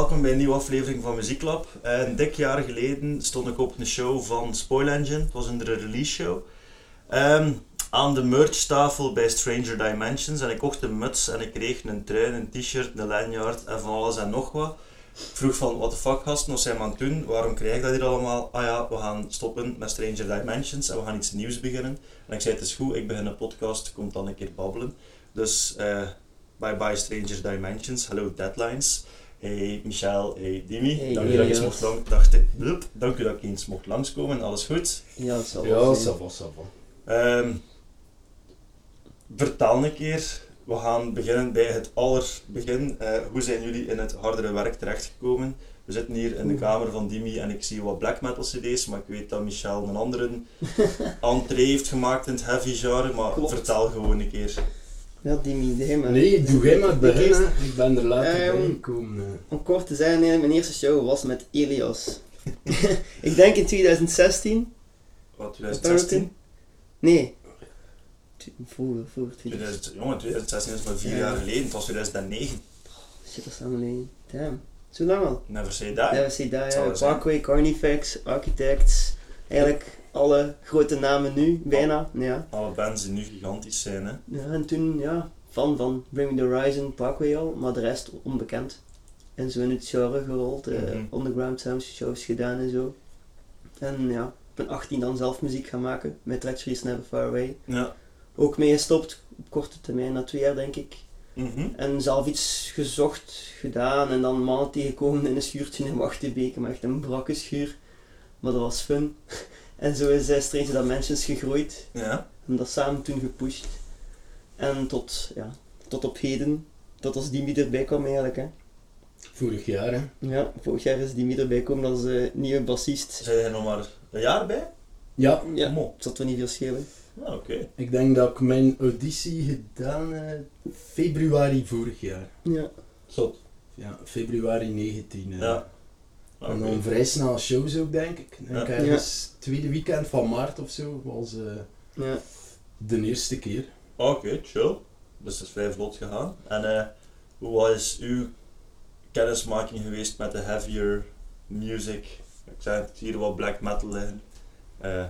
welkom bij een nieuwe aflevering van Muzieklab. Uh, een dik jaar geleden stond ik op een show van Spoil Engine. Het was een release show. Um, aan de merchtafel bij Stranger Dimensions en ik kocht een muts en ik kreeg een trui, een t-shirt, een lanyard en van alles en nog wat. Ik vroeg van, what the fuck gasten, wat zijn we aan het doen? Waarom krijg ik dat hier allemaal? Ah ja, we gaan stoppen met Stranger Dimensions en we gaan iets nieuws beginnen. En ik zei, het is goed, ik begin een podcast, komt dan een keer babbelen. Dus, uh, bye bye Stranger Dimensions, hello Deadlines. Hey Michel, hey Dimi, Hey, dank, u hey, dat je eens mocht lang, dacht, blup, dank u dat ik eens mocht langskomen, alles goed? Ja, dat zal Ja, wel. Ehm, vertel een keer, we gaan beginnen bij het allerbegin. Eh, hoe zijn jullie in het hardere werk terechtgekomen? We zitten hier in de kamer van Dimi en ik zie wat black metal cd's, maar ik weet dat Michel een andere entree heeft gemaakt in het heavy genre, maar Klopt. vertel gewoon een keer. Ja, die idee, man. Nee, doe jij maar het begin. eerst- hè. Ik ben er later Ehm, bij gekomen. Om kort te zijn, nee, mijn eerste show was met Elias. ik denk in 2016. Wat, 2016? Nee. Tu- Voor, voor 2016. 2000, jongen, 2016 is maar vier Ja. jaar geleden, het was 2009. Shit, dat is lang geleden. Damn. Zo lang al. Never say die. Daar, Het zal ja. Parkway, Carnifex, Architects. Eigenlijk alle grote namen nu, bijna. Ja. Alle bands die nu gigantisch zijn, hè. ja, en toen, ja, fan van Bring Me The Horizon, Parkway al, maar de rest onbekend. En zo in het genre gerold, eh, Mhm. underground sounds shows gedaan en zo. En ja, op mijn 18 dan zelf muziek gaan maken, met Treachery is Never Far Away. Ja. Ook mee gestopt, op korte termijn, na twee jaar denk ik. Mhm. En zelf iets gezocht, gedaan en dan mannen tegengekomen in een schuurtje in Wachtenbeke, maar echt een brakke schuur. Maar dat was fun. En zo is uh, Stranger Dimensions gegroeid. Ja. En dat samen toen gepusht. En tot, ja, tot op heden, tot als Dimi erbij kwam eigenlijk. Hè. Vorig jaar, hè. Ja, vorig jaar is Dimi erbij gekomen als eh, nieuwe bassist. Zijn er nog maar een jaar bij? Ja, Ja, Mo. zat wel niet veel schelen. Ah, oké. ik denk dat ik mijn auditie gedaan heb februari vorig jaar. Ja. Zot. Ja, februari 19. hè. Ja. Ah, En dan vrij snel shows ook, denk ik. Denk Ja. ergens tweede weekend van maart of zo was eh, Ja. de eerste keer. Oké, chill. Dus het is vrij vlot gegaan. En eh, hoe was uw kennismaking geweest met de heavier music? Ik zei het hier wat black metal liggen. Eh,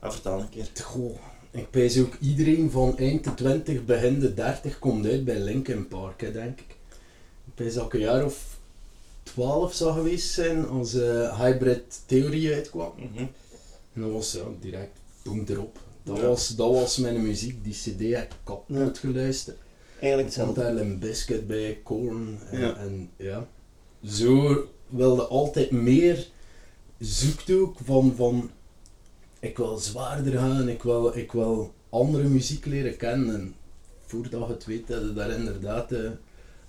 vertel een keer. Goh, ik pijs ook iedereen van eind de 20, begin de 30 komt uit bij Linkin Park, hè, denk ik. Ik pijs dat ik een jaar of 12 zou geweest zijn als Hybrid Theorie uitkwam. Mhm. En dat was ja, direct boem erop. Dat, Ja. was, dat was mijn muziek, die cd heb ik kapot geluisterd. Eigenlijk zat hetzelfde. daar een biscuit bij, corn en Ja. ja. en ja. Zo wilde altijd meer zoektoek van, van ik wil zwaarder gaan, ik wil, ik wil andere muziek leren kennen. En voordat je het weet, hadden daar inderdaad eh,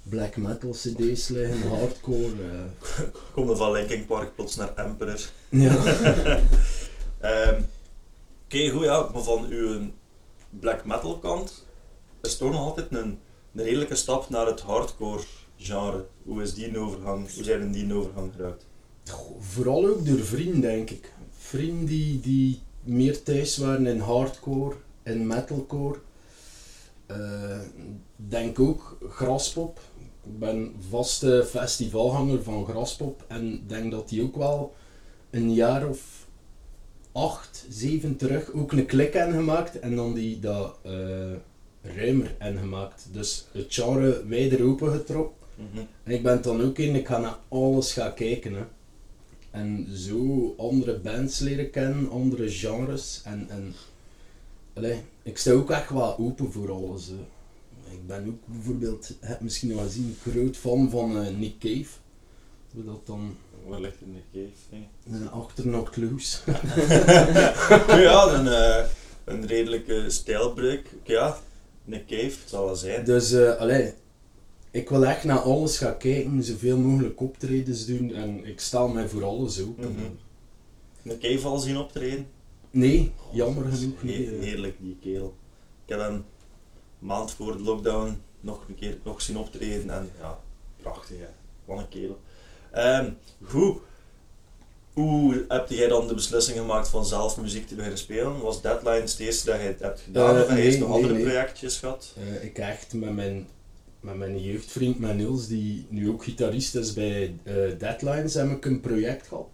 black metal cd's liggen, hardcore. eh. Kom dan van Linkin Park plots naar Emperor. ja. Ehm, Oké, goed maar van uw black metal kant is toch nog altijd een, een redelijke stap naar het hardcore genre. Hoe is die overgang? Hoe zijn in die overgang geraakt? Vooral ook door vrienden, denk ik. Vrienden die, die meer thuis waren in hardcore en metalcore. Eh, denk ook Graspop. Ik ben vaste festivalhanger van Graspop en denk dat die ook wel een jaar of acht, zeven terug ook een klik hebben gemaakt en dan die dat eh, ruimer hebben gemaakt. Dus het genre wijder open getrokken. Mhm. En ik ben dan ook in, ik ga naar alles gaan kijken. Hè. En zo andere bands leren kennen, andere genres. En, en allee, ik sta ook echt wel open voor alles. hè. Ik ben ook bijvoorbeeld, je hebt misschien wel gezien, groot fan van eh, Nick Cave. Hoe dat dan Waar ligt in de cave? nee? uh, achter Knocked Loose. Nu ja, een, eh, een redelijke stijlbreuk. Ja, een cave, zal wel zijn. Dus allee, ik wil echt naar alles gaan kijken, zoveel mogelijk optredens doen en ik stel mij voor alles open. Mhm. Een cave al zien optreden? Nee, jammer Dat is genoeg niet. eh. Heerlijk, die kerel. Ik heb hem een maand voor de lockdown nog een keer nog zien optreden en ja, prachtig hè. Wat een kerel. Ehm, goed. Hoe heb jij dan de beslissing gemaakt van zelf muziek te beginnen spelen? Was Deadlines het eerste dat je het hebt gedaan? Eh, of heb je nee, nog nee, andere nee. projectjes gehad? Eh, ik echt met mijn, met mijn jeugdvriend, met Niels, die nu ook gitarist is bij eh, Deadlines, heb ik een project gehad.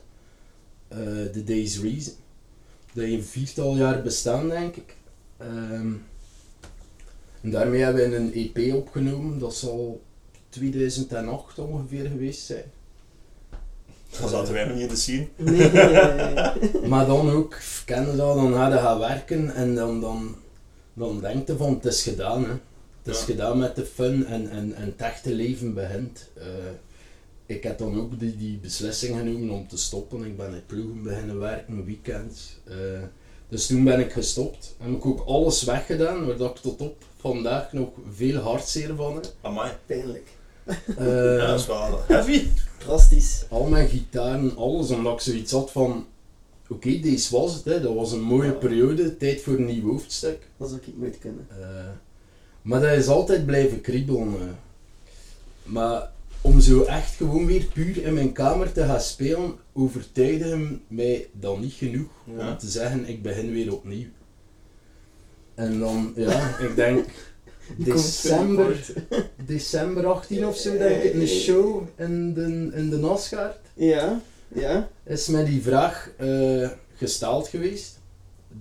eh, The Day's Reason. Dat een viertal jaar bestaan, denk ik. Ehm, en daarmee hebben we een EP opgenomen, dat zal 2008 ongeveer geweest zijn. Dan zaten wij nog niet in de scene. Nee, nee, nee, nee. Maar dan ook, ken je dat, dan ga je gaan werken en dan, dan, dan denk je van het is gedaan. Hè. Het is Ja. gedaan met de fun en, en, en het echte leven begint. Eh, ik heb dan ook die, die beslissing genomen om te stoppen. Ik ben in ploegen beginnen werken, weekends. Eh, dus toen ben ik gestopt. Heb ik ook alles weggedaan, waar dat ik tot op vandaag nog veel hartzeer van heb. Amai. Pijnlijk. Eh, Ja, dat is wel heavy. Drastisch. al mijn gitaren, alles, omdat ik zoiets had van... Oké, deze was het, hè. dat was een mooie Ja. periode, tijd voor een nieuw hoofdstuk. Dat zou ik nooit kunnen. Eh, maar dat is altijd blijven kriebelen. Maar om zo echt gewoon weer puur in mijn kamer te gaan spelen, overtuigde hem mij dan niet genoeg Ja. om te zeggen, ik begin weer opnieuw. En dan, ja, ik denk december, december 18 of zo, denk ik, een show in de, in de Nasgaard Ja, ja. is mij die vraag eh, gesteld geweest.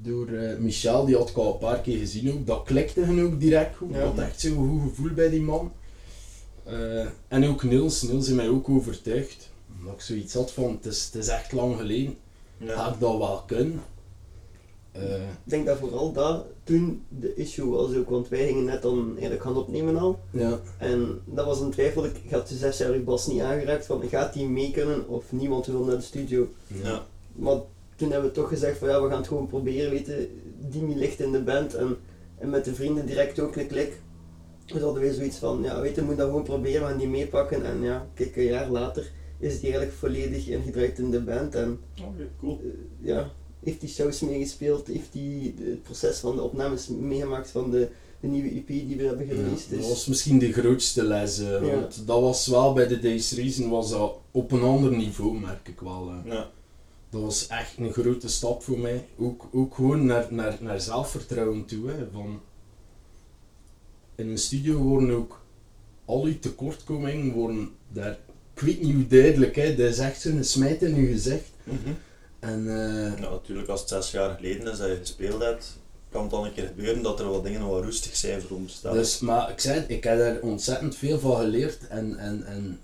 Door eh, Michel, die had ik al een paar keer gezien ook. Dat klikte hen ook direct goed. Ja. Ik had echt zo'n goed gevoel bij die man. Eh, en ook Niels, Niels heeft mij ook overtuigd. Omdat ik zoiets had van, het is, het is echt lang geleden. Ga Ja. ik dat wel kunnen? Eh, Ik denk dat vooral dat toen de issue was ook, want wij gingen net dan eigenlijk gaan opnemen al. ja, En dat was een twijfel, ik had de zes jaar uw bas niet aangeraakt van gaat die mee kunnen of niet, want we willen naar de studio. ja. Maar toen hebben we toch gezegd van ja, we gaan het gewoon proberen, weten, Dimi ligt in de band en, en met de vrienden direct ook een klik. Dus hadden we zoiets van, ja weet je, we moeten dat gewoon proberen, we gaan die meepakken en ja, kijk, een jaar later is die eigenlijk volledig ingedraaid in de band en Oké, cool. eh, ja, heeft die shows meegespeeld, heeft die het proces van de opnames meegemaakt van de, de nieuwe EP die we hebben Ja, gereleased. dat Dus, was misschien de grootste les. eh, Ja. Want dat was wel bij de Days Reason was dat op een ander niveau, merk ik wel. eh. Ja. Dat was echt een grote stap voor mij. Ook, ook gewoon naar, naar, naar zelfvertrouwen toe. Hè. Van in een studio worden ook al uw tekortkomingen worden daar, ik weet niet hoe duidelijk, hè. dat is echt zo'n smijt in je gezicht. Mhm. En eh, Nou, natuurlijk, als het zes jaar geleden is dat je gespeeld hebt, kan het dan een keer gebeuren dat er wat dingen wat roestig zijn voor dus, maar ik zei ik heb daar ontzettend veel van geleerd en, en, en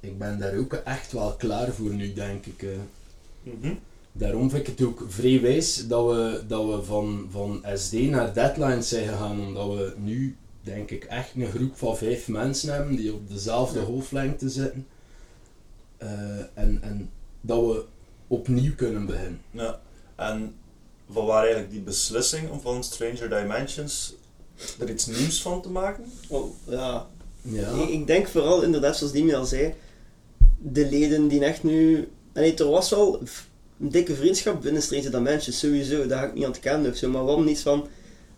ik ben daar ook echt wel klaar voor nu, denk ik. eh. Mhm. Daarom vind ik het ook vrij wijs dat we, dat we van, van SD naar Deadlines zijn gegaan, omdat we nu, denk ik, echt een groep van vijf mensen hebben die op dezelfde Ja. golflengte zitten. Eh, en, en dat we opnieuw kunnen beginnen. Ja. En van waar eigenlijk die beslissing om van Stranger Dimensions er iets nieuws van te maken? oh, ja, Ja, Ik, ik denk vooral inderdaad, zoals Dimi al zei, de leden die echt nu... Nee, er was wel v- een dikke vriendschap binnen Stranger Dimensions, sowieso, daar ga ik niet aan te kennen of zo, maar wel niet van...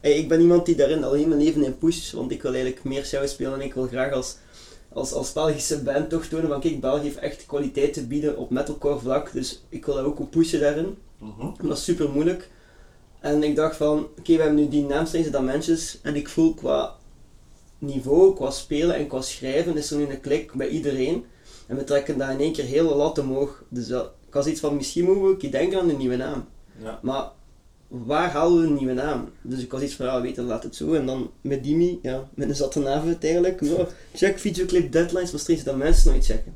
Hey, ik ben iemand die daarin al heel mijn leven in pusht, want ik wil eigenlijk meer shows spelen en ik wil graag als, als, als Belgische band toch tonen van kijk, België heeft echt kwaliteit te bieden op metalcore vlak, dus ik wil dat ook pushen daarin. En dat is super moeilijk. En ik dacht van, oké, we hebben nu die naam Stranger Dimensions en ik voel qua niveau, qua spelen en qua schrijven is er nu een klik bij iedereen. En we trekken daar in één keer hele lat omhoog. Dus dat, ik had iets van, misschien moeten we ook denken aan een nieuwe naam. Ja. Maar waar halen we een nieuwe naam? Dus ik was iets van, ja, weet je, laat het zo. En dan met Dimi, ja, met een zatte eigenlijk. Oh, check videoclip Deadlines, maar Stranger Dimensions nooit checken.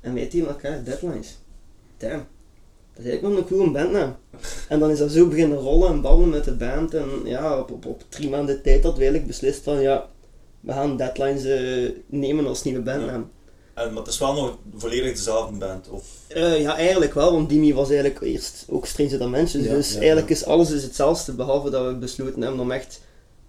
En wij tegen elkaar, Deadlines. Damn. Dat is eigenlijk wel een coole bandnaam. En dan is dat zo beginnen rollen en babbelen met de band. En ja, op, op, op drie maanden tijd hadden we eigenlijk beslist van ja, we gaan Deadlines eh, nemen als nieuwe bandnaam. En, maar het is wel nog volledig dezelfde band. Of, Eh, ja, eigenlijk wel, want Dimi was eigenlijk eerst ook Stranger Dimensions. Ja, dus ja, eigenlijk ja. is alles dus hetzelfde, behalve dat we besloten hebben om echt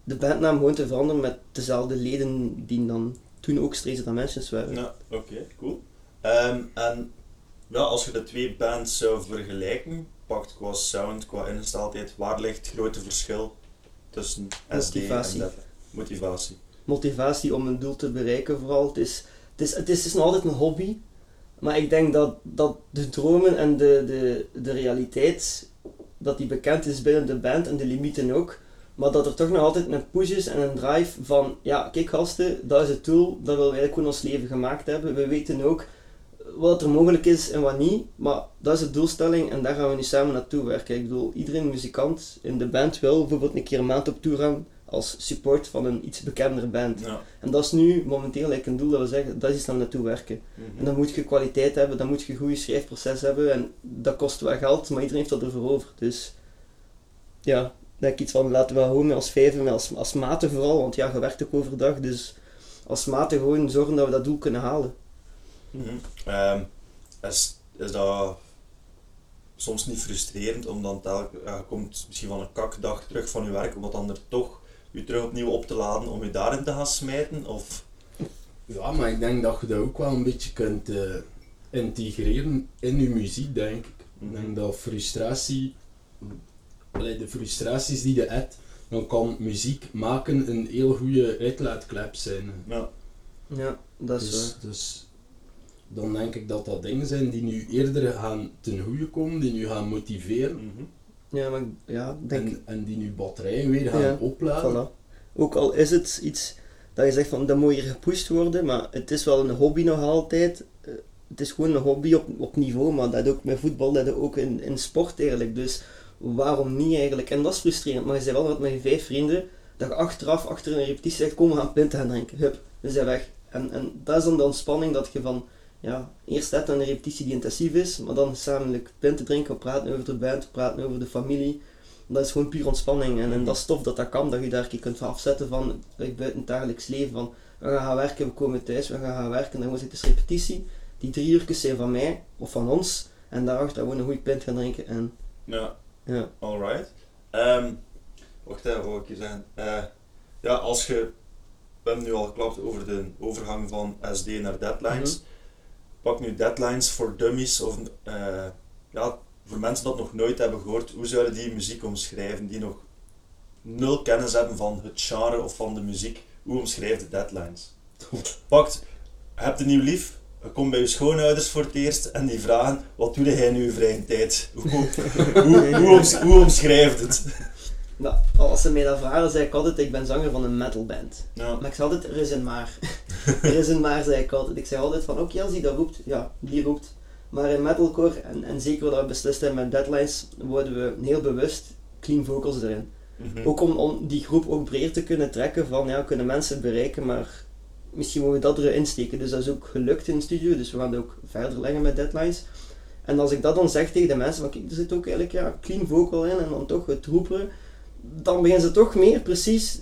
de bandnaam gewoon te veranderen met dezelfde leden die dan toen ook Stranger Dimensions waren. ja, oké, cool. Ehm, en ja, als je de twee bands zou vergelijken, pakt qua sound, qua ingesteldheid, waar ligt het grote verschil tussen SD Motivatie. en? Motivatie. motivatie om een doel te bereiken vooral. Het is, het is, het is, nog altijd een hobby, maar ik denk dat, dat de dromen en de, de, de realiteit, dat die bekend is binnen de band en de limieten ook, Maar dat er toch nog altijd een push is en een drive van, ja, kijk gasten, dat is het doel, dat willen wij eigenlijk gewoon ons leven gemaakt hebben. We weten ook wat er mogelijk is en wat niet, maar dat is de doelstelling en daar gaan we nu samen naartoe werken. Ik bedoel, iedereen muzikant in de band wil bijvoorbeeld een keer een maand op tour gaan als support van een iets bekendere band. Ja. En dat is nu momenteel like een doel dat we zeggen, dat is iets naar naartoe werken. Mhm. En dan moet je kwaliteit hebben, dan moet je een goed schrijfproces hebben en dat kost wel geld, maar iedereen heeft dat ervoor over. Dus ja, denk ik iets van laten we gewoon als vijven, als, als maten vooral, want ja, je werkt ook overdag, dus als maten gewoon zorgen dat we dat doel kunnen halen. Mhm. Ehm, is, is dat soms niet frustrerend om dan ja, je komt misschien van een kakdag terug van je werk, om dat dan er toch je terug opnieuw op te laden om je daarin te gaan smijten? Of, Ja, maar ik denk dat je dat ook wel een beetje kunt eh, integreren in je muziek, denk ik. Ik denk dat frustratie, allee, de frustraties die je hebt, dan kan muziek maken een heel goede uitlaatklep zijn. ja. Ja, dat is Dus, waar. dus dan denk ik dat dat dingen zijn die nu eerder gaan ten goede komen, die nu gaan motiveren Mhm. Ja, maar ja, denk en, en die nu batterijen weer gaan Ja, opladen. Voilà. Ook al is het iets dat je zegt van dat moet hier gepusht worden, maar het is wel een hobby nog altijd. Eh, Het is gewoon een hobby op, op niveau, maar dat ook met voetbal, dat ook in, in sport eigenlijk. Dus waarom niet eigenlijk? En dat is frustrerend, maar je zei wel dat met je vijf vrienden, dat je achteraf, achter een repetitie zegt, kom we gaan pinten gaan drinken. Hup, we zijn weg. En, en dat is dan de ontspanning dat je van, ja, eerst hebt een repetitie die intensief is, maar dan samen pinten drinken, praten over de band, praten over de familie. Dat is gewoon puur ontspanning. En, en dat is tof dat dat kan, dat je daar een keer kunt afzetten van like, buiten het dagelijks leven. Van we gaan gaan werken, we komen thuis, we gaan gaan werken. Dan zit dus repetitie. Die drie uurtjes zijn van mij of van ons. En daarachter gewoon een goede pint gaan drinken. En ja. ja, Alright. Ehm wacht even, ik hier zeggen? Eh, ja, als je... We hebben nu al geklapt over de overgang van SD naar deadlines. Mhm. Pak nu deadlines voor dummies of eh, ja, voor mensen dat nog nooit hebben gehoord. Hoe zouden die muziek omschrijven die nog nul kennis hebben van het genre of van de muziek? Hoe omschrijf de deadlines? Pakt, je hebt een nieuw lief, je komt bij je schoonouders voor het eerst en die vragen, wat doe jij nu in je vrije tijd? Hoe, hoe, hoe, hoe omschrijft het? nou, als ze mij dat vragen, zei ik altijd, ik ben zanger van een metalband. Ja. Maar ik zei altijd, er is een maar. er is een maar, zei ik altijd. Ik zei altijd van, oké, als die dat roept, ja, die roept. Maar in metalcore, en, en zeker wat we beslist hebben met deadlines, worden we heel bewust clean vocals erin. Mhm. Ook om, om die groep ook breed te kunnen trekken van, ja, we kunnen mensen bereiken, maar misschien moeten we dat erin steken. Dus dat is ook gelukt in de studio, dus we gaan het ook verder leggen met deadlines. En als ik dat dan zeg tegen de mensen, van kijk, er zit ook eigenlijk ja, clean vocal in en dan toch het roepen, dan beginnen ze toch meer precies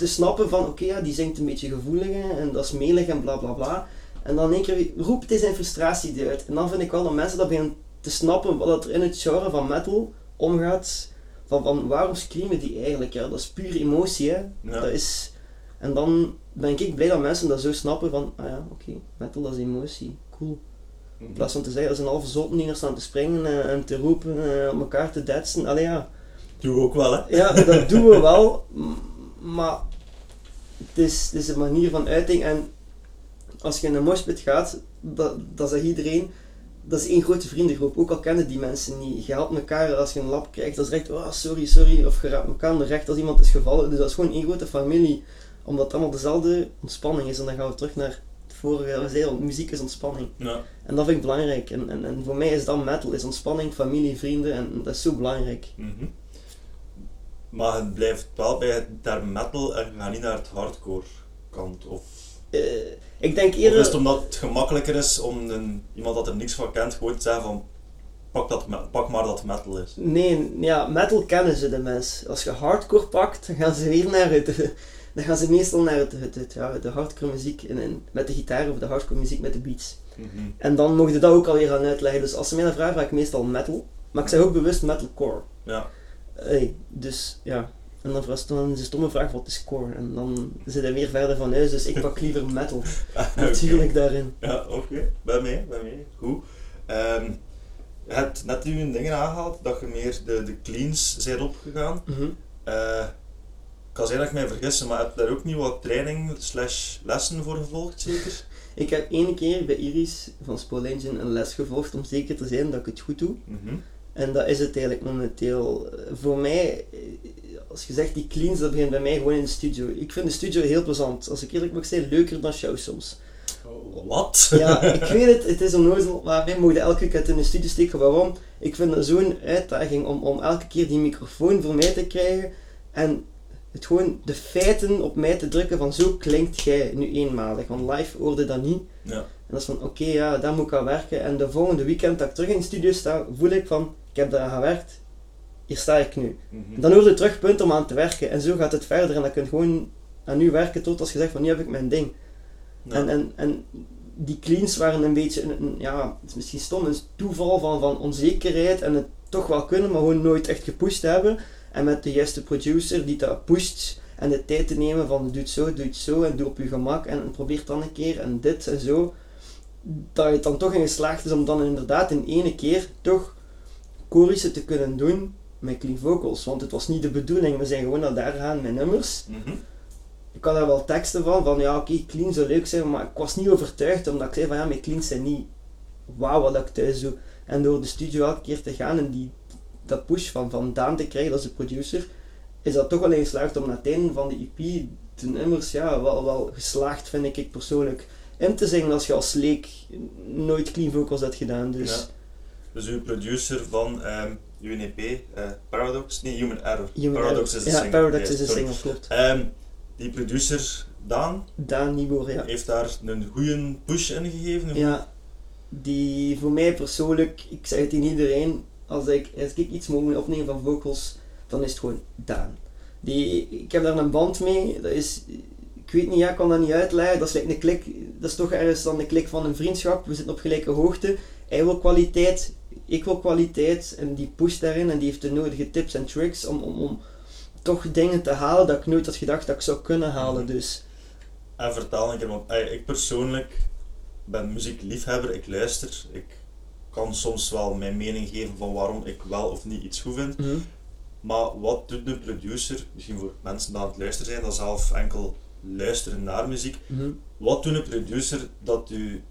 te snappen van, oké, ja, die zingt een beetje gevoelig en dat is melig en bla bla bla. En dan in één keer roept hij zijn frustratie uit. En dan vind ik wel dat mensen dat beginnen te snappen wat er in het genre van metal omgaat. Van, van waarom screamen die eigenlijk? Ja, dat is puur emotie, hè. Ja. Dat is... En dan ben ik blij dat mensen dat zo snappen van, ah ja, oké, metal dat is emotie, cool. In plaats van te zeggen, dat is een halve die er staan te springen en, en te roepen, en op elkaar te detsen. Allee ja, Doe we ook wel, hè? ja, dat doen we wel, maar het is, het is een manier van uiting en als je in een moshpit gaat, dat, dat zegt iedereen, dat is één grote vriendengroep, ook al kennen die mensen niet. Je helpt elkaar als je een lap krijgt, dat is recht, oh sorry, sorry, of je raapt elkaar aan de recht als iemand is gevallen, dus dat is gewoon één grote familie, omdat het allemaal dezelfde ontspanning is en dan gaan we terug naar het vorige, we zeiden, muziek is ontspanning. Ja. En dat vind ik belangrijk en, en, en voor mij is dat metal, is ontspanning, familie, vrienden en dat is zo belangrijk. Mhm. Maar het blijft wel bij het metal en gaat niet naar het hardcore kant. Of, Eh, ik denk of eerder... is het omdat het gemakkelijker is om een, iemand dat er niks van kent gewoon te zeggen van pak, dat, pak maar dat metal is. Nee, ja, metal kennen ze de mensen. Als je hardcore pakt, dan gaan ze weer naar het... Dan gaan ze meestal naar het, het, het- ja, de hardcore muziek in, in- met de gitaar of de hardcore muziek met de beats. Mhm. En dan mocht je dat ook alweer gaan uitleggen. Dus als ze mij dat vragen, vraag ik meestal metal. Maar ik zeg ook bewust metalcore. Ja. Hey, dus ja. En dan vraagt dan een stomme vraag, wat is core? En dan zit hij weer verder van huis, dus ik pak liever metal. Natuurlijk daarin. Ja, oké. Bij mij, bij mij. Goed. Ehm, je hebt net nu een dingen aangehaald dat je meer de, de cleans zijn opgegaan. Mhm. Eh, ik kan zijn dat ik mij vergis, maar heb je daar ook niet wat training slash lessen voor gevolgd, zeker? Ik heb één keer bij Iris van Spoil Engine een les gevolgd om zeker te zijn dat ik het goed doe. Mhm. En dat is het eigenlijk momenteel. Voor mij, als je zegt die cleans, dat begint bij mij gewoon in de studio. Ik vind de studio heel plezant. Als ik eerlijk mag zijn, leuker dan show soms. Wat? Ja, ik weet het, het is onnozel, maar wij mogen elke uit in de studio steken. Waarom? Ik vind het zo'n uitdaging om, om elke keer die microfoon voor mij te krijgen en het gewoon de feiten op mij te drukken van zo klinkt jij nu eenmalig. Want live hoorde dat niet. Ja. En dat is van oké, ja, daar moet ik aan werken. En de volgende weekend dat ik terug in de studio sta, voel ik van ik heb daar gewerkt, hier sta ik nu. Mhm. Dan hoor je terug punt om aan te werken. En zo gaat het verder. En dan kun je gewoon aan u werken tot als je zegt van nu heb ik mijn ding. Ja. En, en, en die cleans waren een beetje, een, een- ja, het is misschien stom, een toeval van, van onzekerheid en het toch wel kunnen, maar gewoon nooit echt gepusht hebben. En met de juiste producer die dat pusht en de tijd te nemen van doe het zo, doe het zo en doe op je gemak en probeer dan een keer en dit en zo. Dat je het dan toch in geslaagd is om dan inderdaad in ene keer toch chorussen te kunnen doen met clean vocals. Want het was niet de bedoeling, we zijn gewoon naar daar gaan met nummers. Mhm. Ik had daar wel teksten van, van ja oké, clean zou leuk zijn, maar ik was niet overtuigd omdat ik zei van ja, mijn cleans zijn niet wauw wat ik thuis doe. En door de studio elke keer te gaan en die, dat push van, van Daan te krijgen, dat is de producer, is dat toch wel in geslaagd om na het einde van de EP de nummers ja, wel, wel geslaagd vind ik persoonlijk in te zingen als je als leek nooit clean vocals had gedaan. Dus Ja. Dus uw producer van ehm UNEP, eh, Paradox? Nee, Human Error. Human Paradox Error. is de ja, single. Paradox is de sorry. single, klopt. Ehm, die producer, Daan, Daan ja. heeft daar een goede push in gegeven. Ja, die voor mij persoonlijk, ik zeg het in iedereen, als ik, als ik iets mogen opnemen van vocals, dan is het gewoon Daan. Die, ik heb daar een band mee, dat is, ik weet niet, ja, ik kan dat niet uitleggen, dat is like een klik, dat is toch ergens dan een klik van een vriendschap, we zitten op gelijke hoogte, hij wil kwaliteit, ik wil kwaliteit, en die pusht daarin en die heeft de nodige tips en tricks om, om, om toch dingen te halen dat ik nooit had gedacht dat ik zou kunnen halen, dus... En vertaal een keer, want ik persoonlijk ben muziekliefhebber, ik luister. Ik kan soms wel mijn mening geven van waarom ik wel of niet iets goed vind. mhm. Maar wat doet een producer, misschien voor mensen die aan het luisteren zijn, dat zelf enkel luisteren naar muziek. mhm. Wat doet een producer dat u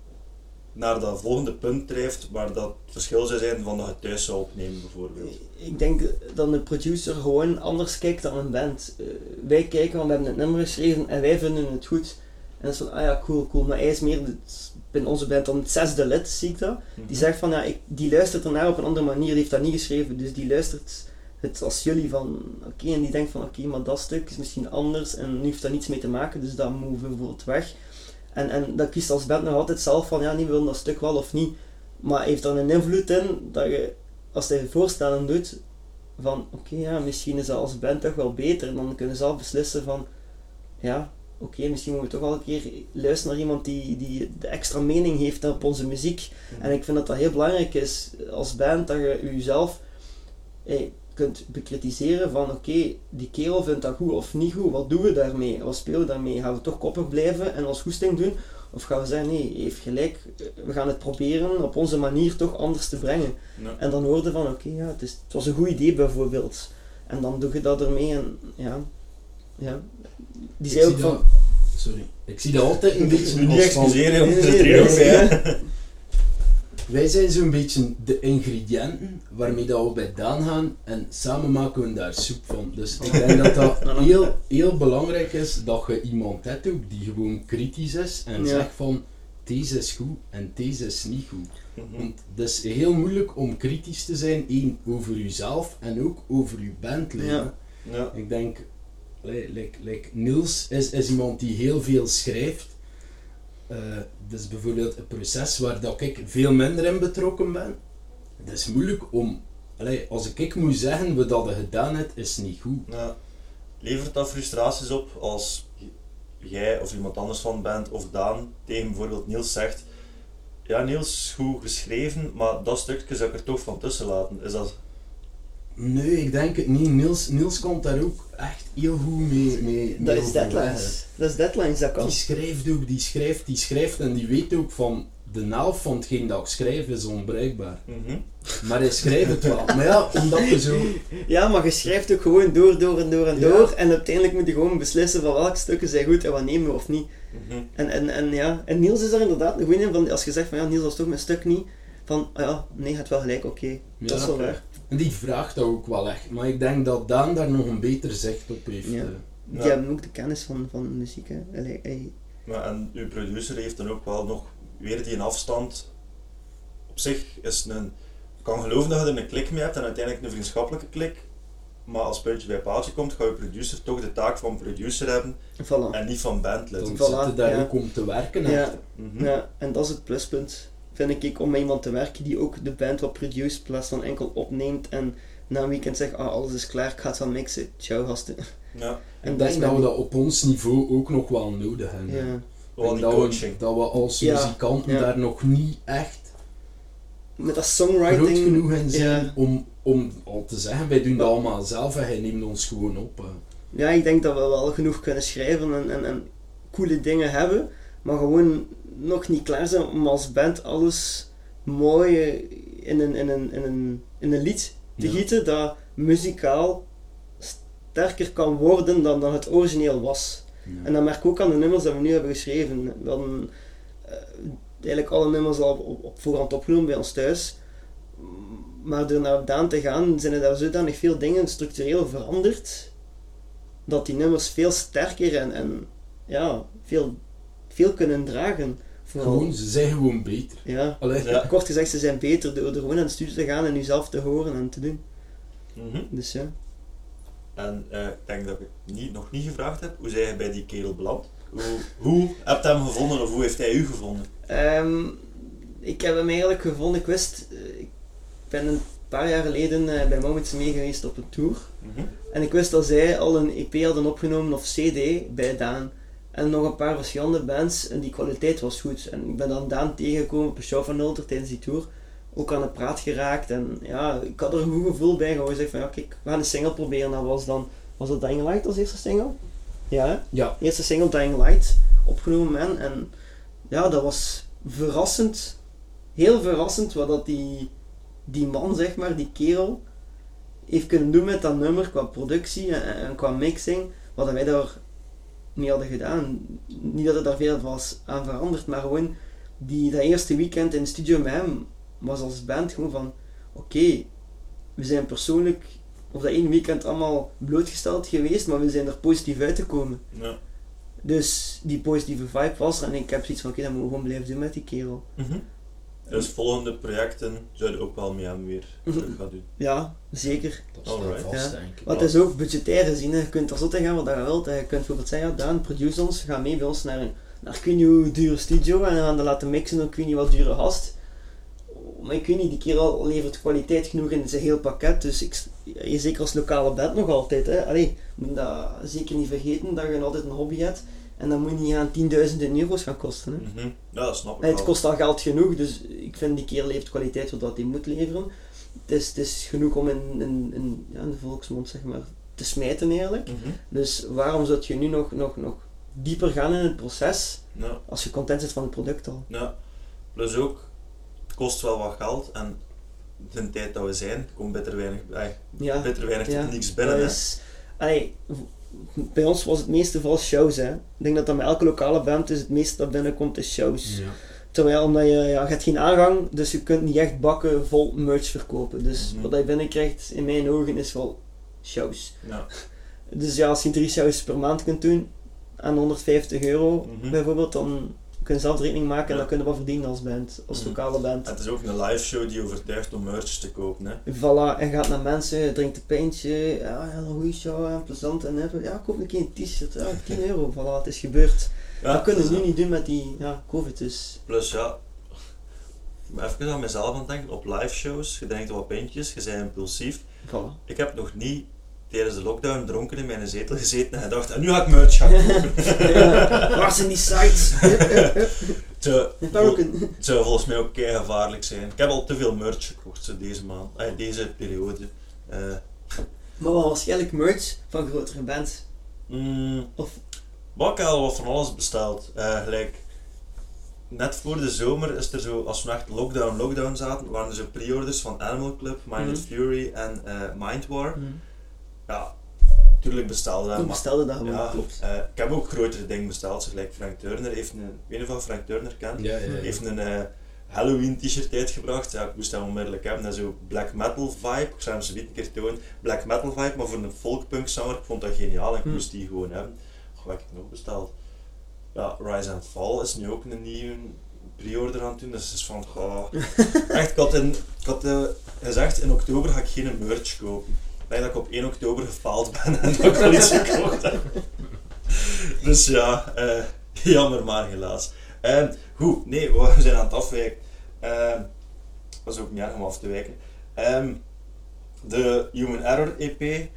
naar dat volgende punt drijft waar dat verschil zou zijn van dat je thuis zou opnemen bijvoorbeeld? Ik denk dat een producer gewoon anders kijkt dan een band. Eh, wij kijken, want we hebben het nummer geschreven en wij vinden het goed. En dat is van, ah ja, cool, cool. Maar hij is meer, binnen onze band dan het zesde lid, zie ik dat. Die zegt van, ja, ik, die luistert ernaar op een andere manier, die heeft dat niet geschreven. Dus die luistert het als jullie van, oké, en die denkt van, oké, maar dat stuk is misschien anders en nu heeft dat niets mee te maken, dus dat moeten we bijvoorbeeld weg. En, en dat kiest als band nog altijd zelf van, ja, nee, we willen dat stuk wel of niet. Maar heeft dan een invloed in dat je, als hij voorstellen doet, van oké, ja, misschien is dat als band toch wel beter. En dan kunnen ze zelf beslissen van, ja, oké, misschien moeten we toch wel een keer luisteren naar iemand die, die de extra mening heeft op onze muziek. En ik vind dat dat heel belangrijk is als band, dat je jezelf eh, kunt bekritiseren van oké, die kerel vindt dat goed of niet goed, wat doen we daarmee? Wat spelen we daarmee? Gaan we toch koppig blijven en ons goesting doen? Of gaan we zeggen, nee, hij heeft gelijk, we gaan het proberen op onze manier toch anders te brengen. Ja. En dan hoorde van, oké, ja, het, is, het was een goed idee bijvoorbeeld. En dan doe je dat ermee en ja, ja. Die zei ook van, dat- Sorry. Ik zie dat altijd een beetje Niet als van... excuseren, Nee, want nee, het nee, triomf. Wij zijn zo'n beetje de ingrediënten waarmee dat we bij Daan gaan en samen maken we daar soep van. Dus ik denk dat dat heel, heel belangrijk is dat je iemand hebt ook die gewoon kritisch is en Ja. zegt van deze is goed en deze is niet goed. Mhm. Want het is heel moeilijk om kritisch te zijn, één, over jezelf en ook over je bandleven. Ja. Ja. Ik denk, like, like, like Niels is, is iemand die heel veel schrijft. Dat is bijvoorbeeld een proces waar dat ik veel minder in betrokken ben. Het is moeilijk om, als ik moet zeggen wat dat gedaan hebt, is niet goed. Ja. Levert dat frustraties op als jij of iemand anders van bent of Daan tegen bijvoorbeeld Niels zegt ja Niels, goed geschreven, maar dat stukje zou ik er toch van tussen laten. Is dat... Nee, ik denk het niet. Niels, Niels komt daar ook echt heel goed mee, mee, dat mee is deadlines. Dat is deadlines, dat kan. Die schrijft ook, die schrijft, die schrijft en die weet ook van de helft van hetgeen dat ik schrijf is onbruikbaar. Mhm. Maar hij schrijft het wel. Maar ja, omdat je zo... Ja, maar je schrijft ook gewoon door, door en door en Ja. door. En uiteindelijk moet je gewoon beslissen van welke stukken zijn goed en wat nemen we of niet. Mhm. En, en, en ja, en Niels is daar inderdaad een goeie in, van als je zegt van ja, Niels was toch mijn stuk niet, van, ah ja, nee, je hebt wel gelijk, oké, dat is Ja. wel waar. En die vraagt dat ook wel echt. Maar ik denk dat Daan daar nog een beter zicht op heeft. Ja. Die Ja. hebben ook de kennis van, van muziek, hè. Allee, en uw producer heeft dan ook wel nog weer die een afstand. Op zich is het een. Je kan geloven dat je er een klik mee hebt en uiteindelijk een vriendschappelijke klik. Maar als puntje bij paaltje komt, gaat je producer toch de taak van producer hebben Voilà. en niet van bandlid. Dan Voilà, zitten daar ja. ook om te werken. Ja, Mhm. ja, en dat is het pluspunt, vind ik, om met iemand te werken die ook de band wat produceert, in plaats van enkel opneemt en na een weekend zegt, ah, alles is klaar, ik ga het wel mixen. Ciao, gasten. Ja, En Ik denk dat we dat op ons niveau ook nog wel nodig hebben. Ja. Dat, coaching. we, dat we als Ja, muzikanten ja. daar nog niet echt Met dat groot songwriting... genoeg in zijn ja. om, om al te zeggen, wij doen dat allemaal zelf en hij neemt ons gewoon op. hè. Ja, ik denk dat we wel genoeg kunnen schrijven en, en, en coole dingen hebben, maar gewoon nog niet klaar zijn om als band alles mooi in een, in een, in een, in een lied te Ja. gieten dat muzikaal sterker kan worden dan, dan het origineel was. En dat merk ik ook aan de nummers die we nu hebben geschreven. We hadden eh, eigenlijk alle nummers al op, op voorhand opgenomen bij ons thuis. Maar door naar Daan te gaan, zijn er daar zodanig veel dingen structureel veranderd. Dat die nummers veel sterker en, en ja, veel, veel kunnen dragen. Gewoon, ze zijn gewoon beter. Ja. Ja. Kort gezegd, ze zijn beter door, gewoon aan de studio te gaan en nu zelf te horen en te doen. Mhm. Dus ja. En eh, ik denk dat ik het niet, nog niet gevraagd heb, hoe zij je bij die kerel beland? Hoe, hoe hebt hem gevonden of hoe heeft hij u gevonden? Ehm, ik heb hem eigenlijk gevonden, ik wist, eh, ik ben een paar jaar geleden eh, bij Moments mee geweest op een tour. Mhm. En ik wist dat zij al een EP hadden opgenomen of CD bij Daan. En nog een paar verschillende bands en die kwaliteit was goed. En ik ben dan Daan tegengekomen op een show van Nulter tijdens die tour. Ook aan de praat geraakt en ja, ik had er een goed gevoel bij. Ik zei van ja kijk, we gaan een single proberen. Dat was dan, was dat Dying Light als eerste single? Ja, hè? Ja, eerste single Dying Light opgenomen man. En ja, dat was verrassend, heel verrassend wat dat die, die man, zeg maar, die kerel, heeft kunnen doen met dat nummer qua productie en, en qua mixing, wat wij daar niet hadden gedaan. Niet dat er daar veel was aan veranderd, maar gewoon die, dat eerste weekend in de studio met hem was als band gewoon van, oké, we zijn persoonlijk op dat één weekend allemaal blootgesteld geweest, maar we zijn er positief uitgekomen. Ja. Dus die positieve vibe was er en ik heb zoiets van, oké, dat moeten we gewoon blijven doen met die kerel. Mhm. Dus volgende projecten zouden ook wel met hem weer terug gaan doen. Ja, zeker. dat staat Alright. vast, Ja. denk ik. Want het is ook budgetair gezien, hè. je kunt er zo tegen gaan wat je wilt. Je kunt bijvoorbeeld zeggen, ja, Daan, produce ons, ga mee bij ons naar een naar ik weet niet hoe dure studio en we gaan dat laten mixen, ook ik weet niet wat dure gast. Maar ik weet niet, die kerel levert kwaliteit genoeg in zijn heel pakket, dus ik, je zeker als lokale band nog altijd. Hè. Allee, je moet dat zeker niet vergeten, dat je altijd een hobby hebt. En dat moet niet aan tienduizenden euro's gaan kosten. Hè. Mhm. Ja, dat snap ik Nee, het wel. kost al geld genoeg, dus ik vind die kerel heeft kwaliteit wat hij moet leveren. Het is, het is genoeg om in, in, in, ja, in de volksmond zeg maar, te smijten eigenlijk. Mhm. Dus waarom zou je nu nog, nog, nog dieper gaan in het proces Ja, als je content zit van het product al? ja. Plus ook, het kost wel wat geld en de tijd dat we zijn, komt bitter weinig, eh, Ja, bitter weinig ja. niks binnen. allee, v- bij ons was het meeste vooral shows. Hè. Ik denk dat dat met elke lokale band is het meeste dat binnenkomt is shows. Ja. Terwijl omdat je, ja, je hebt geen aangang, dus je kunt niet echt bakken vol merch verkopen. Dus Mhm. wat je binnenkrijgt in mijn ogen is wel shows. Ja. Dus ja, als je drie shows per maand kunt doen aan 150 euro Mhm. bijvoorbeeld, dan kun je zelf rekening maken en Ja. dan kun je wat verdienen als band, als Mhm. lokale band. Het is ook een live show die overtuigt om merch te kopen. Hè. Voilà, en gaat naar mensen, drinkt een pintje, ja, een goede show, en plezant en hebben. Ja, koop een keer een t-shirt, ja, 10 euro, voilà, het is gebeurd. Ja, dat kunnen ze dus nu niet doen met die ja, covid dus. Plus ja, maar even aan mezelf aan het denken, op live shows, je drinkt wat pintjes, je bent impulsief. Voilà. Ik heb nog niet tijdens de lockdown dronken in mijn zetel gezeten en gedacht, en nu ga ik merch gaan kopen. Waar zijn die sites? Het zou- volgens mij ook kei gevaarlijk zijn. Ik heb al te veel merch gekocht zo deze maand, eh, deze periode. Eh, Maar wel waarschijnlijk merch van grotere bands. mm, Of, wat ik heb al wat van alles besteld. Eh, gelijk, net voor de zomer is er zo, als we echt lockdown, lockdown zaten, waren er zo pre-orders van Animal Club, Minded Mhm. Fury en eh Mind War. hm. Ja, natuurlijk bestelde dat. ik maar- bestelde dat gewoon, Ja, klopt. eh, ik heb ook grotere dingen besteld. Zo gelijk Frank Turner heeft een, weet je of Frank Turner kent? Ja, ja, ja. Heeft een, eh, Halloween t-shirt uitgebracht. Ja, ik moest hem onmiddellijk hebben. Dat is zo black metal vibe. Ik zou hem zo een keer tonen. Black metal vibe, maar voor een folkpunk zanger. Ik vond dat geniaal en ik Hm. moest die gewoon hebben. Goh, wat heb ik nog besteld? Ja, Rise and Fall is nu ook een nieuwe pre-order aan het doen. Dus het is van, goh. Echt, ik had, in, ik had eh, gezegd, in oktober ga ik geen merch kopen. Denk dat ik op 1 oktober gefaald ben en dat ik wel iets gekocht heb. Dus ja, eh, jammer maar helaas. Ehm, goed, nee, we zijn aan het afwijken. Ehm dat is ook niet erg om af te wijken. Ehm, de Human Error EP, we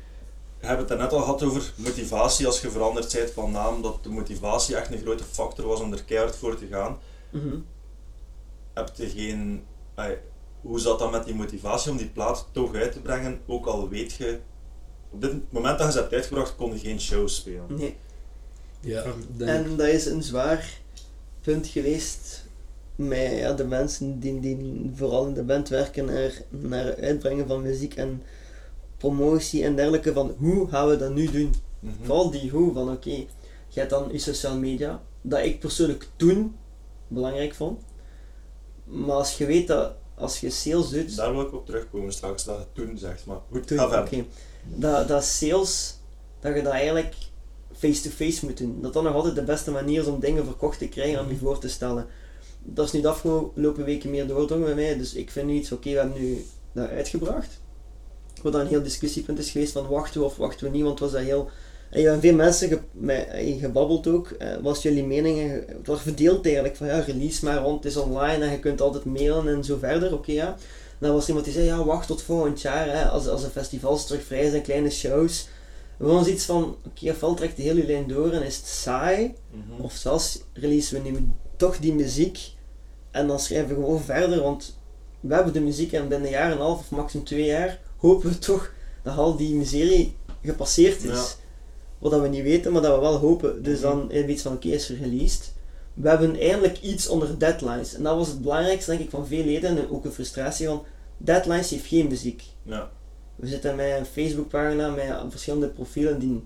hebben het daarnet al gehad over motivatie als je veranderd bent van naam, dat de motivatie echt een grote factor was om er keihard voor te gaan. Mhm. Heb je geen... hoe zat dat met die motivatie om die plaat toch uit te brengen, ook al weet je... Op dit moment dat je ze hebt uitgebracht, kon je geen shows spelen. Nee. Ja, En dat is een zwaar punt geweest met ja, de mensen die, die vooral in de band werken naar, naar het uitbrengen van muziek en promotie en dergelijke van hoe gaan we dat nu doen? Mhm. Vooral die hoe van oké, je hebt dan je social media, dat ik persoonlijk toen belangrijk vond. Maar als je weet dat als je sales doet, Daar wil ik op terugkomen straks, dat je toen zegt. Maar goed, toen, dat, dat sales, dat je dat eigenlijk face-to-face moet doen. Dat dat nog altijd de beste manier is om dingen verkocht te krijgen en je voor te stellen. Dat is nu de afgelopen weken meer doordrongen bij mij, dus ik vind nu iets, oké, we hebben nu dat uitgebracht. Wat dan een heel discussiepunt is geweest van wachten we of wachten we niet, want was dat heel... En je hebt veel mensen met, eh, gebabbeld ook, eh, was jullie meningen, het was verdeeld eigenlijk, van ja, release maar, want het is online en je kunt altijd mailen en zo verder, oké ja. Dan was iemand die zei, ja, wacht tot volgend jaar, hè, als, als de festivals terug vrij zijn, kleine shows. We hadden iets van, oké, ofwel trekt de hele lijn door en is het saai, Mhm. of zelfs releasen we nu toch die muziek en dan schrijven we gewoon verder, want we hebben de muziek en binnen een jaar en een half of maximum twee jaar hopen we toch dat al die miserie gepasseerd is. Ja. Wat dat we niet weten, maar dat we wel hopen. Dus Mhm. dan hebben we iets van, oké, is er released. We hebben eindelijk iets onder deadlines. En dat was het belangrijkste, denk ik, van veel leden. En ook een frustratie van, deadlines heeft geen muziek. Ja. We zitten met een Facebookpagina met verschillende profielen die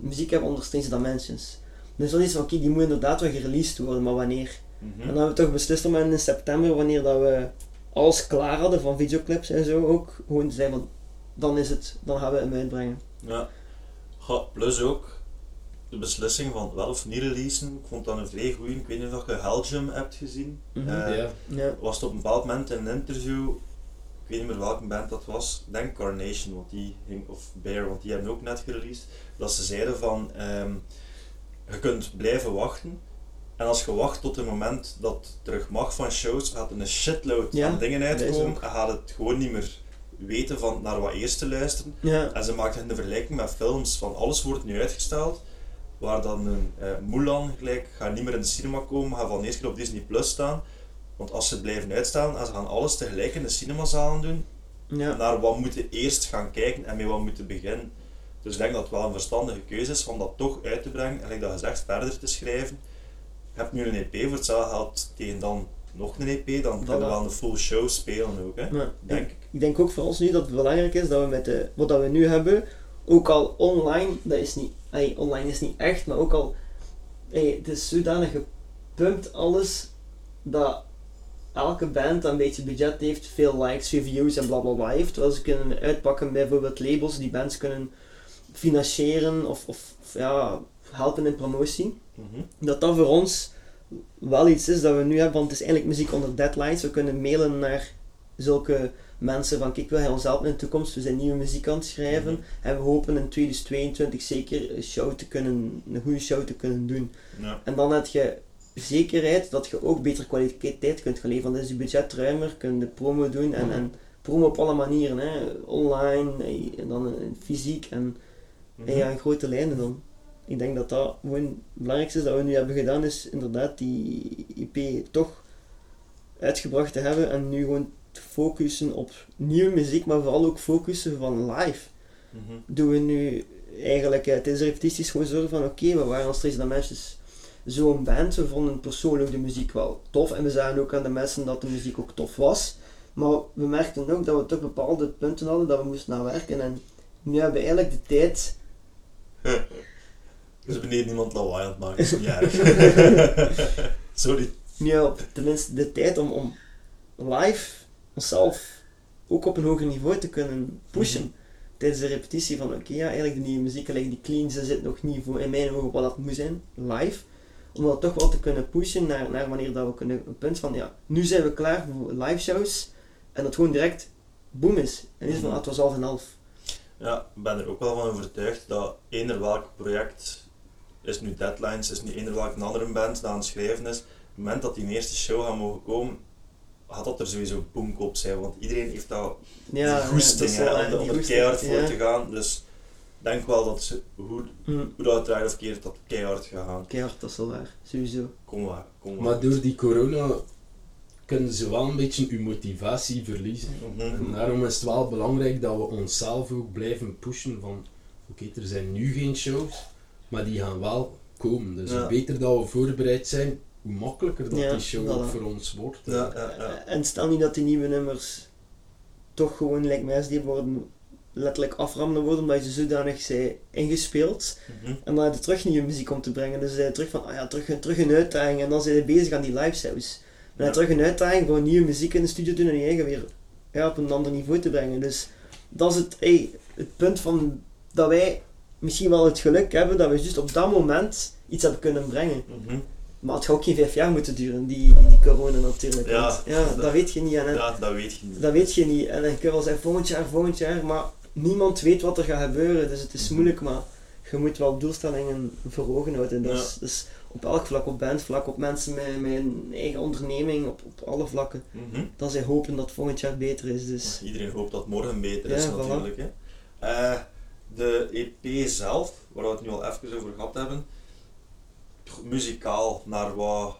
muziek hebben onder Strange Dimensions. Dus dat is van, oké, die moet inderdaad wel gereleased worden, maar wanneer? Mhm. En dan hebben we toch beslist om in september, wanneer dat we alles klaar hadden van videoclips en zo ook, gewoon te zijn van, dan is het, dan gaan we hem uitbrengen. Ja. Plus ook de beslissing van wel of niet releasen. Ik vond dat een vrij goeie. Ik weet niet of je Helgium hebt gezien. Ja. Ja. was het op een bepaald moment in een interview, ik weet niet meer welke band dat was, ik denk Carnation, want die ging, of Bear, want die hebben ook net gereleased, dat ze zeiden van, ehm, je kunt blijven wachten, en als je wacht tot het moment dat het terug mag van shows, gaat er een shitload Ja, aan dingen uitkomen, en gaat het gewoon niet meer weten van naar wat eerst te luisteren. Ja. En ze maakten een vergelijking met films, van alles wordt nu uitgesteld, waar dan een eh, Mulan gelijk, gaat niet meer in de cinema komen, gaat van eerst keer op Disney Plus staan. Want als ze blijven uitstellen en ze gaan alles tegelijk in de cinemazalen doen, Ja. naar wat moeten eerst gaan kijken en met wat moeten beginnen. Dus ik denk dat het wel een verstandige keuze is om dat toch uit te brengen en, like dat gezegd, verder te schrijven. Je hebt nu een EP, voor hetzelfde geld tegen dan nog een EP, dan we Voilà. wel een full show spelen ook, hè? Maar denk ik, ik. denk ook voor ons nu dat het belangrijk is dat we met de, wat dat we nu hebben, ook al online, dat is niet, ey, online is niet echt, maar ook al, ey, het is zodanig gepumpt alles, dat elke band een beetje budget heeft, veel likes, veel views en bla bla bla heeft, terwijl ze kunnen uitpakken bijvoorbeeld labels die bands kunnen financieren of, of, of ja, helpen in promotie Mhm. dat dat voor ons wel iets is dat we nu hebben, want het is eigenlijk muziek onder deadlines. We kunnen mailen naar zulke mensen van kijk, ons helpen in de toekomst? We zijn nieuwe muziek aan het schrijven Mhm. en we hopen in 2022 zeker een show te kunnen, een goede show te kunnen doen. Ja. En dan heb je zekerheid dat je ook betere kwaliteit kunt gaan leveren. Want dan is je budget ruimer, kun je promo doen en, Mhm. en promo op alle manieren. Hè. Online, eh, en dan in fysiek en Mhm. en ja, in grote lijnen dan. Ik denk dat dat gewoon het belangrijkste dat we nu hebben gedaan, is inderdaad die IP toch uitgebracht te hebben en nu gewoon focussen op nieuwe muziek, maar vooral ook focussen van live. Mhm. Doen we nu eigenlijk, eh, tijdens de repetities gewoon zorgen van oké, we waren als Trace Dimensions zo'n band, we vonden persoonlijk de muziek wel tof en we zagen ook aan de mensen dat de muziek ook tof was. Maar we merkten ook dat we toch bepaalde punten hadden dat we moesten naar werken en nu hebben we eigenlijk de tijd Dus beneden niemand lawaai aan het maken, is. Sorry. Ja, tenminste de tijd om, om live onszelf ook op een hoger niveau te kunnen pushen. Tijdens de repetitie van oké, ja, eigenlijk de nieuwe muziek, die cleans, ze zit nog niet voor in mijn ogen wat dat moet zijn, live. Om dat toch wel te kunnen pushen naar, naar wanneer dat we kunnen, een punt van ja, nu zijn we klaar voor live shows. En dat gewoon direct boom is. En niet zo van, Mhm. ah, het was half en half. Ja, ik ben er ook wel van overtuigd dat eender welk project, is nu Deadlines, is nu eender welk een andere band dat aan het schrijven is, op het moment dat die eerste show gaat mogen komen, gaat dat er sowieso boomkop zijn, want iedereen heeft dat Ja, goesting ja, om, er- keihard voor ja. te gaan. Dus ik denk wel dat ze, hoe, Hm, hoe dat het draait of keert, dat keihard gaat gaan. Keihard, dat is wel waar. Sowieso. Kom maar, kom maar. Maar door die corona kunnen ze wel een beetje uw motivatie verliezen. Mhm. En daarom is het wel belangrijk dat we onszelf ook blijven pushen van oké, er zijn nu geen shows, maar die gaan wel komen. Dus Ja. beter dat we voorbereid zijn, hoe makkelijker dat Ja, die show voilà. ook voor ons wordt. Ja, ja, ja. En stel niet dat die nieuwe nummers toch gewoon, lijkt mij, die worden letterlijk aframmen worden omdat je ze zodanig zijn ingespeeld. Mhm. En dan heb je terug nieuwe muziek om te brengen. Dus je terug van, ah ja, terug, terug een uitdaging. En dan zijn je bezig aan die live shows. Dan je Ja. terug een uitdaging voor nieuwe muziek in de studio doen en je eigen weer ja, op een ander niveau te brengen. Dus dat is het, hey, het punt van dat wij misschien wel het geluk hebben dat we juist op dat moment iets hebben kunnen brengen. Mhm. Maar het gaat ook geen vijf jaar moeten duren, die, die, corona natuurlijk. Ja, want, ja dat, dat- weet je niet. En, en Ja, dat weet je niet. dat weet je niet. En dan kun je wel zeggen volgend jaar, volgend jaar, maar niemand weet wat er gaat gebeuren. Dus het is Mhm. moeilijk, maar je moet wel doelstellingen voor ogen houden. Dat Ja. is, dus op elk vlak, op bandvlak, op mensen met, met een eigen onderneming, op, op alle vlakken. Mhm. Dat zij hopen dat volgend jaar beter is. Dus Iedereen hoopt dat morgen beter is voilà. natuurlijk. Hè. Eh, de EP zelf, waar we het nu al even over gehad hebben, muzikaal, naar wat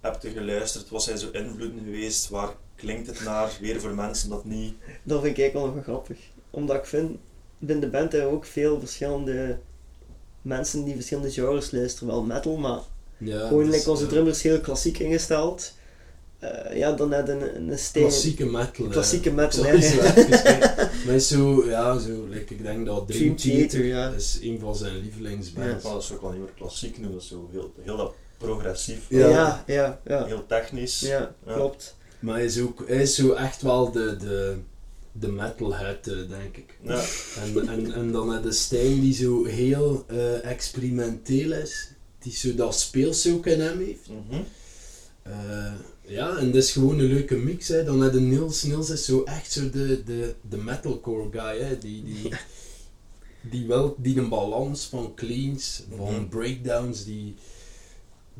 heb je geluisterd? Wat zijn zo invloeden geweest? Waar klinkt het naar? Weer voor mensen dat niet... dat vind ik eigenlijk wel nog grappig. Omdat ik vind, binnen de band hebben ook veel verschillende mensen die verschillende genres luisteren. Wel metal, maar Ja, gewoon dus, like onze drummers heel klassiek ingesteld. Eh, ja, dan net een, een stijl. Klassieke metal. Klassieke metal, hè. zo kijken. Maar zo, ja, zo, like, ik denk dat Dream Dream Theater Theater, ja. is een van zijn lievelingsbands. Maar dat is ook wel niet meer klassiek is zo heel, heel dat progressief, Ja, Ja. ja, ja. ja. heel technisch. Ja, Ja. klopt. Maar hij is, ook, hij is zo echt wel de, de, de metalhead, eh, denk ik. Ja. En, en, en dan heb je Stijn die zo heel eh, experimenteel is, die zo dat speels ook in hem heeft. Mhm. Eh, ja, en dat is gewoon een leuke mix. Hè. Dan heb je Niels. Niels is zo echt zo de, de, de metalcore guy. Hè. Die, die, die, wel, die een balans van cleans, van Mhm. breakdowns, die,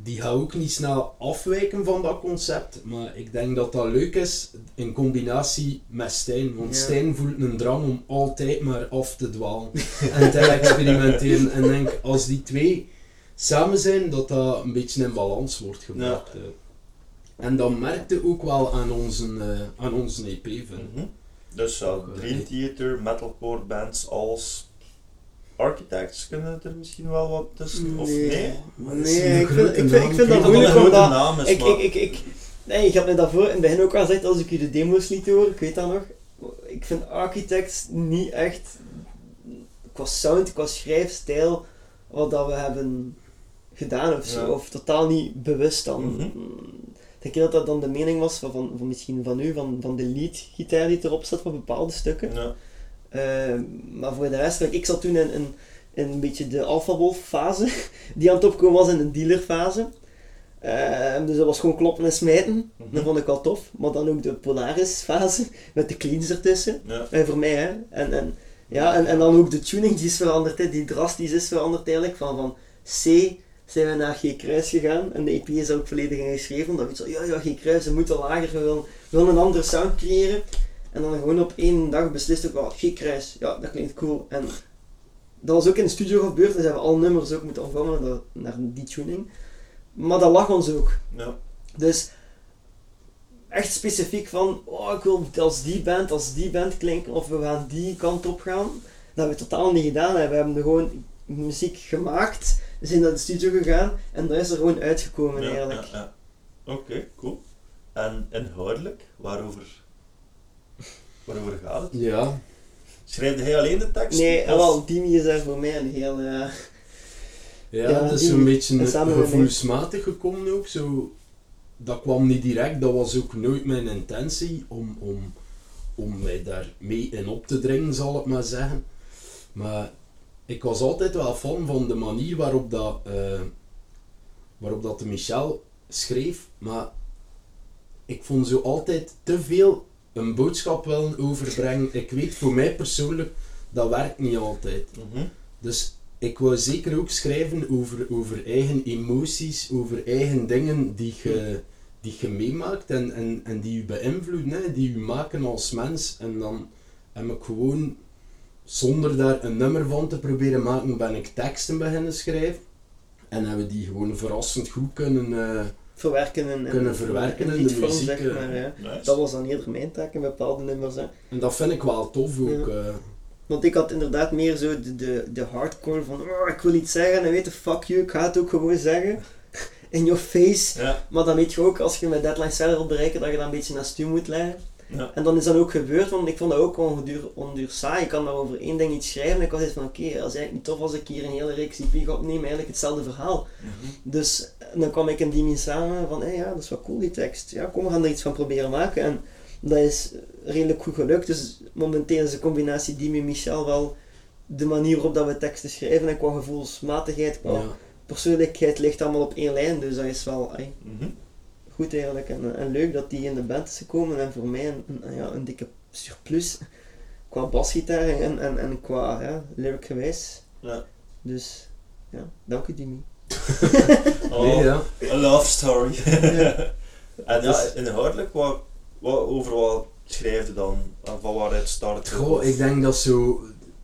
die gaat ook niet snel afwijken van dat concept. Maar ik denk dat dat leuk is in combinatie met Stijn. Want Ja. Stijn voelt een drang om altijd maar af te dwalen en te experimenteren. En ik denk, als die twee samen zijn, dat dat een beetje in balans wordt gebracht. En dat merkte ook wel aan onze, eh, aan onze EP, vind. Mhm. Dus ja, Ook, eh, Dream Theater, metalcore bands als Architects kunnen er misschien wel wat tussen, of nee? Nee, ik vind, ik vind, ik dat moeilijk een grote omdat... naam is, Ik, ik, ik, ik, nee, ik had me daarvoor in het begin ook al gezegd, als ik je de demo's liet horen, ik weet dat nog. Ik vind Architects niet echt, qua sound, qua schrijfstijl, wat dat we hebben gedaan of zo. Ja. Of totaal niet bewust dan. Mhm. Ik denk dat dat dan de mening was van, van, van misschien van u, van, van de lead-gitaar die erop staat voor bepaalde stukken. Ja. Eh, maar voor de rest, like, ik zat toen in, in, in een beetje de Alpha Wolf fase, die aan het opkomen was in de dealer fase. Eh, dus dat was gewoon kloppen en smijten. Mhm. Dat vond ik wel tof. Maar dan ook de Polaris fase, met de cleans ertussen. Ja. Eh, voor mij, hè. En, en, ja, en, en dan ook de tuning die is veranderd, hè, die drastisch is veranderd eigenlijk. Van, van C zijn we naar G kruis gegaan. En de EP is daar ook volledig in geschreven. Dat weet zo, ja, ja, G kruis, we moeten lager, we willen, we willen een andere sound creëren. En dan gewoon op één dag beslist ook wel, G kruis, ja, dat klinkt cool. En dat was ook in de studio gebeurd, dus hebben we alle nummers ook moeten omvormen naar, naar die tuning. Maar dat lag ons ook. Ja. Dus echt specifiek van, oh, ik wil als die band, als die band klinken, of we gaan die kant op gaan. Dat hebben we totaal niet gedaan. hè. We hebben gewoon muziek gemaakt, we zijn naar de studio gegaan en dat is er gewoon uitgekomen Ja, eigenlijk. ja, ja. Oké, cool. En inhoudelijk, waarover, waarover gaat het? Ja, Schrijfde hij alleen de tekst? Nee, Of- en wel, Dimi is daar voor mij een heel... eh, ja, Ja, het is zo'n beetje gevoelsmatig gekomen ook. Zo, dat kwam niet direct, dat was ook nooit mijn intentie om, om, om mij daar mee in op te dringen, zal ik maar zeggen. Maar ik was altijd wel fan van de manier waarop dat, eh, waarop dat de Michel schreef, maar ik vond zo altijd te veel een boodschap willen overbrengen. Ik weet voor mij persoonlijk, dat werkt niet altijd. Mhm. Dus ik wou zeker ook schrijven over, over eigen emoties, over eigen dingen die je, die je meemaakt en, en, en die je beïnvloeden, hè, die je maken als mens. En dan heb ik gewoon, zonder daar een nummer van te proberen maken, ben ik teksten beginnen schrijven. En hebben die gewoon verrassend goed kunnen... eh, Verwerken en, en Kunnen verwerken in de muziek, zeg eh. maar. Ja. Nice. Dat was dan eerder mijn taak in bepaalde nummers. Hè. en dat vind ik wel tof ook. eh. Want ik had inderdaad meer zo de, de, de hardcore van oh, ik wil iets zeggen en weet je, fuck you, ik ga het ook gewoon zeggen. In your face. Ja, Maar dan weet je ook, als je met deadlines verder wilt bereiken, dat je dat een beetje naar stuur moet leggen. Ja. En dan is dat ook gebeurd, want ik vond dat ook onduur, onduur saai. Ik kan maar over één ding iets schrijven en ik was eens van oké, dat is eigenlijk niet tof als ik hier een hele reeks IP ga opnemen, eigenlijk hetzelfde verhaal. Mhm. Dus en dan kwam ik en Dimi samen van, hé ja, dat is wel cool die tekst. Ja, kom, we gaan er iets van proberen maken. En dat is redelijk goed gelukt. Dus momenteel is de combinatie Dimi en Michel wel de manier waarop dat we teksten schrijven. En qua gevoelsmatigheid, qua ja. persoonlijkheid ligt allemaal op één lijn. Dus dat is wel. Goed eigenlijk. En, en leuk dat die in de band is gekomen. En voor mij een, een, ja, een dikke surplus qua basgitaar en, en, en qua ja, lyric gewijs. Ja. Dus ja, dank u Dimi. Oh, Nee, ja. a love story. Ja. en ja, Dus- inhoudelijk, wat, wat, over wat schrijf je dan? Van waaruit start het? Goh, ik denk dat zo,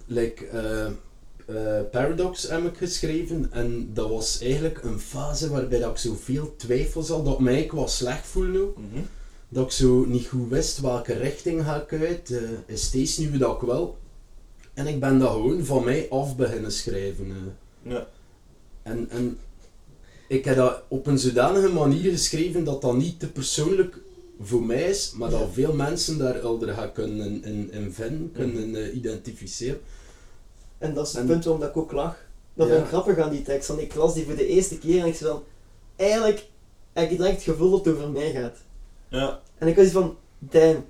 like, eh, eh, Paradox heb ik geschreven en dat was eigenlijk een fase waarbij dat ik zo veel twijfels had, dat mij ik was slecht voelde ook. Mhm. Dat ik zo niet goed wist welke richting ga ik uit, eh, is steeds nu dat ik wil. En ik ben dat gewoon van mij af beginnen schrijven. eh. Ja. En, en ik heb dat op een zodanige manier geschreven dat dat niet te persoonlijk voor mij is, maar dat veel mensen daar elder gaan kunnen in, in, in vinden, kunnen eh, identificeren. En dat is het En- punt waarom dat ik ook lach. Dat Ja. grappig aan die tekst. Want ik las die voor de eerste keer en ik zei van... Eigenlijk heb ik direct het gevoel dat het over mij gaat. Ja. En ik was van... Damn.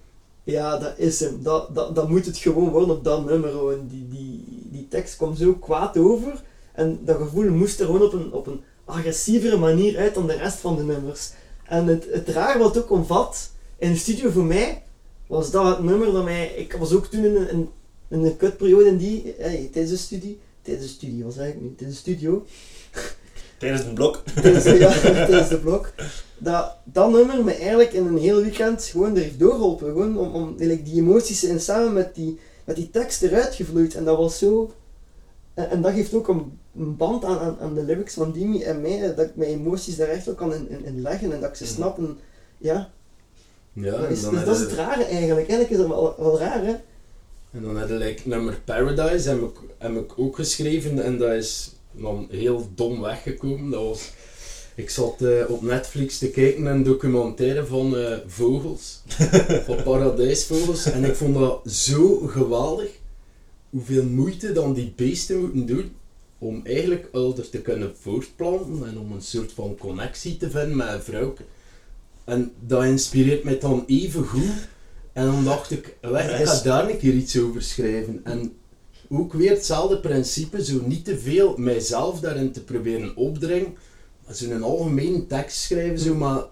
Ja, dat is hem. Dat, dat, dat moet het gewoon worden op dat nummer. gewoon. Die, die, die tekst kwam zo kwaad over. En dat gevoel moest er gewoon op een, op een agressievere manier uit dan de rest van de nummers. En het, het raar wat ook omvat, in de studio voor mij, was dat het nummer dat mij... Ik was ook toen in een, in een kutperiode in die... Hey, tijdens de studie... Tijdens de studie, was eigenlijk niet. Tijdens de studio. Tijdens een blok. tijdens, de- ja, tijdens de blok. Dat, dat nummer me eigenlijk in een heel weekend gewoon er heeft doorgeholpen. Gewoon om, om eigenlijk die emoties en samen met die, met die tekst eruit gevloeid. En dat was zo... En, en dat geeft ook een, een band aan, aan, aan de lyrics van Dimi en mij, dat ik mijn emoties daar echt ook kan in, in, in leggen en dat ik ze Mhm. snap. En, ja, Ja, is, dan dus dat is het rare eigenlijk. Eigenlijk is dat wel, wel raar, hè. En dan heb je like, nummer Paradise heb ik, heb ik ook geschreven en dat is dan heel dom weggekomen. Dat was, ik zat eh, op Netflix te kijken naar een documentaire van eh, vogels, van paradijsvogels. En ik vond dat zo geweldig, hoeveel moeite dan die beesten moeten doen om eigenlijk ouder te kunnen voortplanten en om een soort van connectie te vinden met een vrouw. En dat inspireert mij dan even goed. En dan dacht ik, weg, ik ga daar een keer iets over schrijven. En ook weer hetzelfde principe, zo niet te veel mijzelf daarin te proberen opdringen. Maar Zo'n algemene tekst schrijven, zo, maar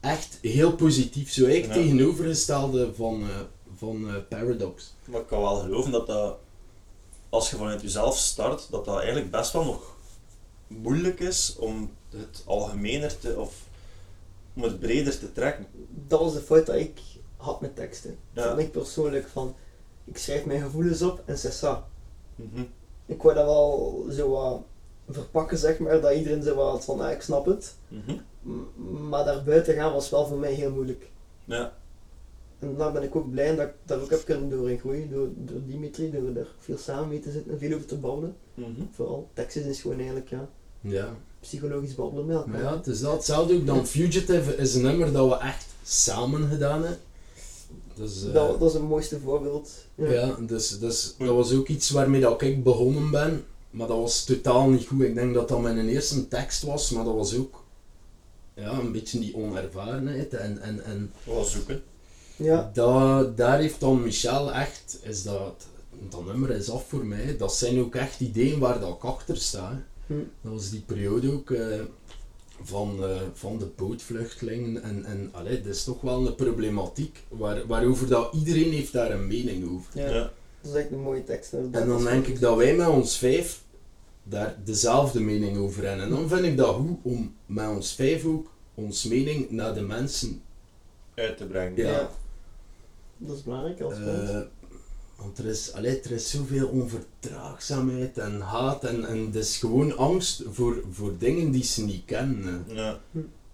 echt heel positief. Zo eigenlijk Ja. tegenovergestelde van, eh, van eh, Paradox. Maar ik kan wel geloven dat dat, als je vanuit jezelf start, dat dat eigenlijk best wel nog moeilijk is om het algemener te, of om het breder te trekken. Dat was de fout dat ik had met teksten. Ja. Vond ik persoonlijk van... Ik schrijf mijn gevoelens op en c'est ça. Mhm. ik wou dat wel zo wat verpakken, zeg maar, dat iedereen zo wat van, ah, ik snap het. Mhm. M- maar daar buiten gaan was wel voor mij heel moeilijk. Ja. En daar ben ik ook blij dat ik daar ook heb kunnen doorheen groeien, door, door Dimitri, door er veel samen mee te zitten en veel over te babbelen. Mhm. Vooral, teksten is gewoon eigenlijk, ja, Ja, psychologisch babbelen met elkaar. ja, het is dat. Hetzelfde ook dan Fugitive is een nummer dat we echt samen gedaan hebben. Dus, eh, dat, dat is het mooiste voorbeeld. Ja. Ja, dus, dus dat was ook iets waarmee dat ik begonnen ben, maar dat was totaal niet goed. Ik denk dat dat mijn eerste tekst was, maar dat was ook ja, een beetje die onervarenheid en, en, en Wel zoeken. Ja, dat, daar heeft dan Michel echt, is dat, dat nummer is af voor mij, dat zijn ook echt ideeën waar dat ik achter sta. Hm. Dat was die periode ook eh, van, eh, van de bootvluchtelingen en, en allee, dat is toch wel een problematiek waar, waarover dat iedereen heeft daar een mening over. ja. Ja. dat is echt een mooie tekst. En dan denk ik dat wij met ons vijf daar dezelfde mening over hebben. En dan vind ik dat goed om met ons vijf ook ons mening naar de mensen Uit te brengen. Ja. Ja. Dat is belangrijk als punt. Want er is, allee, er is zoveel onverdraagzaamheid en haat en, en het is gewoon angst voor, voor dingen die ze niet kennen. Ja.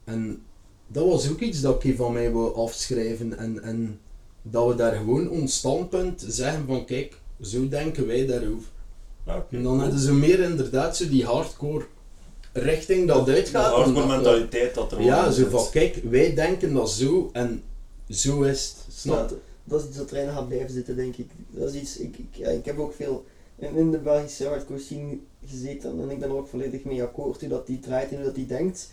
En dat was ook iets dat ik van mij wil afschrijven en, en dat we daar gewoon ons standpunt zeggen van kijk, zo denken wij daarover. Oké. En dan hadden ze meer inderdaad zo die hardcore richting dat De uitgaat. en hardcore dat- mentaliteit dat er Ja, zo van kijk, wij denken dat zo en zo is het. Snap je? Dat, is iets dat erin gaat blijven zitten, denk ik. Dat is iets, ik, ik, ja, ik heb ook veel in, de Belgische hardcore scene gezeten en ik ben er ook volledig mee akkoord hoe dat die draait en hoe dat die denkt.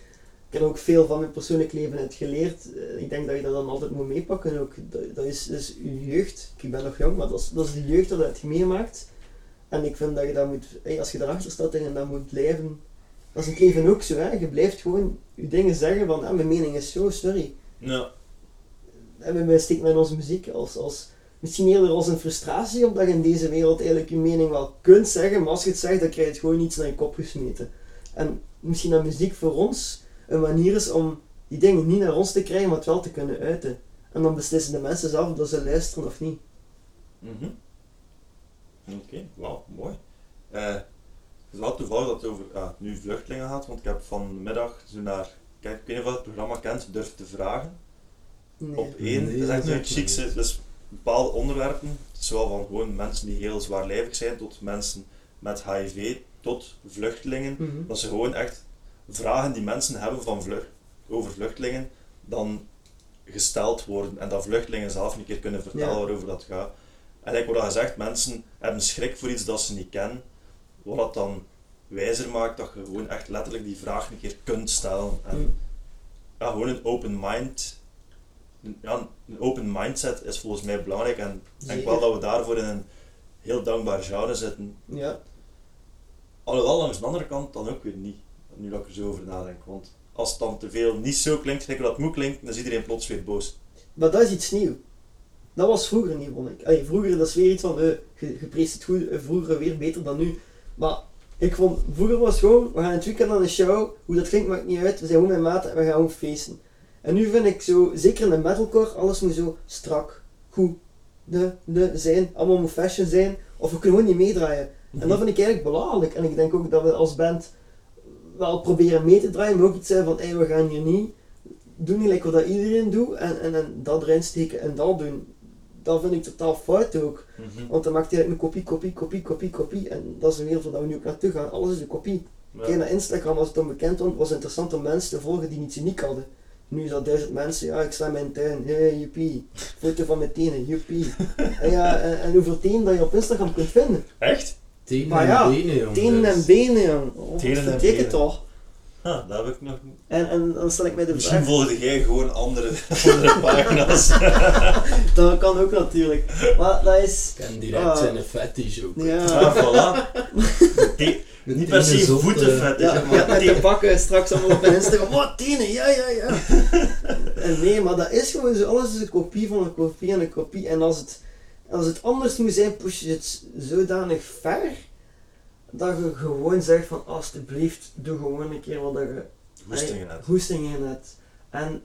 Ik heb ook veel van mijn persoonlijk leven uit geleerd. Eh, Ik denk dat je dat dan altijd moet meepakken. Ook, dat, is, je jeugd. Ik ben nog jong, maar dat is, dat is de jeugd dat je hebt meemaakt. En ik vind dat je dat moet, als je daarachter staat en dat moet blijven. Dat is het leven ook zo, hè. Je blijft gewoon je dingen zeggen van, ah, mijn mening is zo, sorry. Ja. En wij steken met onze muziek als, als misschien eerder als een frustratie, omdat je in deze wereld eigenlijk je mening wel kunt zeggen, maar als je het zegt, dan krijg je het gewoon iets naar je kop gesmeten. En misschien dat muziek voor ons een manier is om die dingen niet naar ons te krijgen, maar het wel te kunnen uiten. En dan beslissen de mensen zelf of ze luisteren of niet. Mhm. Oké, wauw, mooi. Eh, het is wel toevallig dat het over ah, nu vluchtelingen gaat, want ik heb vanmiddag zo naar, kijk, ik weet niet of het programma kent, Durf te Vragen. Nee. Op één, Nee, dat is echt een dus bepaalde onderwerpen, zowel van gewoon mensen die heel zwaarlijvig zijn, tot mensen met HIV, tot vluchtelingen. Mhm. Dat ze gewoon echt vragen die mensen hebben van vlucht, over vluchtelingen, dan gesteld worden. En dat vluchtelingen zelf een keer kunnen vertellen Ja. waarover dat gaat. En like wat je zegt, mensen hebben schrik voor iets dat ze niet kennen. Wat dat dan wijzer maakt dat je gewoon echt letterlijk die vraag een keer kunt stellen. En Mm. ja, gewoon een open mind. Een- Ja, een open mindset is volgens mij belangrijk. En ik denk wel dat we daarvoor in een heel dankbaar genre zitten. Ja, Alhoewel, langs de andere kant dan ook weer niet. Nu dat ik er zo over nadenk. Want als het dan te veel niet zo klinkt, gelijk dat het moet klinken, dan is iedereen plots weer boos. maar dat is iets nieuws. Dat was vroeger niet, vond ik. Allee, vroeger, dat is weer iets van, eh, je, je preest het goed, eh, vroeger weer beter dan nu. Maar ik vond, vroeger was het gewoon, we gaan het weekend aan een show, hoe dat klinkt maakt niet uit, we zijn gewoon met maat en we gaan gewoon feesten. En nu vind ik zo, zeker in de metalcore, alles moet zo strak, goed, de, de, zijn, allemaal moet fashion zijn, of we kunnen gewoon niet meedraaien. En dat vind ik eigenlijk belachelijk. En ik denk ook dat we als band wel proberen mee te draaien, maar ook iets zijn van, hey, we gaan hier niet doen niet lekker wat dat iedereen doet en, en, en dat erin steken en dat doen. Dat vind ik totaal fout ook. Want dan maakt hij een kopie, kopie, kopie, kopie, kopie. En dat is een wereld waar we nu ook naartoe gaan. Alles is een kopie. Ja. Kijk naar Instagram, als het dan bekend was, was het interessant om mensen te volgen die niets uniek hadden. Nu dat duizend mensen, ja, ik sta in mijn tuin, hey, joepie. Foto van mijn tenen, joepie. en, ja, en, en hoeveel tenen dat je op Instagram kunt vinden. Echt? Tenen Maar en benen, jongen. Tenen dus- en benen, jong. Oh, Tenen dat betekent toch? Ha, dat heb ik nog niet. En, en dan stel ik mij de Misschien vraag, volgde jij gewoon andere, andere pagina's. dat kan ook natuurlijk. Maar dat is... Ik ken direct Ah. zijn fetish ook. Ja. Ja, voilà. Niet per se voetenvet, Ja, ja, met de bakken straks allemaal op mijn Instagram. Wat, tenen, ja, ja, ja. En nee, maar dat is gewoon zo. Alles is een kopie van een kopie en een kopie. En als het, als het anders moet zijn, push je het zodanig ver, dat je gewoon zegt van, alsjeblieft, doe gewoon een keer wat dat je Hoestingen. Hoesting in het. En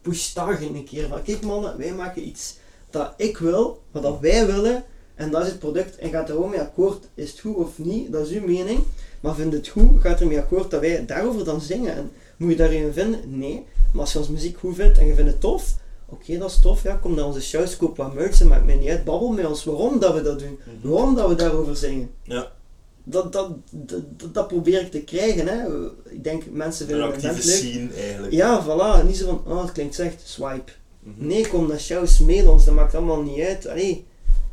push daar geen een keer van. Kijk mannen, wij maken iets dat ik wil, wat dat wij willen, en dat is het product. En gaat er gewoon mee akkoord, is het goed of niet, dat is uw mening. Maar vind het goed, gaat er mee akkoord dat wij daarover dan zingen. En moet je daarin vinden? Nee. Maar als je onze muziek goed vindt en je vindt het tof, oké, dat is tof, ja, kom naar onze shows, koop wat merch, en maakt mij niet uit, babbel met ons waarom dat we dat doen. Mhm. Waarom dat we daarover zingen. Ja, Dat, dat, dat, dat, probeer ik te krijgen. Hè. Ik denk, mensen vinden het leuk. scene eigenlijk. Ja, voilà. Niet zo van, oh, het klinkt slecht, swipe. Mhm. Nee, kom naar shows, mail ons, dat maakt allemaal niet uit. Allee,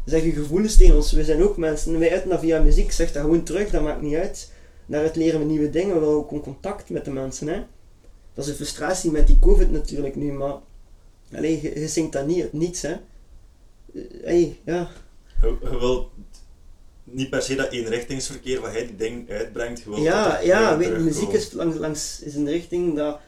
zeg je gevoelens tegen ons. We zijn ook mensen. Wij uiten dat via muziek, zeg dat gewoon terug, dat maakt niet uit. Daaruit leren we nieuwe dingen, we willen ook in contact met de mensen. Hè. dat is een frustratie met die COVID natuurlijk nu, maar allee, je, je zingt dat niet uit niets, hè. Eh, Hey, ja. Je, je wilt niet per se dat eenrichtingsverkeer wat hij die ding uitbrengt. Je wilt dat Ja, ja weet, muziek is langs, langs is een richting dat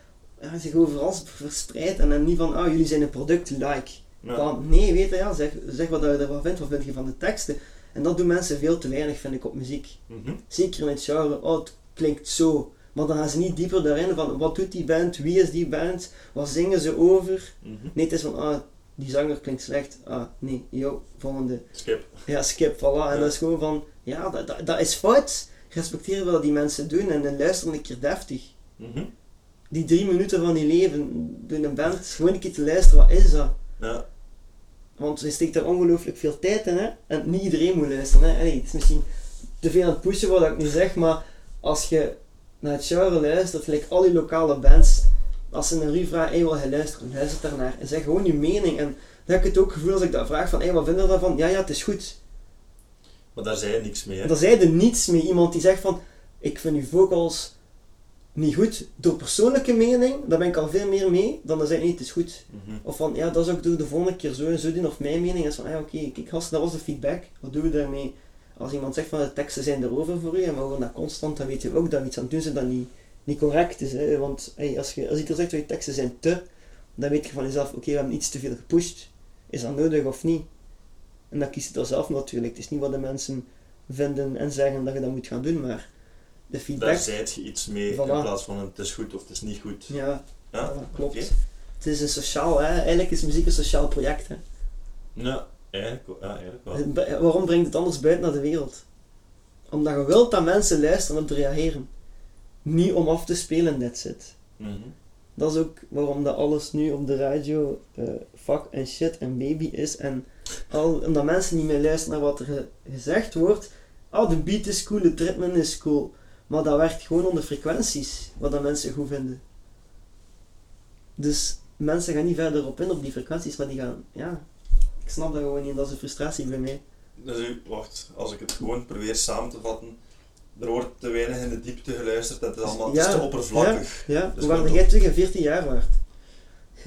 ja, zich overal verspreidt en dan niet van, ah, jullie zijn een product, like. Ja. Van, nee, weet je, ja, zeg, zeg wat je ervan vindt, wat vind je van de teksten. En dat doen mensen veel te weinig, vind ik, op muziek. Mhm. Zeker in het genre, oh, het klinkt zo. Maar dan gaan ze niet dieper daarin van, wat doet die band, wie is die band, wat zingen ze over. Mhm. Nee, het is van, ah, die zanger klinkt slecht. Ah, nee, yo, volgende. Skip. Ja, skip, voilà. En dat is gewoon van, ja, dat, dat, dat is fout. Respecteer wat die mensen doen en dan luister een keer deftig. Mhm. Die drie minuten van die leven, doen een band, gewoon een keer te luisteren, wat is dat? Ja. Want je steekt daar ongelooflijk veel tijd in, hè? En niet iedereen moet luisteren, hè? Allee, het is misschien te veel aan het pushen wat ik nu zeg, maar als je naar het genre luistert, gelijk al die lokale bands, als ze naar u vragen, hey, wat je luistert, luister daarnaar en zeg gewoon je mening. En dan heb ik het ook gevoel als ik dat vraag van, hey, wat vind je daarvan? Ja, ja, het is goed. Maar daar zei je niks mee. Hè? Dan zei er niets mee. Iemand die zegt van, ik vind uw vocals niet goed. Door persoonlijke mening, daar ben ik al veel meer mee, dan dan zei niet, het is goed. Mhm. Of van, ja, dat zou ik doen de volgende keer zo en zo doen. Of mijn mening is van, ja, oké, kijk gast, dat was de feedback. Wat doen we daarmee? Als iemand zegt van, de teksten zijn erover voor u en we horen dat constant, dan weet je ook dat we iets aan het doen zijn dat niet, niet correct is. Hè? Want hey, als, je, als iemand zegt dat je teksten zijn te, dan weet je van jezelf, oké, we hebben iets te veel gepusht. Is dat nodig of niet? En dan kies je dan zelf natuurlijk. Het is niet wat de mensen vinden en zeggen dat je dat moet gaan doen, maar de Daar feedback... zei je iets mee Voilà. in plaats van het is goed of het is niet goed. Ja, Ja, klopt. Het is een sociaal, hè? eigenlijk is muziek een sociaal project. Hè? Ja, eigenlijk, ja, eigenlijk wel. Waarom brengt het anders buiten naar de wereld? Omdat je wilt dat mensen luisteren en op reageren. Niet om af te spelen, that's it. Mhm. Dat is ook waarom dat alles nu op de radio eh fuck en shit en baby is. En al, omdat mensen niet meer luisteren naar wat er ge- gezegd wordt. Ah, de beat is cool, het ritme is cool. Maar dat werkt gewoon onder frequenties, wat dat mensen goed vinden. Dus mensen gaan niet verder op in op die frequenties, maar die gaan, ja, ik snap dat gewoon niet dat is een frustratie bij mij. Dus u, wacht, als ik het gewoon probeer samen te vatten. Er wordt te weinig in de diepte geluisterd en het is allemaal het is Ja, te oppervlakkig. Ja, Dat is hoe waren jij je 14 jaar waard?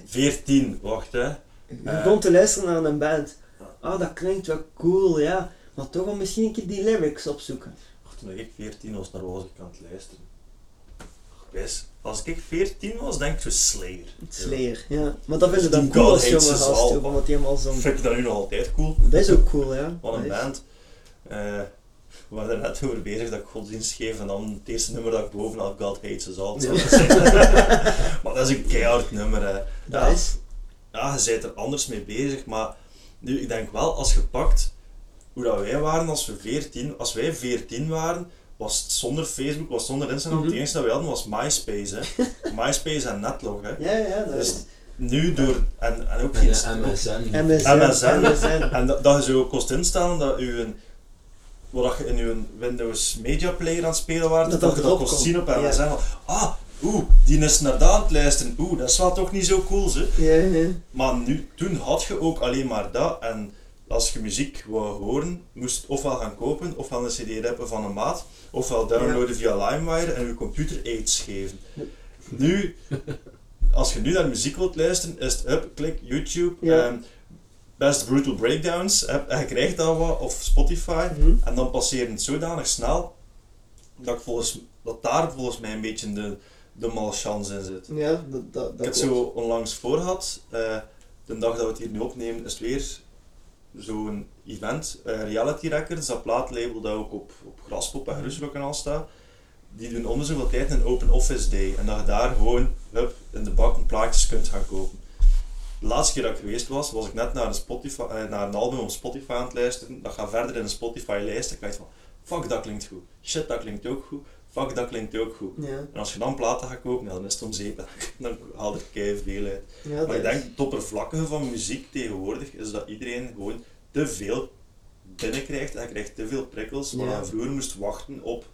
14, wacht hè. Je Eh. begon te luisteren naar een band. Ah, dat klinkt wel cool, ja. Maar toch wel misschien een keer die lyrics opzoeken. Toen ik 14 was, naar was ik aan het luisteren. Als ik 14 was, denk ik zo Slayer. Slayer, ja. Maar dat vinden Dus dan cool als jonge gast, omdat die helemaal. Vind ik dat nu nog altijd cool. Dat is ook cool, ja. Wat een band. Eh, we waren er net over bezig dat ik godsdienst geef en dan het eerste nummer dat ik bovenaf God Hates Us All Ja. maar dat is een keihard nummer. Hè. Ja. is. ja, je bent er anders mee bezig, maar nu, ik denk wel, als je pakt hoe dat wij waren als we 14, als wij 14 waren, was het zonder Facebook, was het zonder Instagram, Mhm. het enige dat we hadden was MySpace. Hè. MySpace en Netlog. Hè. Ja, ja, dat Dus is. nu door, en, en ook En geen... MSN. MSN. MSN. MSN. En dat, dat je zo kost instellen dat je een, wat je in je Windows Media Player aan het spelen waart, Dat dat, je dat kost zien op Ja. MSN. van, Ah, oeh, die is naar daar aan het luisteren. Oeh, dat is wel toch niet zo cool, ze. Ja, ja. Maar nu, toen had je ook alleen maar dat. En als je muziek wou horen, moest je het ofwel gaan kopen, ofwel een cd rappen van een maat, ofwel downloaden via LimeWire en je computer aids geven. Nu, als je nu naar muziek wilt luisteren, is het up, klik YouTube, Ja. ehm, Best Brutal Breakdowns, heb- en je krijgt dat wat, of Spotify, Mhm. en dan passeren het zodanig snel, dat, ik volgens, dat daar volgens mij een beetje de, de malchance in zit. Ja, dat, dat, Ik heb klopt. zo onlangs voor gehad, eh, de dag dat we het hier nu opnemen, is het weer zo'n event, eh, Reality Records, dat plaatlabel dat ook op, op Graspop en Grusrock en al staat. Die doen om zoveel tijd een Open Office Day en dat je daar gewoon hup, in de bakken plaatjes kunt gaan kopen. De laatste keer dat ik geweest was, was ik net naar een, Spotify, eh, naar een album op Spotify aan het luisteren. Dat gaat verder in een Spotify-lijst. Ik dacht van, fuck, dat klinkt goed. Shit, dat klinkt ook goed. Fuck, dat klinkt ook goed. Ja, En als je dan platen gaat kopen, ja, dan is het om zeep. Dan haal ik kei veel uit. ja, Maar ik denk, het oppervlakkige van muziek tegenwoordig is dat iedereen gewoon te veel binnenkrijgt en krijgt te veel prikkels. Waar Ja. je vroeger moest wachten op,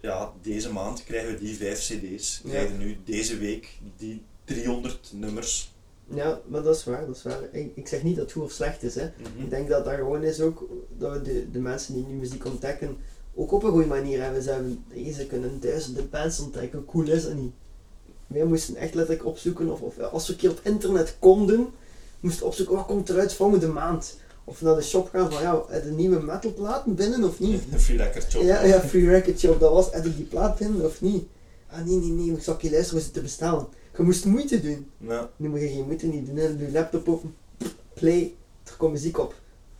ja, deze maand krijgen we die vijf cd's. We Ja. krijgen nu deze week die 300 nummers. Ja, maar dat is waar, dat is waar. Ik, ik zeg niet dat het goed of slecht is, hè. Mhm. Ik denk dat dat gewoon is ook dat we de, de mensen die nu muziek ontdekken ook op een goede manier hebben. Ze, hebben, ze kunnen duizenden bands ontdekken, hoe cool is dat niet? wij moesten echt letterlijk opzoeken, of, of als we een keer op internet konden, moesten opzoeken, wat komt eruit volgende maand? Of naar de shop gaan van, ja, de nieuwe metalplaten binnen of niet? Een free record job. Ja, ja, Free Record Shop, dat was, heb ik die plaat binnen of niet? Ah nee, nee, nee, ik zal je luisteren hoe ze te bestellen. Je moest moeite doen. Ja. Nu moet je geen moeite niet doen, je laptop open, play, er komt muziek op.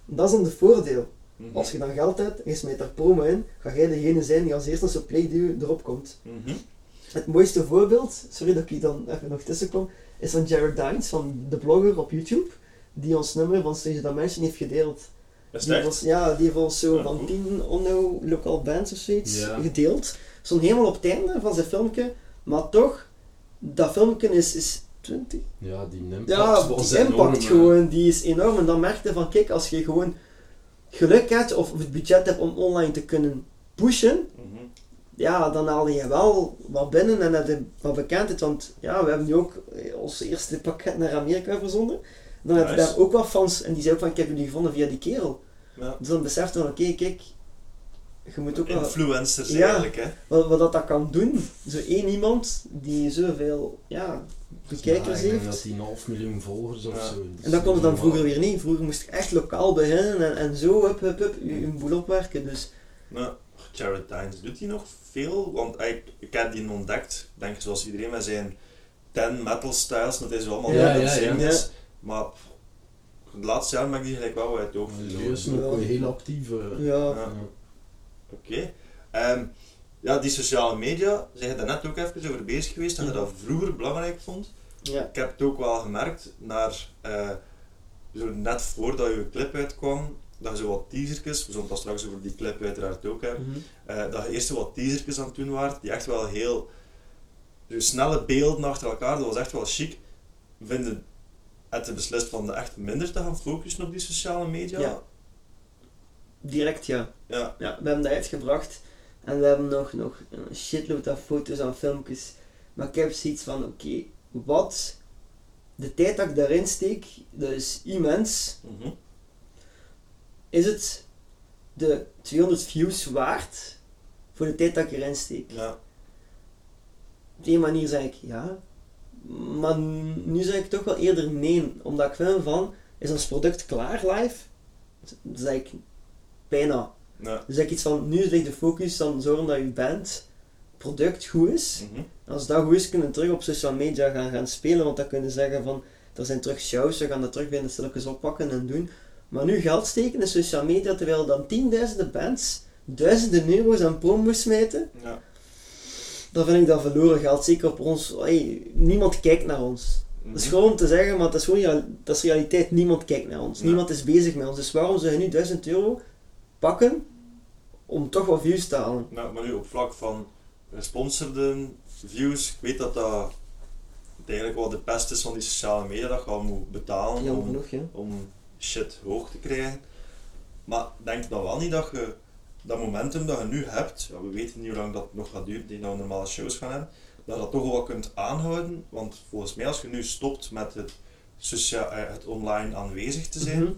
Dat is dan de voordeel. Mhm. Als je dan geld hebt en je smijt daar promo in, ga jij degene zijn die als eerste als ze play duwen erop komt. Mhm. Het mooiste voorbeeld, sorry dat ik hier dan even nog tussen kom, is van Jared Dines, van de blogger op YouTube, die ons nummer van Stage Dimension heeft gedeeld. Is Die ja, die heeft ons zo Ja, van goed. 10 onno local bands of zoiets Ja. gedeeld. Stond helemaal op het einde van zijn filmpje, maar toch, dat filmpje is, is 20. Ja, die impact Ja, die impact gewoon, die is enorm. En dan merkte van, kijk, als je gewoon geluk hebt of het budget hebt om online te kunnen pushen, Mhm. ja, dan haalde je wel wat binnen en heb je wat bekendheid. Want ja, we hebben nu ook eh, ons eerste pakket naar Amerika verzonden. Dan heb je daar ook wat fans en die zei ook van, ik heb jullie gevonden via die kerel. Ja. Dus dan besefte je van, oké, kijk, je moet ook wel... Influencers Ja. eigenlijk, hè. Wat, wat dat kan doen, zo één iemand die zoveel ja, bekijkers Ja, ik denk heeft. dat hij een half miljoen volgers of Ja. zo. Dat En dat kon je dan vroeger weer niet. Vroeger moest ik echt lokaal beginnen en, en zo, hup, hup, hup, je, je boel opwerken. Dus Nou, Jared Dines doet hij nog veel, want hij, ik heb die ontdekt, denk ik zoals iedereen met zijn 10 metal styles, hij zo allemaal Ja, het ja, ja. Maar pff, de laatste jaren ben ik die gelijk wel uit het Die verloren. is nog Ja. heel actief. eh. ja, Ja. Oké. Ehm, ja, die sociale media, zeg je daar net ook even over bezig geweest, dat je dat vroeger belangrijk vond. Ja. Ik heb het ook wel gemerkt, naar, eh, zo net voordat je clip uitkwam, dat je zo wat teasertjes, we zullen het straks over die clip uiteraard ook hebben, eh, dat je eerst zo wat teasertjes aan het doen waren, die echt wel heel zo snelle beelden achter elkaar, dat was echt wel chic. Vinden het beslist van de echt minder te gaan focussen op die sociale media? Ja. Direct ja. Ja. ja. We hebben dat uitgebracht en we hebben nog, nog een shitload aan foto's en filmpjes. Maar ik heb zoiets van, oké, wat de tijd dat ik daarin steek, dat is immens. Mhm. Is het de 200 views waard voor de tijd dat ik erin steek? ja. Op die manier zeg ik ja. Maar nu zeg ik toch wel eerder nee. Omdat ik vind van, is ons product klaar live? Dan zeg ik bijna. Ja. Dus zeg ik iets van, nu ligt de focus dan zorgen dat je band product goed is. Mhm. Als dat goed is, kunnen we terug op social media gaan, gaan spelen. Want dan kunnen zeggen van, er zijn terug shows, we gaan dat terug weer stilletjes oppakken en doen. Maar nu geld steken in social media, terwijl dan tienduizenden bands duizenden euro's aan promo smijten. Ja. Dan vind ik dat verloren geld, zeker op ons. Hey, niemand kijkt naar ons. Mhm. Dat is gewoon om te zeggen, maar dat is gewoon dat is realiteit. Niemand kijkt naar ons. Ja. Niemand is bezig met ons. Dus waarom zou je nu 1000 euro pakken om toch wat views te halen? Nou, maar nu op vlak van gesponsorde views, ik weet dat dat eigenlijk wel de pest is van die sociale media, dat je al moet betalen om, genoeg, om shit hoog te krijgen. Maar denk dan wel niet dat je dat momentum dat je nu hebt, ja, we weten niet hoe lang dat nog gaat duren, die nou normale shows gaan hebben, dat je dat toch wel kunt aanhouden. Want volgens mij als je nu stopt met het, socia- eh, het online aanwezig te zijn, Mhm.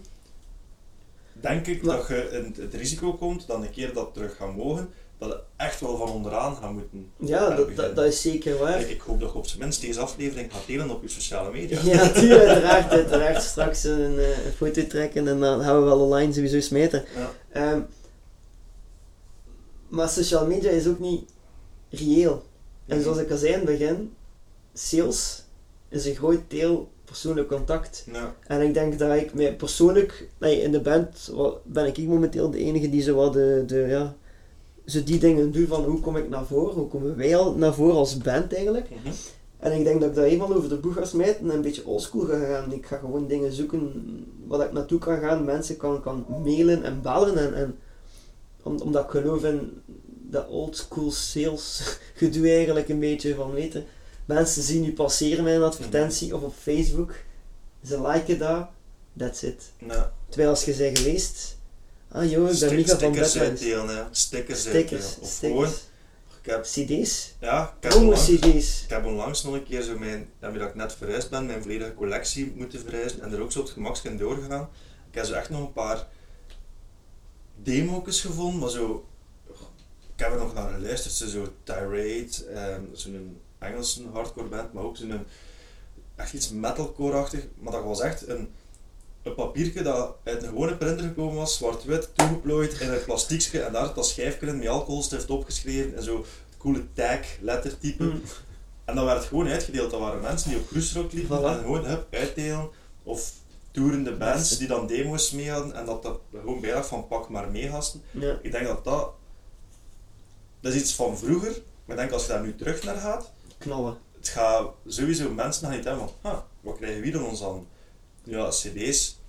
denk ik Maar- dat je in het risico komt dat een keer dat terug gaat mogen, dat je echt wel van onderaan gaat moeten. Ja, dat, dat, dat is zeker waar. Ik hoop dat je op zijn minst deze aflevering gaat delen op je sociale media. Ja, tuurlijk, uiteraard, uiteraard. Straks een, een foto trekken en dan gaan we wel online sowieso smijten. Ja. Ehm, maar social media is ook niet reëel. En zoals ik al zei in het begin, sales is een groot deel persoonlijk contact. Ja. En ik denk dat ik mij persoonlijk, nee, in de band ben ik momenteel de enige die zo wat de, de ja, zo die dingen doe van hoe kom ik naar voren, hoe komen wij al naar voren als band eigenlijk. Mhm. En ik denk dat ik dat eenmaal over de boeg ga smijten en een beetje oldschool ga gaan. Ik ga gewoon dingen zoeken waar ik naartoe kan gaan, mensen kan, kan mailen en bellen. En, en om, omdat ik geloof in dat oldschool sales gedoe eigenlijk een beetje van weten. Mensen zien je passeren met een advertentie of op Facebook. Ze liken dat, that's it. Terwijl als je bent geweest, ah joh, ik ben van stickers uitdelen, hè. Stickers, Stickers, uitdelen. Of gewoon, ik heb, cd's, ja, ik heb, jonge onlangs, cd's. ik heb onlangs nog een keer zo mijn, dat ik net verhuisd ben, mijn volledige collectie moeten verhuizen en er ook zo op het gemakje doorgegaan. Ik heb zo echt nog een paar demo's gevonden, maar zo, ik heb er nog naar geluisterd, zo, zo Tirade, ehm, zo'n Engelse hardcore band, maar ook zo'n echt iets metalcore-achtig. Maar dat was echt een, een papiertje dat uit een gewone printer gekomen was, zwart-wit, toegeplooid in een plastiekje en daar dat schijfje in met alcoholstift opgeschreven en zo het coole tag, lettertype. Mm. En dat werd gewoon uitgedeeld. Dat waren mensen die op cruiserock liepen Voilà. en gewoon hup, uitdelen. Of toerende bands die dan demo's mee hadden en dat dat gewoon bijlag van pak maar mee gasten. Ja. Ik denk dat dat... Dat is iets van vroeger, maar ik denk als je daar nu terug naar gaat, Knallen. het gaat sowieso mensen gaan niet hebben van, wat krijgen we dan ons aan? Ja, cd's.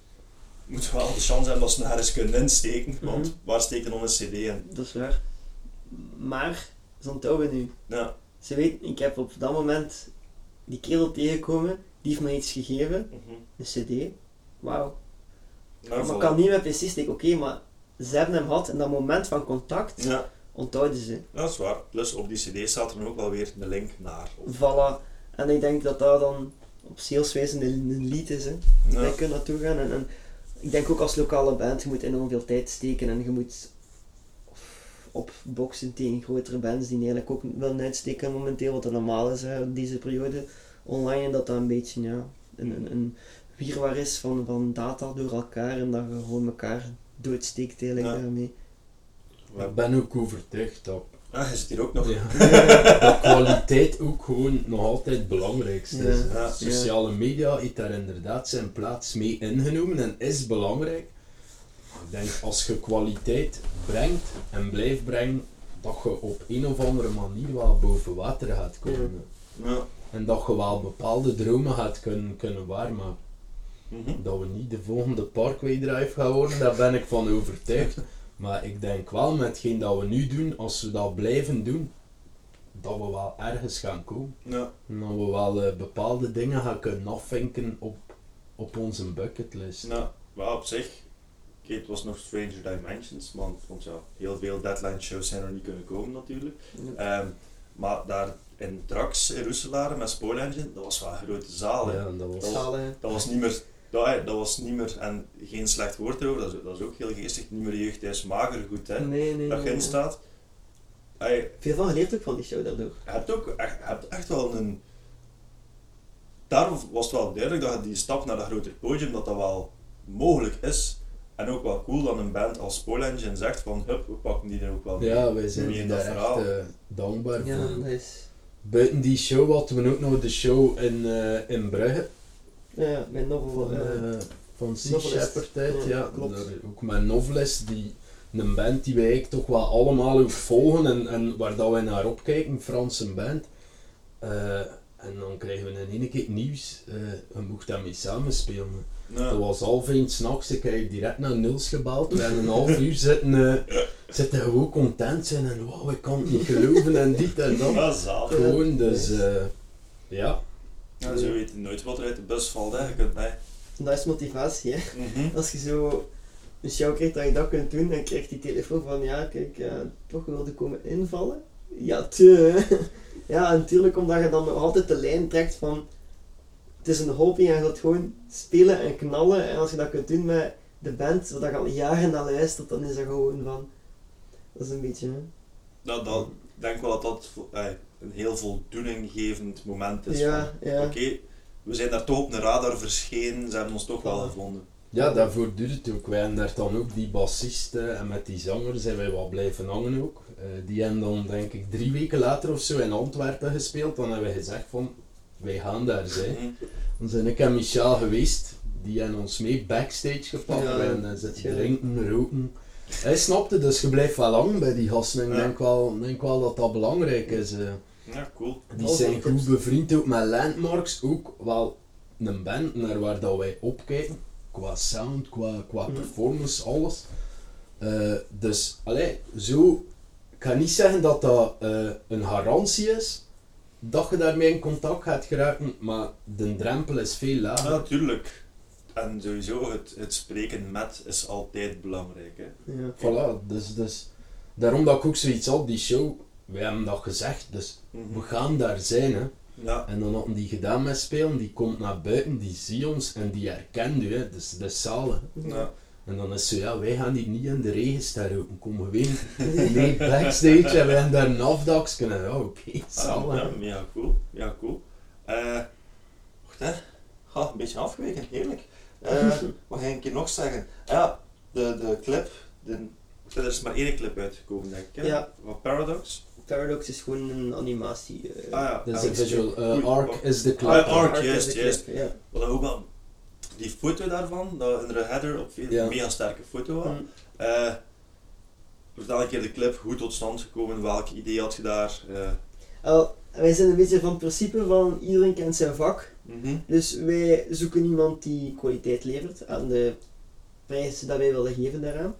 Moeten wel de chance hebben dat ze nergens kunnen insteken, want Mhm. waar steekt dan een cd in? Dat is waar. Maar, ze onthouden nu. Ja. Ze weet, ik heb op dat moment die kerel tegengekomen, die heeft me iets gegeven, Mhm. een cd. Wauw. Nou, maar ik kan niet met PC steken, oké, maar ze hebben hem gehad en dat moment van contact Ja, onthouden ze. dat is waar. Plus op die cd staat er dan ook wel weer een link naar. Of, Voilà. En ik denk dat dat dan op saleswijze een, een lied is, hè. ja. Wij kunnen naartoe gaan. En, en ik denk ook als lokale band, je moet enorm veel tijd steken en je moet op boksen tegen grotere bands die eigenlijk ook willen uitsteken momenteel, wat dat normaal is hè, in deze periode online, en dat dat een beetje ja, een, een, een wierwaar is van, van data door elkaar en dat je gewoon elkaar doodsteekt eigenlijk Ja. daarmee. Ik ben ook overtuigd dat, Ah, je zit hier ook nog. ja, dat kwaliteit ook gewoon nog altijd het belangrijkste is. Ja. Sociale media heeft daar inderdaad zijn plaats mee ingenomen en is belangrijk. Ik denk als je kwaliteit brengt en blijft brengen, dat je op een of andere manier wel boven water gaat komen. Ja. En dat je wel bepaalde dromen gaat kunnen, kunnen waarmaken. Mhm. Dat we niet de volgende Parkway Drive gaan worden, daar ben ik van overtuigd. Maar ik denk wel met hetgeen dat we nu doen, als we dat blijven doen, dat we wel ergens gaan komen. Ja. En dat we wel eh, bepaalde dingen gaan kunnen afvinken op, op onze bucketlist. Nou, wel op zich. Het was nog Stranger Dimensions, want, want ja, heel veel deadline shows zijn er niet kunnen komen natuurlijk. Ehm, maar daar in Drax in Roeselare met Spoil Engine, dat was wel een grote zaal. hè. Ja, dat was... was- Zalen. Dat was niet meer, dat, dat was niet meer, en geen slecht woord erover, dat is, dat is ook heel geestig, niet meer jeugdhuis magergoed hè, Nee, nee, dat nee, erin nee. staat. Ey, Veel van geleerd ook van die show daardoor. je hebt ook echt, hebt echt wel een. Daar was het wel duidelijk dat je die stap naar dat grotere podium, dat dat wel mogelijk is. En ook wel cool dat een band als Spoil Engine zegt van hup, we pakken die er ook wel mee. Ja, wij zijn in daar dat echt verhaal. eh, dankbaar Ja, voor. dat is... Buiten die show hadden we ook nog de show in, eh, in Brugge. Ja, mijn novel... Van, van Sea Novelist. Shepherd uit, Ja, ja. klopt. Daar ook met Novelist, die, een band die wij eigenlijk toch wel allemaal ook volgen en, en waar dat wij naar opkijken, een Franse band. Eh, en dan krijgen we in één keer nieuws, eh je mocht daarmee samenspelen. Ja. Dat was half één s'nachts, ik heb direct naar Nils gebeld. We hebben een half uur zitten, eh, zitten gewoon content zijn en wow, ik kan het niet geloven en dit en dat. Ja. Gewoon, dus eh, ja. Ja, ze weten nooit wat er uit de bus valt, hè. Je kunt, nee. dat is motivatie, hè. Mhm. Als je zo een show krijgt dat je dat kunt doen, dan krijgt die telefoon van ja, kijk, eh, toch wilde komen invallen. Ja, te. Ja, en natuurlijk omdat je dan nog altijd de lijn trekt van het is een hobby en je wilt gewoon spelen en knallen. En als je dat kunt doen met de band, zodat je al jaren naar luistert, dan is dat gewoon van. Dat is een beetje. Hè. Dat, dat, ik denk wel dat dat een heel voldoeninggevend moment is. Ja, van, ja. Oké, we zijn daar toch op een radar verschenen, ze hebben ons toch wel gevonden. Ja, daarvoor duurt het ook. Wij hebben daar dan ook die bassist eh, en met die zanger zijn wij wel blijven hangen ook. Eh, die hebben dan denk ik drie weken later of zo in Antwerpen gespeeld. Dan hebben we gezegd van, wij gaan daar zijn. Mhm. Dan zijn ik en Michel geweest. Die hebben ons mee backstage gepakt. Ja, wij hebben zitten tuurlijk. drinken, roken. Hij snapte, dus je blijft wel lang bij die gasten. En ik Ja. denk, wel, denk wel dat dat belangrijk is. eh. Ja, cool. Die zijn goed bevriend ook met Landmarks, ook wel een band naar waar dat wij opkijken, qua sound, qua, qua Mhm. performance, alles. Eh, dus, allee, zo, ik ga niet zeggen dat dat eh, een garantie is, dat je daarmee in contact gaat geraken, maar de drempel is veel lager. natuurlijk. En sowieso, het, het spreken met is altijd belangrijk. Hè. Ja. Voilà, dus, dus, daarom dat ik ook zoiets had, die show, wij hebben dat gezegd, dus Mhm. we gaan daar zijn, hè. Ja, En dan hadden die gedaan met spelen, die komt naar buiten, die ziet ons en die herkent u, hè. Dus de zalen. ja. En dan is zo, ja, wij gaan hier niet in de regen staan. Komen we weer nee, backstage en we hebben daar een afdaksken. En ja, oké, Ah, zal ja, ja, cool. Ja, cool. Eh wacht hè. Ha, een beetje afgeweken, heerlijk. Eh wat ga ik een keer nog zeggen? Ja, de, de clip. De, er is maar één clip uitgekomen, denk ik. Hè? Ja. Van Paradox. Paradox is gewoon een animatie. eh, Ah ja. Dat is een visual. eh, arc is de clip. Ah, Arc, Arc is juist, juist. Ja. Wat ook wel, die foto daarvan, dat in de header op een Ja. mega sterke foto was. Mm. Eh, vertel een keer de clip, hoe tot stand gekomen, welk idee had je daar? eh, wij zijn een beetje van het principe van iedereen kent zijn vak. mhm. Dus wij zoeken iemand die kwaliteit levert aan de prijs dat wij willen geven daaraan.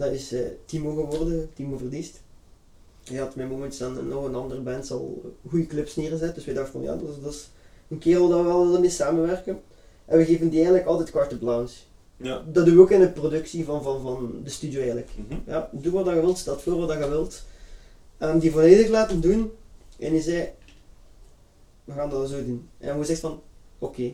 Dat is eh, Timo geworden, Timo Verdiest. Hij had met momentjes aan nog een andere band al goede clubs neergezet. Dus wij dachten van ja, dat is, dat is een kerel dat we wel mee samenwerken. En we geven die eigenlijk altijd carte blanche. Ja. Dat doen we ook in de productie van, van, van de studio eigenlijk. Mhm. Ja, doe wat je wilt, staat voor wat je wilt. En die volledig laten doen. En hij zei, we gaan dat zo doen. En we zegt van, oké.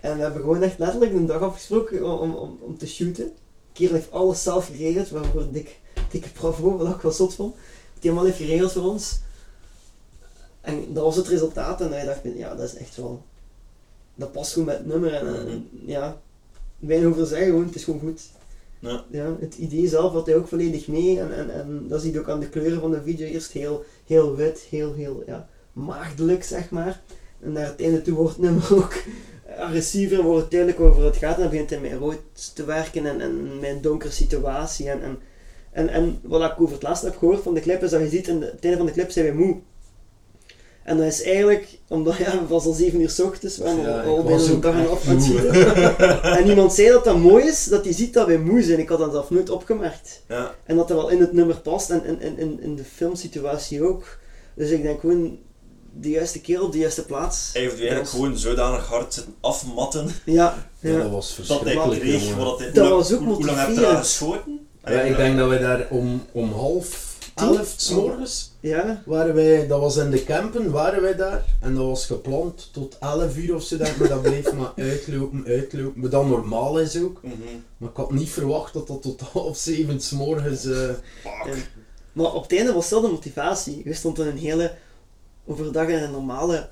En we hebben gewoon echt letterlijk een dag afgesproken om, om, om, om te shooten. Kerel heeft alles zelf geregeld, waarvoor een dik, dikke bravo, wat ik wel zot vond. Die helemaal heeft geregeld voor ons. En dat was het resultaat en hij dacht, ja, dat is echt wel... Dat past goed met het nummer en, en ja... Weinig over zeggen, gewoon, het is gewoon goed. Ja. Ja, het idee zelf had hij ook volledig mee en, en, en dat zie je ook aan de kleuren van de video. Eerst heel, heel wit, heel, heel ja, maagdelijk zeg maar. En naar het einde toe wordt het nummer ook agressiever, wordt het duidelijk over het gaat. En dan begint hij met rood te werken en, en een donkere situatie. En, en, en, en wat ik over het laatste heb gehoord van de clip is dat je ziet, aan het einde van de clip zijn we moe. En dat is eigenlijk, omdat ja, het was al 7 uur s ochtends, we Ja, al, bijna een dag en aan het moe, zitten. En iemand zei dat dat mooi is, dat hij ziet dat wij moe zijn. Ik had dat zelf nooit opgemerkt. Ja. En dat dat wel in het nummer past en in, in, in, in de filmsituatie ook. Dus ik denk gewoon, de juiste kerel op de juiste plaats. Hij heeft u eigenlijk Dat gewoon zodanig hard zitten afmatten Ja, Ja, ja. dat was dat hij verschrikkelijk. kreeg wat. Dat hoe- was ook hoe, hoe lang heb je daar geschoten? Ja, ik denk dat wij daar om, om half elf s morgens ja. waren wij, dat was in de campen, waren wij daar. En dat was gepland tot 11 uur of zo, denk maar dat bleef maar uitlopen, uitlopen. Wat dan normaal is ook. Mhm. Maar ik had niet verwacht dat dat tot half zeven s morgens... eh, Fuck. Ja. Maar op het einde was wel de motivatie. Je stond in een hele, overdag in een normale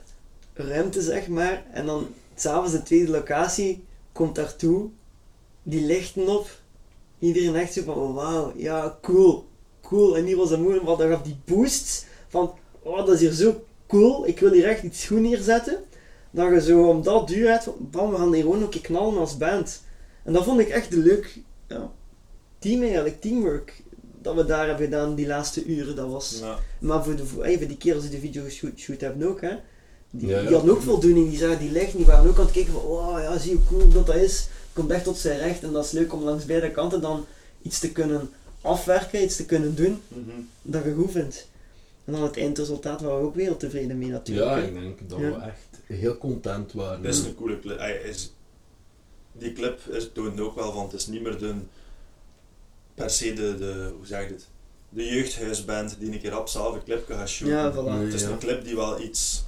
ruimte, zeg maar. En dan, s'avonds de tweede locatie, komt daartoe. Die lichten op. Iedereen echt zo van, wauw, ja, cool. Cool. En hier was een moeilijk, want dat gaf die boost van, oh, dat is hier zo cool. Ik wil hier echt iets goed neerzetten. Dat je zo om dat duur van, bam, we gaan hier gewoon ook knallen als band. En dat vond ik echt leuk. Ja, team eigenlijk, teamwork. Dat we daar hebben gedaan die laatste uren, dat was... Ja. Maar voor, de, voor, hey, voor die kerels die de video geshoot shoot hebben ook, hè. Die, Ja, die hadden ook voldoening, die zagen die licht, die waren ook aan het kijken van, oh ja, zie hoe cool dat dat is. Komt echt tot zijn recht en dat is leuk om langs beide kanten dan iets te kunnen afwerken, iets te kunnen doen Mhm. dat je goed vindt. En dan het eindresultaat waren we ook weer tevreden mee natuurlijk. ja, ik denk dat Ja. we echt heel content waren. Dat is een coole clip. Die clip is, toont ook wel van, het is niet meer de, per se de, de, hoe zeg je dit, de jeugdhuisband die een keer op zelf een clip gaat shooten. Ja, voilà. Nee. Het is Ja. een clip die wel iets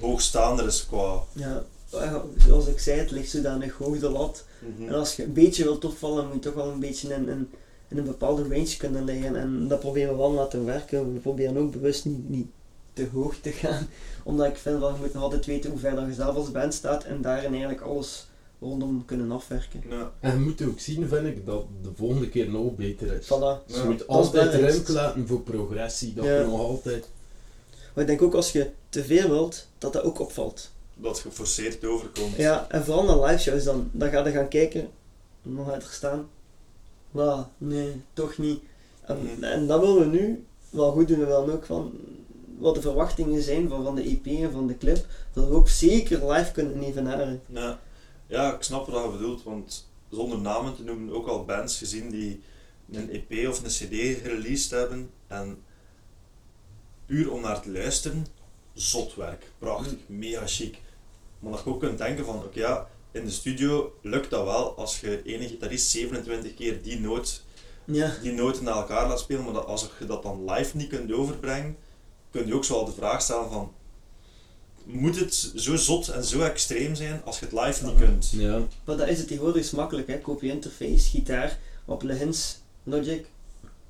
hoogstaander is qua... Ja, ja, zoals ik zei, het ligt zodanig hoog de lat. Mhm. En als je een beetje wilt opvallen, moet je toch wel een beetje in, in, in een bepaalde range kunnen liggen. En dat proberen we wel laten werken. We proberen ook bewust niet, niet te hoog te gaan. Omdat ik vind dat je moet nog altijd weten hoe ver dat je zelf als band staat en daarin eigenlijk alles rondom kunnen afwerken. Ja. En je moet ook zien, vind ik, dat de volgende keer nog beter is. Voilà. Dus Ja, je moet dat is altijd ruimte laten voor progressie, dat Ja. nog altijd... Maar ik denk ook als je te veel wilt, dat dat ook opvalt. Dat geforceerd overkomt. Ja, en vooral naar live shows dan. Dan ga je gaan kijken, en dan gaat er staan. Wauw, nee, toch niet. En, en dat willen we nu wel goed doen. We willen ook van wat de verwachtingen zijn van, van de EP en van de clip. Dat we ook zeker live kunnen evenaren. Ja. Ja, ik snap wat je bedoelt, want zonder namen te noemen, ook al bands gezien die een EP of een CD gereleased hebben en puur om naar te luisteren, zot werk, prachtig, mega chic. Maar dat je ook kunt denken van, oké ja, in de studio lukt dat wel als je ene gitarist 27 keer die noot, Ja, die noten naar elkaar laat spelen, maar dat als je dat dan live niet kunt overbrengen, kun je ook zo al de vraag stellen van, moet het zo zot en zo extreem zijn als je het live niet kunt. Ja. Maar dat is het tegenwoordig is makkelijk, hè. Koop je interface, gitaar, op plugins, Logic,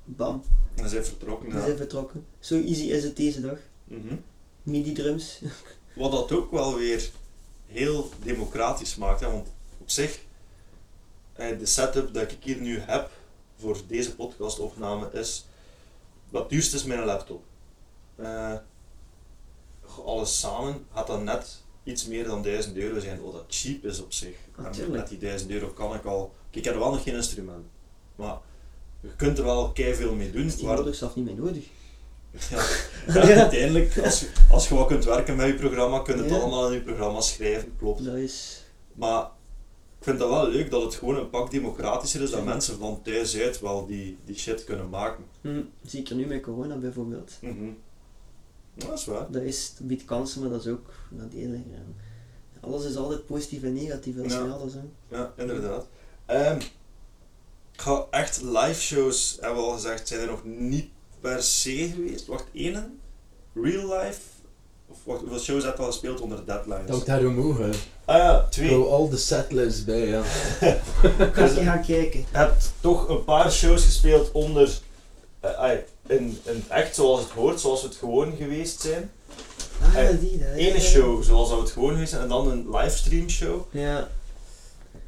bam, En zijn vertrokken. Ja. zijn vertrokken. Zo easy is het deze dag. Mhm. MIDI drums. Wat dat ook wel weer heel democratisch maakt. Hè? Want op zich, eh, de setup dat ik hier nu heb voor deze podcastopname is, wat duurste is mijn laptop. Eh, alles samen gaat dat net iets meer dan 1000 euro zijn, wat dat cheap is op zich. En Natuurlijk. met die 1000 euro kan ik al... Ik heb wel nog geen instrument, maar je kunt er wel kei veel mee doen. Waar- tegenwoordig zelf niet meer nodig. ja, ja, uiteindelijk, als je, als je wat kunt werken met je programma, kun je het Ja. allemaal in je programma schrijven, klopt. Dat is... Maar ik vind dat wel leuk dat het gewoon een pak democratischer is, dat mensen van thuis uit wel die, die shit kunnen maken. Hm, zeker nu met corona bijvoorbeeld. Mhm. Ja, dat is waar. Dat, is, dat biedt kansen, maar dat is ook nadelig. Alles is altijd positief en negatief, dat is Ja. alles. Hè. Ja, inderdaad. Ehm, ik ga echt live shows, hebben we al gezegd, zijn er nog niet per se geweest. Wacht, één? Real life? Of wacht, hoeveel shows heb je al gespeeld onder deadlines? Dat daar omhoog, hè. Ah ja, twee. Hou al de setlists bij, ja. Ik ga je gaan kijken. Je hebt toch een paar shows gespeeld onder, eh, ai, in, in het echt zoals het hoort, zoals we het gewoon geweest zijn. Ah, Eh, die, dat. Ene show zoals we het gewoon geweest zijn en dan een livestream show. Ja,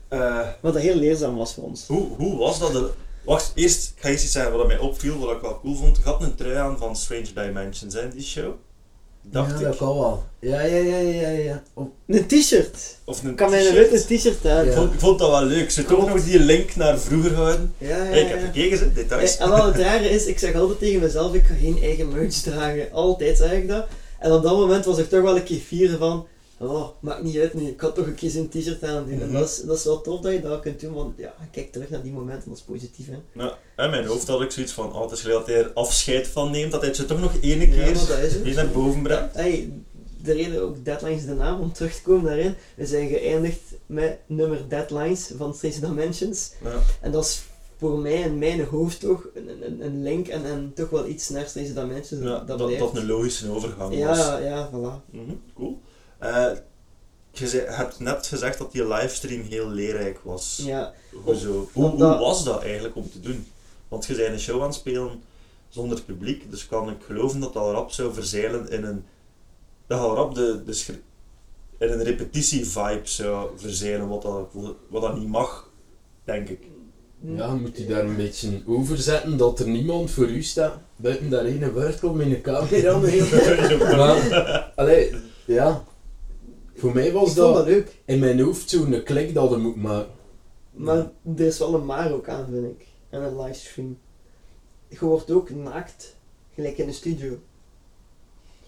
Eh, wat heel leerzaam was voor ons. hoe, hoe was dat? De... Wacht, eerst ik ga je iets zeggen wat mij opviel, wat ik wel cool vond. Je had een trui aan van Strange Dimensions in die show. Dacht ja, ik. dat kan wel. Ja, ja, ja, ja, ja. Een t-shirt. Of een Ik kan mij een t-shirt. witte t-shirt uit. Ik Ja. vond, ik vond dat wel leuk. Ze toch nog die link naar vroeger houden. Ja, ja, Hey, ik heb gekeken, ze, details. Eh, En wat het rare is, ik zeg altijd tegen mezelf, ik ga geen eigen merch dragen. Altijd zeg ik dat. En op dat moment was ik toch wel een keer fier van, oh, maakt niet uit nu, ik had toch een keer zo'n t-shirt aan doen. En Mhm. dat is, dat is wel tof dat je dat kunt doen, want ja, kijk terug naar die momenten, dat is positief hè. Ja, in mijn hoofd had ik zoiets van, oh, het is dat hij er afscheid van neemt, dat hij het zo toch nog ene Ja, keer weer naar boven brengt. Hey, de reden ook Deadlines de naam, om terug te komen daarin. We zijn geëindigd met nummer Deadlines van Strange Dimensions. Ja. En dat is voor mij in mijn hoofd toch een, een, een link en, en toch wel iets naar Strange Dimensions. Ja, dat, dat, een logische overgang was. Ja, ja, voilà. Mhm, cool. Eh, je zei- hebt net gezegd dat die livestream heel leerrijk was. Ja, Hoezo? Hoe, hoe omdat- was dat eigenlijk om te doen? Want je bent een show aan het spelen zonder publiek, dus kan ik geloven dat dat rap zou verzeilen in een... Dat gaat rap de, de schri- in een repetitie-vibe zou verzeilen, wat dat, wat dat niet mag, denk ik. ja, moet je daar een beetje over zetten dat er niemand voor u staat. Buiten daar ene wortel met een camera maar, allee, ja. Voor mij was dat dat leuk. in mijn hoofd zo'n klik dat je moet maken. Maar er is wel een maar ook aan, vind ik. En een livestream. Je wordt ook naakt, gelijk in de studio.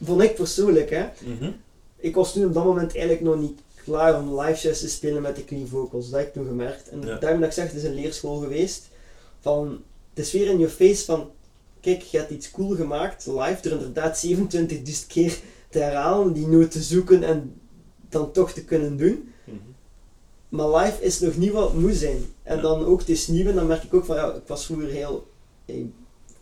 Vond ik persoonlijk, hè. Mhm. Ik was toen op dat moment eigenlijk nog niet klaar om live shows te spelen met de clean vocals. Dat heb ik toen gemerkt. En Ja. daarom dat ik zeg, het is een leerschool geweest. Van, het is weer in je face van, kijk, je hebt iets cool gemaakt, live, er inderdaad 27 keer te herhalen, die noot te zoeken en dan toch te kunnen doen. Mhm. Maar live is nog niet wat het moet zijn. En Ja. dan ook het is nieuw en dan merk ik ook van, ja, ik was vroeger heel, ik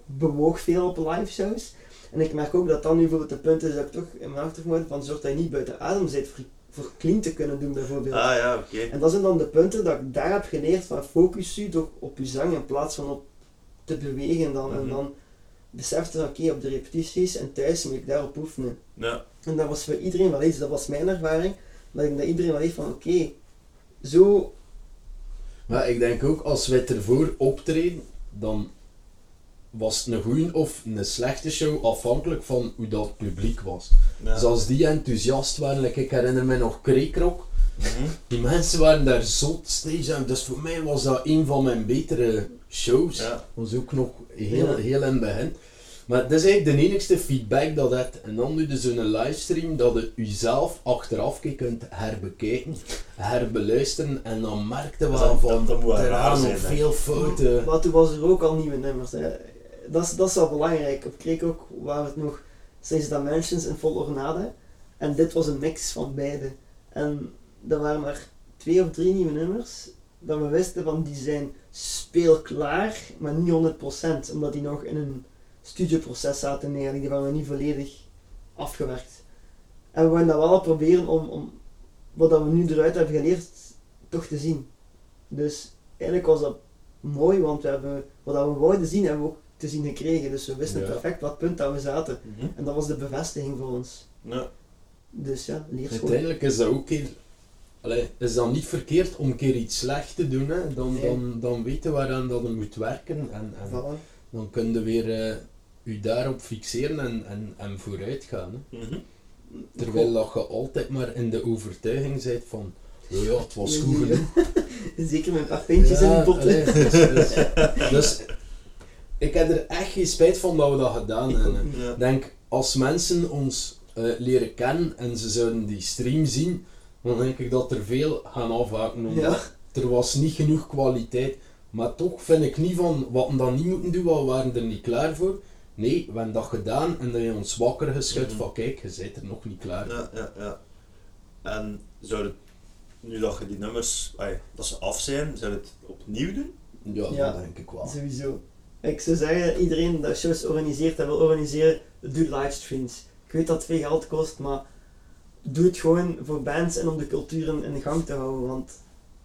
bewoog veel op live shows. En ik merk ook dat dan nu bijvoorbeeld het punt is dat ik toch in mijn achterhoofd moet van zorg dat je niet buiten adem zit voor, voor clean te kunnen doen bijvoorbeeld. Ah ja, oké. En dat zijn dan de punten dat ik daar heb geleerd van focus je toch op je zang in plaats van op te bewegen dan. En Mhm. dan besefte oké, op de repetities en thuis moet ik daarop oefenen. Ja. En dat was voor iedereen wel iets, dat was mijn ervaring. Maar ik denk dat iedereen wel heeft van oké, zo Maar ik denk ook, als wij ervoor optreden, dan was het een goede of een slechte show afhankelijk van hoe dat publiek was. Ja. Dus als die enthousiast waren, like ik herinner me nog Kreekrok, Mhm. die mensen waren daar zot stage aan. Dus voor mij was dat een van mijn betere shows. Ja. was ook nog heel, Ja. heel in het begin. Maar dat is eigenlijk de enigste feedback dat het. En dan doe je zo'n livestream dat je jezelf achteraf keer kunt herbekijken, herbeluisteren en dan merkte Dus wel dat- van er raar waren zijn, nog veel fouten. Maar toen was er ook al nieuwe nummers. Hè. Dat, is, dat is wel belangrijk. Op Kreek ook waren het nog Strange Dimensions en Vol Ornade. En dit was een mix van beide. En er waren maar twee of drie nieuwe nummers. Dat we wisten van die zijn speelklaar, maar niet 100%. Omdat die nog in een studioproces zaten eigenlijk. Die waren nog niet volledig afgewerkt. En we gaan dat wel proberen om, om wat dat we nu eruit hebben geleerd, toch te zien. Dus eigenlijk was dat mooi, want we hebben, wat dat we wouden zien, hebben we ook te zien gekregen. Dus we wisten Ja. perfect wat punt dat we zaten. Mhm. En dat was de bevestiging voor ons. Ja. Dus ja, leerschool. Uiteindelijk is dat ook keer, allee, is dat niet verkeerd om een keer iets slecht te doen. Hè? Dan, Nee. dan, dan weten we waaraan dat je moet werken en, en Voilà. dan kun je weer eh u daarop fixeren en, en, en vooruit gaan. Hè? Mhm. Terwijl dat je altijd maar in de overtuiging bent van, "Oh ja, het was goed genoeg. Zeker met een in de allee, dus, dus, dus ik heb er echt geen spijt van dat we dat gedaan hebben. Ik Ja. denk, als mensen ons eh, leren kennen en ze zouden die stream zien, dan denk ik dat er veel gaan afhaken. Ja. er was niet genoeg kwaliteit. Maar toch vind ik niet van, wat we dan niet moeten doen, want we waren er niet klaar voor. Nee, we hebben dat gedaan en dat je ons wakker geschud Mhm. van kijk, je bent er nog niet klaar. Ja, ja, ja. En zou het, nu dat je die nummers, ai, dat ze af zijn, zou je het opnieuw doen? Ja, Ja. dat denk ik wel. Sowieso. Ik zou zeggen, iedereen dat shows organiseert en wil organiseren, doe livestreams. Ik weet dat het veel geld kost, maar doe het gewoon voor bands en om de culturen in gang te houden. Want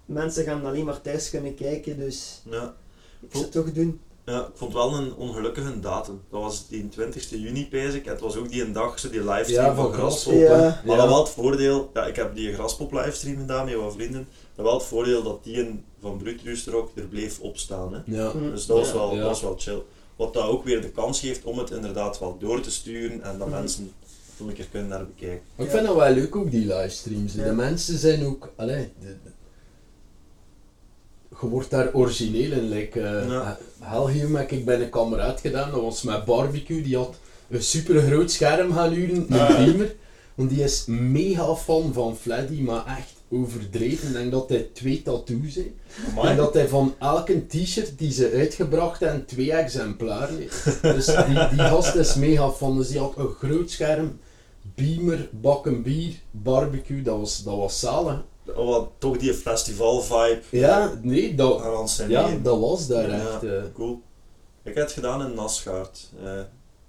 mensen gaan alleen maar thuis kunnen kijken, dus Ja. ik zou het toch doen. Ja, ik vond wel een ongelukkige datum. Dat was die 20 juni, pijs ik. En het was ook die een dag, zo die livestream Ja, van van Graspop. Ja. Maar dat wel het voordeel, ja, ik heb die Graspop livestream gedaan met wat vrienden. Dat wel het voordeel dat die een van Brut Roosterok er bleef opstaan. Hè. Ja. Dus dat was, Ja. wel, Ja. dat was wel chill. Wat dat ook weer de kans geeft om het inderdaad wel door te sturen en dat Mhm. mensen nog een keer kunnen naar bekijken. Maar ik Ja. vind dat wel leuk ook, die livestreams. Ja. De mensen zijn ook, allee, de, de- je wordt daar origineel in. Like, eh Ja. Heb ik bij een kameraad gedaan, dat was met barbecue, die had een super groot scherm gaan huren, een beamer. Want die is mega fan van Fleddy, maar echt overdreven. Ik denk dat hij twee tattoos heeft. En dat hij van elke t-shirt die ze uitgebracht hebben, twee exemplaren heeft. Dus die, die gast is mega fan. Dus die had een groot scherm, beamer, bakken bier, barbecue. Dat was, dat was zalig. Oh, wat, toch die festival vibe Ja, nee, dat, ja, dat was daar Ja. echt. eh. Cool. Ik heb het gedaan in Nasgaard. eh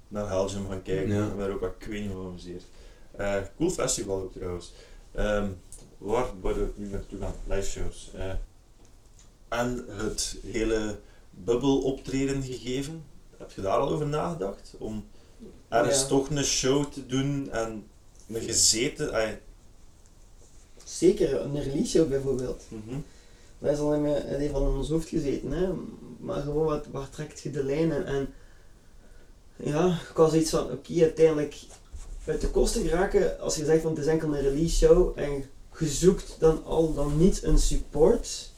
naar Belgium gaan kijken. Ja. Ik ben er ook wat van amuseerd. Eh, cool festival ook trouwens. Ehm, waar worden we nu naartoe gaan? Live shows. Eh, en het hele bubbel optreden gegeven. Heb je daar al over nagedacht? Om ergens Ja. toch een show te doen en een gezeten... Zeker, een release show bijvoorbeeld. mhm. Dat is al in mijn- in een van ons hoofd gezeten, hè. maar gewoon wat, waar trekt je de lijnen en ja, ik was iets van, oké, uiteindelijk uit de kosten geraken, als je zegt van het is enkel een release show en je zoekt dan al dan niet een support.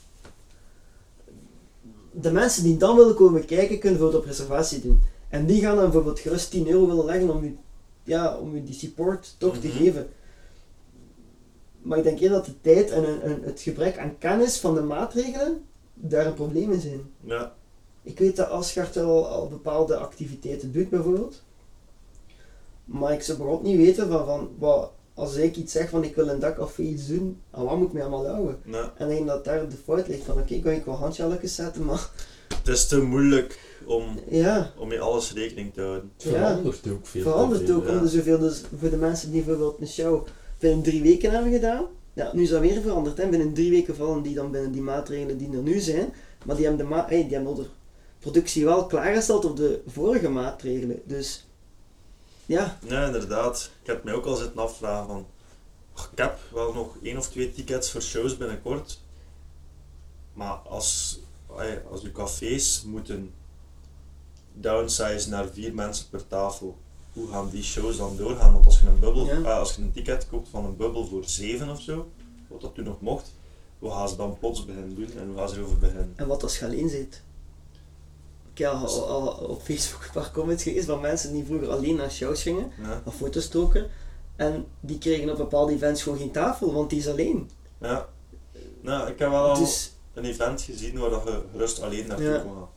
De mensen die dan willen komen kijken, kunnen bijvoorbeeld op reservatie doen. En die gaan dan bijvoorbeeld gerust 10 euro willen leggen om je, ja, om je die support toch te Mhm. geven. Maar ik denk eerder dat de tijd en een, een- het gebrek aan kennis van de maatregelen daar een probleem in zijn. Ja. Ik weet dat Asgard wel al bepaalde activiteiten doet, bijvoorbeeld. Maar ik zou bijvoorbeeld niet weten van, van wat, als ik iets zeg van ik wil een dak of iets doen, aan wat moet ik mij allemaal houden? Ja. En ik denk dat daar de fout ligt van oké, kan ik wel handjalletjes zetten, maar Het is te moeilijk om, ja, om met alles rekening te houden. Het Ja. verandert ook veel. verandert ook ja. om de zoveel. Dus voor de mensen die bijvoorbeeld een show binnen drie weken hebben gedaan, ja, nu is dat weer veranderd. Hè. Binnen drie weken vallen die dan binnen die maatregelen die er nu zijn, maar die hebben de, ma die hebben de productie wel klaargesteld op de vorige maatregelen. Dus ja, Ja, inderdaad. Ik heb mij ook al zitten afvragen van... "Ach, Ik heb wel nog één of twee tickets voor shows binnenkort. Maar als, als uw cafés moeten downsize naar vier mensen per tafel, hoe gaan die shows dan doorgaan? Want als je een, bubbel, Ja. eh, als je een ticket koopt van een bubbel voor zeven of zo, wat dat toen nog mocht, hoe gaan ze dan plots beginnen doen en hoe gaan ze erover beginnen? en wat als je alleen zit. Ik heb al, al op Facebook een paar comments gelezen van mensen die vroeger alleen naar shows gingen, Ja, naar foto's stoken, en die kregen op bepaalde events gewoon geen tafel, want die is alleen. ja. Nou, ik heb wel al Dus een event gezien waar dat je gerust alleen naartoe Ja. kon gaan.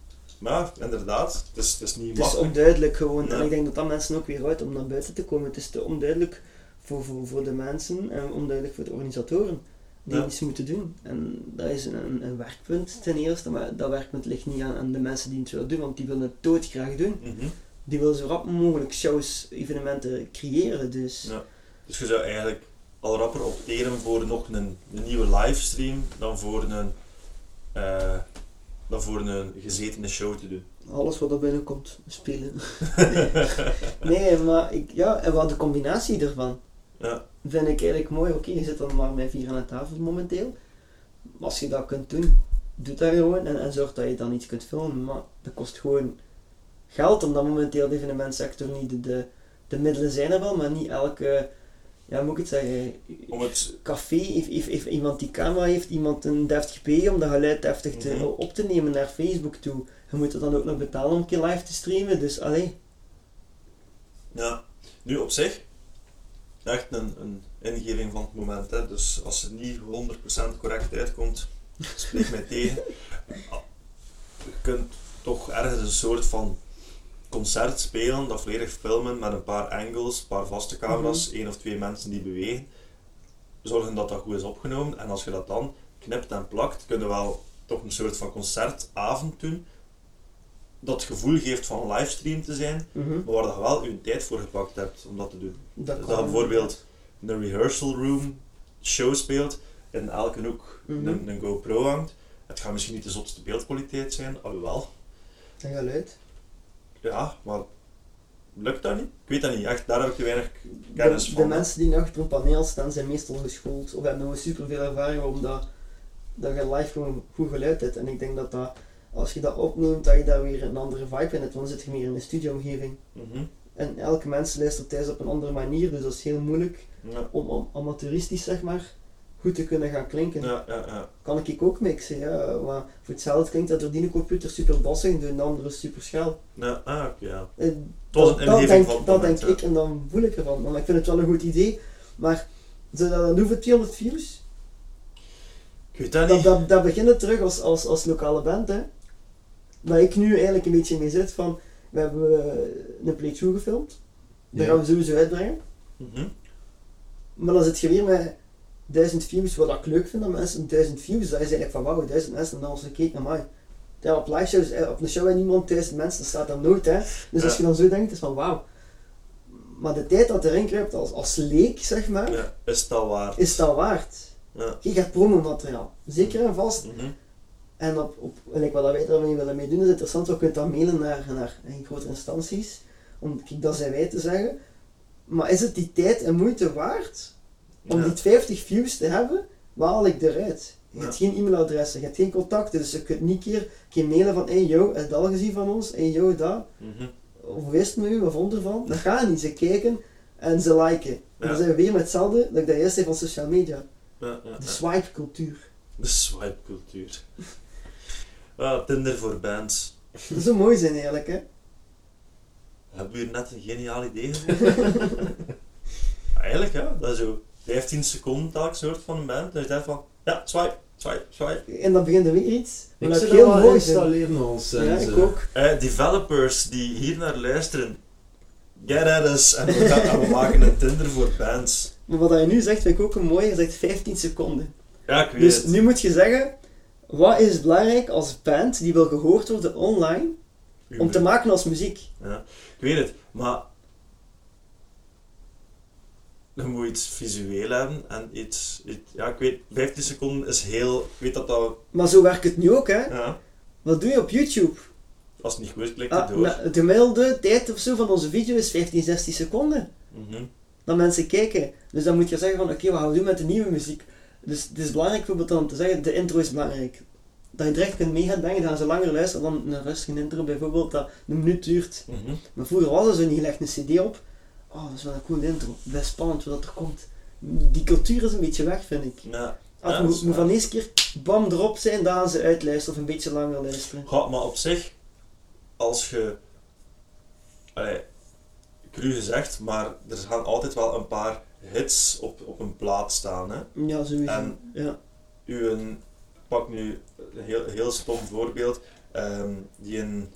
Maar inderdaad, het is, het is niet Het is makkelijk. onduidelijk gewoon. En ik denk dat dat mensen ook weer houdt om naar buiten te komen. Het is te onduidelijk voor, voor, voor de mensen en onduidelijk voor de organisatoren die Ja. iets moeten doen. En dat is een, een, een werkpunt ten eerste, maar dat werkpunt ligt niet aan, aan de mensen die het willen doen, want die willen het doodgraag doen. Mhm. Die willen zo rap mogelijk shows, evenementen creëren. Dus Ja. Dus je zou eigenlijk al rapper opteren voor nog een, een nieuwe livestream dan voor een, eh, dan voor een gezetene show te doen. Alles wat er binnenkomt, spelen. nee, maar ik, ja, en wat de combinatie ervan Ja, vind ik eigenlijk mooi. Oké, je zit dan maar met vier aan de tafel momenteel. Maar als je dat kunt doen, doe dat gewoon en, en zorg dat je dan iets kunt filmen. Maar dat kost gewoon geld, omdat momenteel de evenementsector niet de, de, de middelen zijn er wel, maar niet elke, ja moet ik het zeggen, om het, café heeft, heeft, heeft iemand die camera heeft, iemand een 30p om dat geluid deftig te, Mhm. op te nemen naar Facebook toe. Je moet er dan ook nog betalen om een keer live te streamen, dus allee. ja. Nu op zich, echt een, een ingeving van het moment. Hè. Dus als het niet 100% correct uitkomt, spreek mij tegen. Je kunt toch ergens een soort van concert spelen, dat volledig filmen met een paar angles, een paar vaste camera's, één of twee mensen die bewegen. Zorgen dat dat goed is opgenomen en als je dat dan knipt en plakt, kun je wel toch een soort van concertavond doen. Dat het gevoel geeft van livestream te zijn, Mhm. maar waar je wel je tijd voor gepakt hebt om dat te doen. Dat Dus dat je bijvoorbeeld een rehearsal room show speelt, in elke hoek Mhm. een, een GoPro hangt. Het gaat misschien niet de zotste beeldkwaliteit zijn, alhoewel. En geluid. Ja, maar lukt dat niet? Ik weet dat niet, echt, daar heb ik te weinig kennis De, van. de mensen die achter een paneel staan zijn meestal geschoold of hebben nog super veel ervaring omdat dat je live gewoon goed geluid hebt. En ik denk dat, dat als je dat opneemt, dat je daar weer een andere vibe in hebt, want dan zit je meer in een studioomgeving. Mhm. En elke mens luistert thuis op een andere manier, dus dat is heel moeilijk ja. om, om amateuristisch zeg maar goed te kunnen gaan klinken. Ja, ja, ja. Kan ik ook mixen, ja. Maar voor hetzelfde klinkt dat door die computer super bassig, door de andere super schel. ja ah, oké, ja. Eh, dat, dat denk, dat moment, denk ik en dan voel ik ervan. Want ik vind het wel een goed idee. Maar zou dat dan hoeven 200 views? Ik weet dat niet. dat, dat begint het terug als, als, als lokale band. Hè. Waar ik nu eigenlijk een beetje mee zit van... We hebben eh, een playthrough gefilmd. Dat Ja. gaan we sowieso uitbrengen. Mhm. Maar dan zit je weer met 1000 views, wat ik leuk vind aan mensen. 1000 views, dat is eigenlijk van wauw, 1000 mensen en dan als je kijkt naar mij. Ja, op live shows, eh, op een show en niemand 1000 mensen, dat staat dan nooit hè. Dus als je dan zo denkt, is van wauw. Maar de tijd dat erin kruipt als, als leek, zeg maar, Ja, is dat waar? is dat waard. Ja. Je gaat promomateriaal, zeker en vast. Mhm. En op, op wat wij daarmee willen mee doen is interessant, we kunnen dat mailen naar, naar grotere instanties, om kijk, dat zijn wij te zeggen. Maar is het die tijd en moeite waard om die 50 views te hebben? Waar haal ik eruit? Je hebt geen e-mailadressen, je hebt geen contacten, dus je kunt niet keer, een keer mailen van hey yo, heb je dat al gezien van ons? Hey yo, dat? Mhm. Of wist me u, wat vond ervan? Dat gaat niet, ze kijken en ze liken. En Ja. dan zijn we weer met hetzelfde dat ik dat eerst zei van social media. Ja, ja, De swipe cultuur. De swipe cultuur. Ah, Tinder voor bands. Dat zou mooi zijn eigenlijk hè. Hebben we hier net een geniaal idee gevonden? Eigenlijk ja, dat is zo 15 seconden telkens soort van een band. Dat je denkt van, ja, swipe, swipe, swipe. En dan begint er weer iets. Ik dat heel mooi installeren als Ja, ik ook. Eh, developers die hier naar luisteren, get at us en we, gaan, en we maken een Tinder voor bands. Maar wat je nu zegt, vind ik ook een mooie. Je zegt 15 seconden. Ja, ik weet Dus het. nu moet je zeggen, wat is belangrijk als band die wil gehoord worden online, om te maken als muziek? Ja, ik weet het, maar je moet iets visueel hebben en iets, iets- ja ik weet, 15 seconden is heel, ik weet dat dat, Maar zo werkt het nu ook hè. ja, Wat doe je op YouTube? als het niet goed is, klikt Ah, door. nou, de gemiddelde tijd of zo van onze video is 15, 16 seconden. Mhm. Dat mensen kijken. Dus dan moet je zeggen van oké, wat gaan we doen met de nieuwe muziek? Dus het is belangrijk bijvoorbeeld dan om te zeggen, de intro is belangrijk. Dat je direct kunt mee gaan denken, dan gaan ze langer luisteren dan een rustige intro bijvoorbeeld, dat een minuut duurt. Mhm. Maar vroeger was er zo niet, je legt een cd op. Oh, dat is wel een coole intro. Best spannend wat er komt. Die cultuur is een beetje weg, vind ik. Ja, Het moet, moet van eerste keer bam erop zijn, dan ze uitluisteren of een beetje langer luisteren. Maar op zich, als je, allee, cru gezegd, maar er gaan altijd wel een paar hits op, op een plaat staan. Hè. Ja, sowieso. En- ja. Uw, ik pak nu een heel, heel stom voorbeeld, ehm, die een,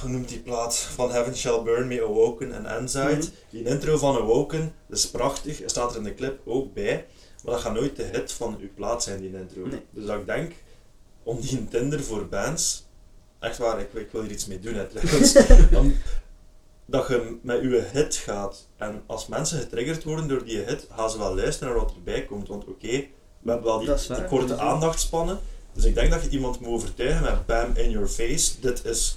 hoe noemt die plaat, van Heaven Shall Burn Me, Awoken en Ensight. Mhm. Die intro van Awoken, dat is prachtig, er staat er in de clip ook bij, maar dat gaat nooit de hit van uw plaat zijn, die intro. Nee. Dus dat ik denk, om die Tinder voor bands, echt waar, ik, ik wil hier iets mee doen hè, trouwens, om, dat je met je hit gaat. En als mensen getriggerd worden door die hit, gaan ze wel luisteren naar wat erbij komt. Want oké, we hebben wel die, waar, die korte aandachtspannen. Dus ik denk dat je iemand moet overtuigen met bam in your face. Dit is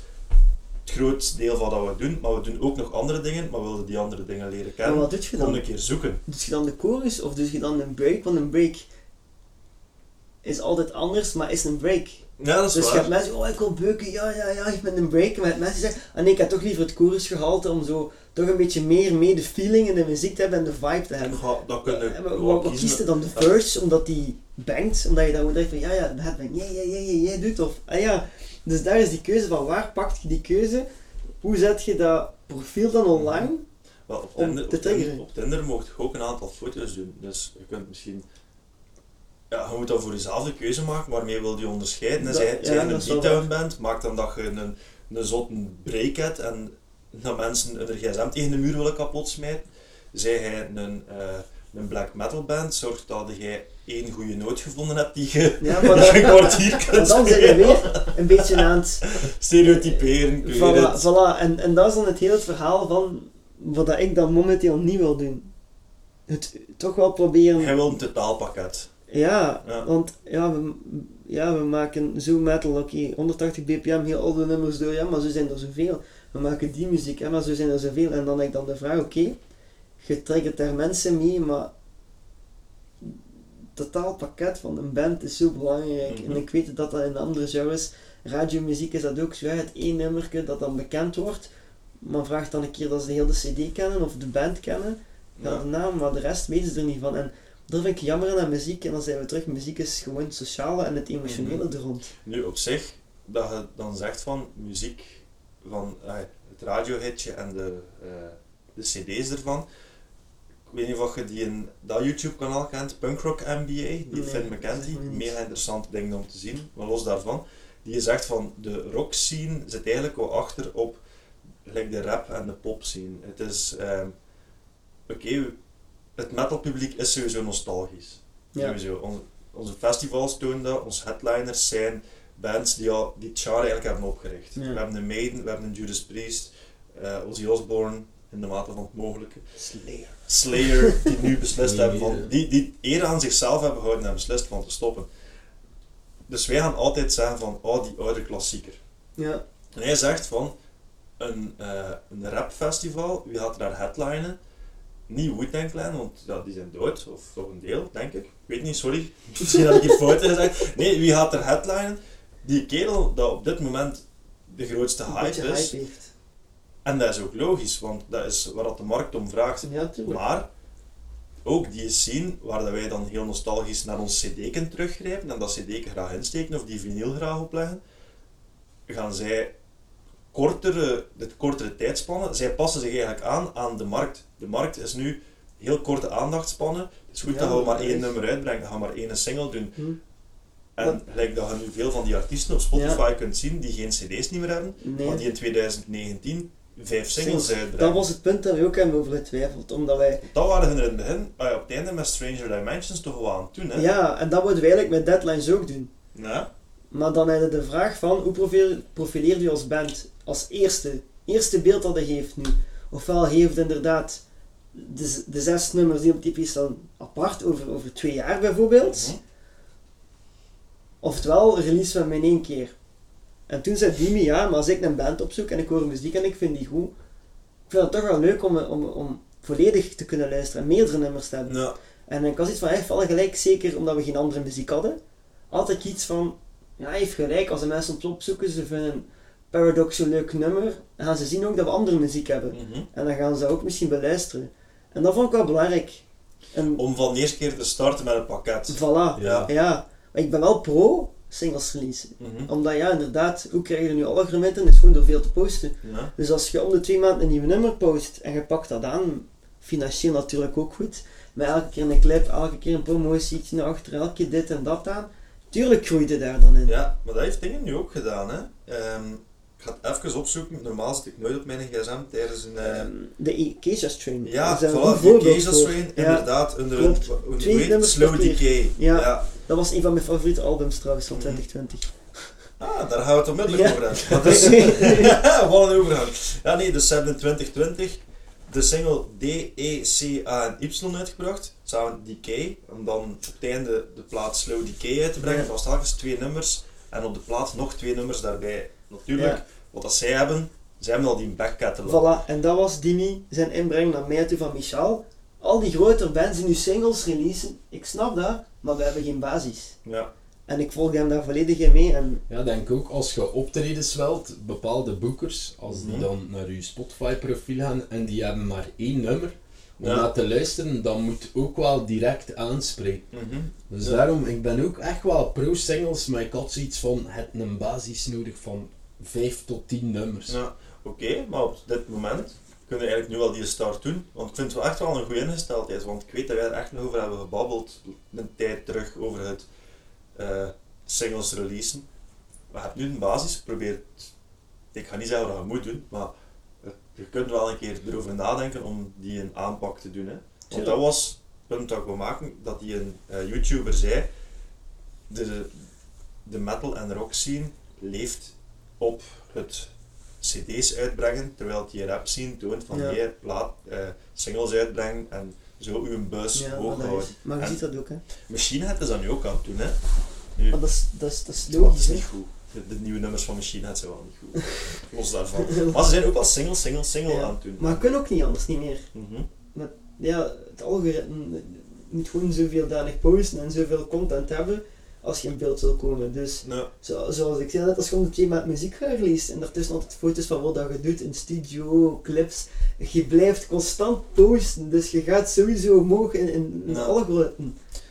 het grootste deel van wat we doen, maar we doen ook nog andere dingen, maar we willen die andere dingen leren Maar kennen. wat doe je dan? een keer zoeken. Doe je dan de chorus of doe je dan een break? Want een break is altijd anders, maar is een break. Ja, dat is Dus je waar. hebt mensen, oh ik wil beuken, ja, ja, ja, ik ben een break. Maar je mensen zeggen, ah nee, ik heb toch liever het chorusgehalte om zo toch een beetje meer mee de feeling in de muziek te hebben en de vibe te hebben. Ja, dat kun je En wel wat, kiest je dan? De Ja. verse, omdat die bangt, omdat je dan denken van, ja, ja, de headbang, ja, ja, ja, ja, jij doet, of, ah ja. Dus daar is die keuze van, waar pakt je die keuze? Hoe zet je dat profiel dan online? Wel, op, om Tinder, te op, Tinder, triggeren. op Tinder mocht je ook een aantal foto's doen. Dus je kunt misschien... Ja, je moet dan voor jezelf de keuze maken, waarmee wil je onderscheiden. En Dat- zij, ja, je een beatdown bent, maak dan dat je een, een zotte break hebt en dat mensen hun gsm tegen de muur willen kapot smijten. Zij hij een, eh, een black metal band, zorg dat jij één goede noot gevonden hebt die je Ja, maar je een dan, kwartier kunt dan zijn we weer een beetje aan het stereotyperen. Voilà, voilà. En, en dat is dan het hele verhaal van wat dat ik dan momenteel niet wil doen. Het toch wel proberen. Jij wil een totaalpakket. Ja, Ja. want ja we, ja, we maken zo metal, oké, 180 bpm, heel oude nummers door, ja, maar zo zijn er zoveel. We maken die muziek, ja, maar zo zijn er zoveel. En dan heb ik dan de vraag, oké, je triggert daar mensen mee, maar totaalpakket van een band is zo belangrijk. Mhm. En ik weet dat dat in andere genres, radiomuziek is dat ook zo, het één nummerke dat dan bekend wordt, maar vraag dan een keer dat ze de hele cd kennen of de band kennen. Ja, de naam, maar de rest weten ze er niet van. En dat vind ik jammer aan muziek. En dan zijn we terug, muziek is gewoon het sociale en het emotionele Mhm. er rond. Nu op zich, dat je dan zegt van muziek, van het radiohitje en de, eh, de cd's ervan. Ik weet niet of je die in dat YouTube kanaal kent, Punkrock MBA, die Nee, Finn niets. mega interessante dingen om te zien, maar los daarvan, die zegt van de rock scene zit eigenlijk wel achter op gelijk de rap en de pop scene. Het is, ehm, oké, het metalpubliek is sowieso nostalgisch. Ja. Sowieso. Onze, onze festivals tonen dat, onze headliners zijn bands die al die het genre eigenlijk hebben opgericht. Ja. We hebben een Maiden, we hebben een Judas Priest, eh Ozzy Osbourne, in de mate van het mogelijke. Slayer. Slayer, die nu beslist Nee, hebben van, die, die eer aan zichzelf hebben gehouden en beslist van te stoppen. Dus wij gaan altijd zeggen van, oh die oude klassieker. Ja. En hij zegt van, een, eh een rapfestival, wie gaat daar headlinen? Niet Wu-Tang Clan, want ja, die zijn dood, of toch een deel, denk ik. Ik weet niet, sorry. Misschien heb ik hier fouten gezegd. Nee, wie gaat er headlinen? Die kerel dat op dit moment de grootste hype is. heeft. En dat is ook logisch, want dat is waar dat de markt om vraagt. Ja. Maar ook die scene waar dat wij dan heel nostalgisch naar ons cd kunnen teruggrijpen en dat cd graag insteken of die vinyl graag opleggen, gaan zij kortere, dit kortere tijdspannen, zij passen zich eigenlijk aan aan de markt. De markt is nu heel korte aandachtspannen. Het is goed Ja, dat we maar één is- nummer uitbrengen, dat we maar één single doen. Hm. En gelijk dat je nu veel van die artiesten op Spotify kunt zien die geen cd's niet meer hebben, Nee. maar die in 2019 vijf singles uitbrengen. Dat was het punt dat we ook hebben over getwijfeld. Omdat wij... Dat waren hun in het begin, ah ja, op het einde met Stranger Dimensions toch wel aan het doen, hè? Ja, en dat moeten we eigenlijk met deadlines ook doen. Ja. Maar dan heb je de vraag van, hoe profileer, profileer je als band? Als eerste. Eerste beeld dat je geeft nu. Ofwel heeft inderdaad de, de zes nummers die op die EP staan apart, over, over twee jaar bijvoorbeeld. Mhm. Oftewel, release we hem in één keer. En toen zei Dimi, ja, maar als ik een band opzoek en ik hoor muziek en ik vind die goed, ik vind het toch wel leuk om, om, om volledig te kunnen luisteren en meerdere nummers te hebben. Ja. En ik was iets van, hij heeft wel gelijk, zeker omdat we geen andere muziek hadden. Altijd iets van, ja, hij heeft gelijk, als de mensen ons opzoeken, ze vinden Paradox een leuk nummer, dan gaan ze zien ook dat we andere muziek hebben. Mhm. En dan gaan ze ook misschien beluisteren. En dat vond ik wel belangrijk. En Om van de eerste keer te starten met een pakket. voilà, Ja. ja. Maar ik ben wel pro singles release. Mhm. Omdat ja, inderdaad, hoe krijg je nu alle agrementen? is gewoon door veel te posten. Ja. Dus als je om de twee maanden een nieuw nummer post en je pakt dat aan, financieel natuurlijk ook goed, met elke keer een clip, elke keer een promotietje naar achter, elke keer dit en dat aan, tuurlijk groeit daar dan in. ja, maar dat heeft dingen nu ook gedaan, hè. Ehm, ik ga het even opzoeken. Normaal zit ik nooit op mijn gsm tijdens een... Ehm, de E- Acacia Strain. ja, dat is een voilà, goed die voorbeeld Acacia voor. Strain, Ja, inderdaad, onder een, het? nummers Slow. Decay. Ja. ja. Dat was een van mijn favoriete albums trouwens van Mhm. 2020. Ah, daar gaan we het onmiddellijk Ja. over hebben. Dus, wat een overgang. Ja, nee, dus ze hebben in 2020 de single D, E, C, A en Y uitgebracht, samen met Decay, om dan op het einde de plaat Slow Decay uit te brengen. Ja. Dat was telkens twee nummers, en op de plaat nog twee nummers daarbij. Natuurlijk, Ja. wat dat zij hebben, zij hebben al die back catalog. Voilà, en dat was Dimi zijn inbreng naar mij toe van Michel. Al die grotere bands die nu singles releasen, ik snap dat, maar we hebben geen basis. Ja, En ik volg hem daar volledig in mee. En Ja, denk ook als je optredens wilt, bepaalde boekers, als die Mhm. dan naar je Spotify profiel gaan en die hebben maar één nummer, om Ja. naar te luisteren, dan moet ook wel direct aanspreken. Mhm. Dus Ja. daarom, ik ben ook echt wel pro-singles, maar ik had zoiets van, het een basis nodig van 5 tot 10 nummers. Ja, oké, maar op dit moment kunnen eigenlijk nu wel die start doen. Want ik vind het wel echt wel een goede ingesteldheid. Want ik weet dat wij er echt nog over hebben gebabbeld een tijd terug over het eh, singles releasen. We hebben nu een basis, probeer het- Ik ga niet zeggen wat je moet doen, maar je kunt wel een keer erover nadenken om die een aanpak te doen. Hè. Want dat was het punt dat ik wil maken, dat die een eh, YouTuber zei, de, de metal en rock scene leeft op het cd's uitbrengen, terwijl die rap scene toont van Ja. hier, plaat, eh, singles uitbrengen en zo uw bus ja, hoog houden. maar je En- ziet dat ook, hè. Machine Head is dat nu ook aan het doen, hè. Nu, Maar dat is, dat is, dat is logisch, is niet goed. De, de nieuwe nummers van Machine Head zijn wel niet goed. Los daarvan. Maar ze zijn ook wel single, single, single Ja. aan het doen. Maar kunnen ook niet anders, niet meer. Mhm. Ja, het algoritme moet gewoon zoveel danig posten en zoveel content hebben als je in beeld wil komen. Dus Ja. zo, zoals ik zei net, als je gewoon een keer met muziek gaat release en daartussen altijd foto's van wat dat je doet in studio, clips, je blijft constant posten, dus je gaat sowieso omhoog in, in, in Ja. het algoritme.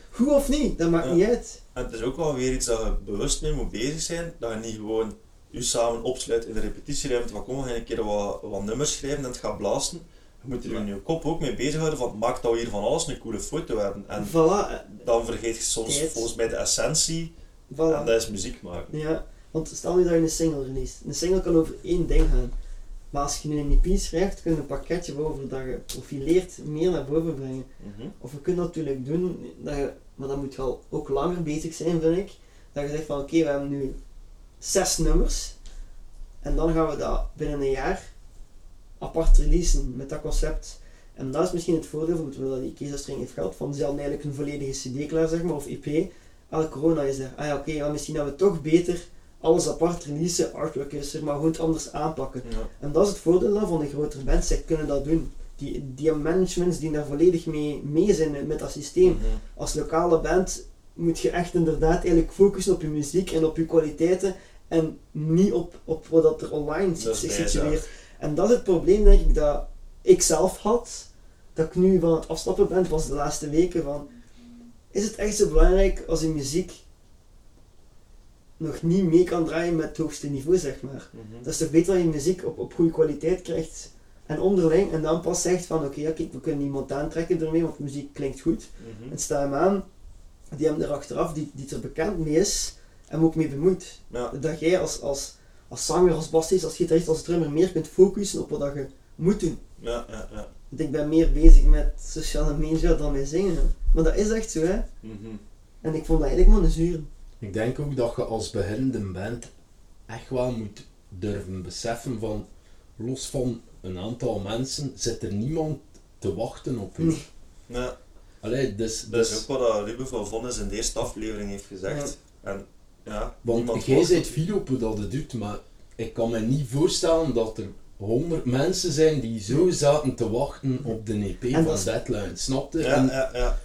Goed of niet, dat maakt Ja. niet uit. En het is ook wel weer iets dat je bewust mee moet bezig zijn. Dat je niet gewoon je samen opsluit in de repetitieruimte van kom, we gaan een keer wat, wat nummers schrijven en het gaat blazen. Je moet er in je kop ook mee bezighouden van maak dat we hier van alles een coole foto hebben. En Voilà, dan vergeet je soms Tijd. volgens mij de essentie voilà. en dat is muziek maken. Ja, want stel nu dat je een single release. Een single kan over één ding gaan. Maar als je nu een EP schrijft, kun je een pakketje waarover dat je profileert meer naar boven brengen. Mhm. Of je kunt natuurlijk doen, dat je, maar dan moet je al ook langer bezig zijn, vind ik. Dat je zegt van oké, we hebben nu zes nummers. En dan gaan we dat binnen een jaar apart releasen met dat concept. En dat is misschien het voordeel terwijl dat die keizerstring heeft gehad. Van ze hadden eigenlijk een volledige CD klaar, zeg maar, of EP. Alle corona is er. Ah ja, oké, maar misschien dat we toch beter alles apart releasen, artwork is er, maar gewoon het anders aanpakken. Ja. En dat is het voordeel dan van de grotere bands, zij kunnen dat doen. Die, die managements die daar volledig mee, mee zijn met dat systeem. Mhm. Als lokale band moet je echt inderdaad eigenlijk focussen op je muziek en op je kwaliteiten en niet op, op wat er online Dat is zich situeert. En dat is het probleem denk ik dat ik zelf had, dat ik nu van het afstappen ben, was de laatste weken van, is het echt zo belangrijk als je muziek nog niet mee kan draaien met het hoogste niveau, zeg maar. Mhm. Dat is toch beter dat je muziek op, op goede kwaliteit krijgt en onderling en dan pas zegt van oké, ja, kijk, we kunnen iemand aantrekken ermee, want muziek klinkt goed. Mhm. En sta hem aan, die hem er achteraf, die, die er bekend mee is, en ook mee bemoeit. Ja. Dat jij als, als, als zanger, als bassist, als gitarist, als drummer meer kunt focussen op wat dat je moet doen. Ja, ja, ja. Want ik ben meer bezig met sociale media dan met zingen. hè. Maar dat is echt zo, hè. Mhm. En ik vond dat eigenlijk maar een zuur. Ik denk ook dat je als beginnende band echt wel moet durven beseffen van, los van een aantal mensen, zit er niemand te wachten op u. Nee. Ja. Allee, dus, Dat is dus ook wat dat Ruben van Vonnis in de eerste aflevering heeft gezegd. En ja, want jij wacht bent op- hoe dat het doet, maar ik kan me niet voorstellen dat er honderd mensen zijn die zo zaten te wachten op de EP En van dat is- Deadline, snapte? Ja, En ja, ja.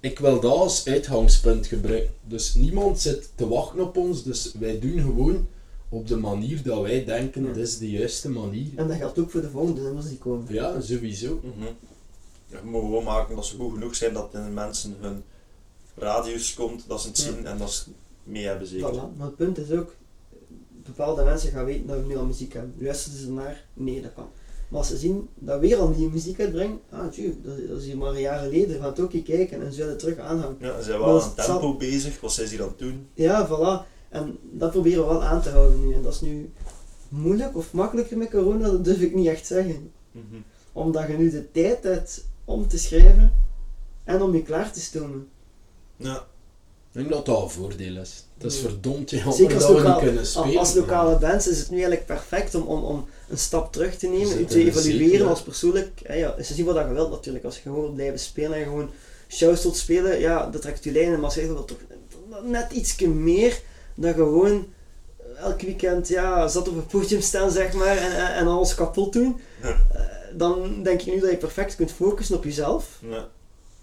ik wil dat als uitgangspunt gebruiken. Dus niemand zit te wachten op ons, dus wij doen gewoon op de manier dat wij denken, Ja. dat is de juiste manier. En dat geldt ook voor de volgende nummers die komen. Ja, sowieso. Mhm. Je moet gewoon maken dat ze goed genoeg zijn dat de mensen hun radius komt, dat ze het Ja. zien en dat ze mee hebben zeker. Voilà. Maar het punt is ook, bepaalde mensen gaan weten dat we nu al muziek hebben. Luisteren ze ernaar? Nee, dat kan. Maar als ze zien dat we weer al nieuwe muziek uitbrengen, ah tjoe, dat, is hier maar een jaar geleden, gaan het ook eens kijken en zullen terug aanhangen. Ja, ze zijn wel aan zal- tempo bezig, wat zijn ze het doen? Ja, voilà. En dat proberen we wel aan te houden nu. En dat is nu moeilijk of makkelijker met corona, dat durf ik niet echt zeggen. Mhm. Omdat je nu de tijd hebt om te schrijven en om je klaar te stomen. Ja. Denk dat dat een voordeel is. Het is Ja. verdomd jammer Zeker als, dat we niet kunnen als, spelen. als lokale bands is het nu eigenlijk perfect om, om, om een stap terug te nemen, u te een evalueren als persoonlijk. Ja, ja, is niet wat je wilt natuurlijk. Als je gewoon wilt blijven spelen en gewoon shows wilt spelen, ja, dat trekt je lijnen. Maar als je wil toch net iets meer dan gewoon elk weekend ja, zat op het podium staan zeg maar en, en, en alles kapot doen. Ja. Eh, dan denk ik nu dat je perfect kunt focussen op jezelf Ja.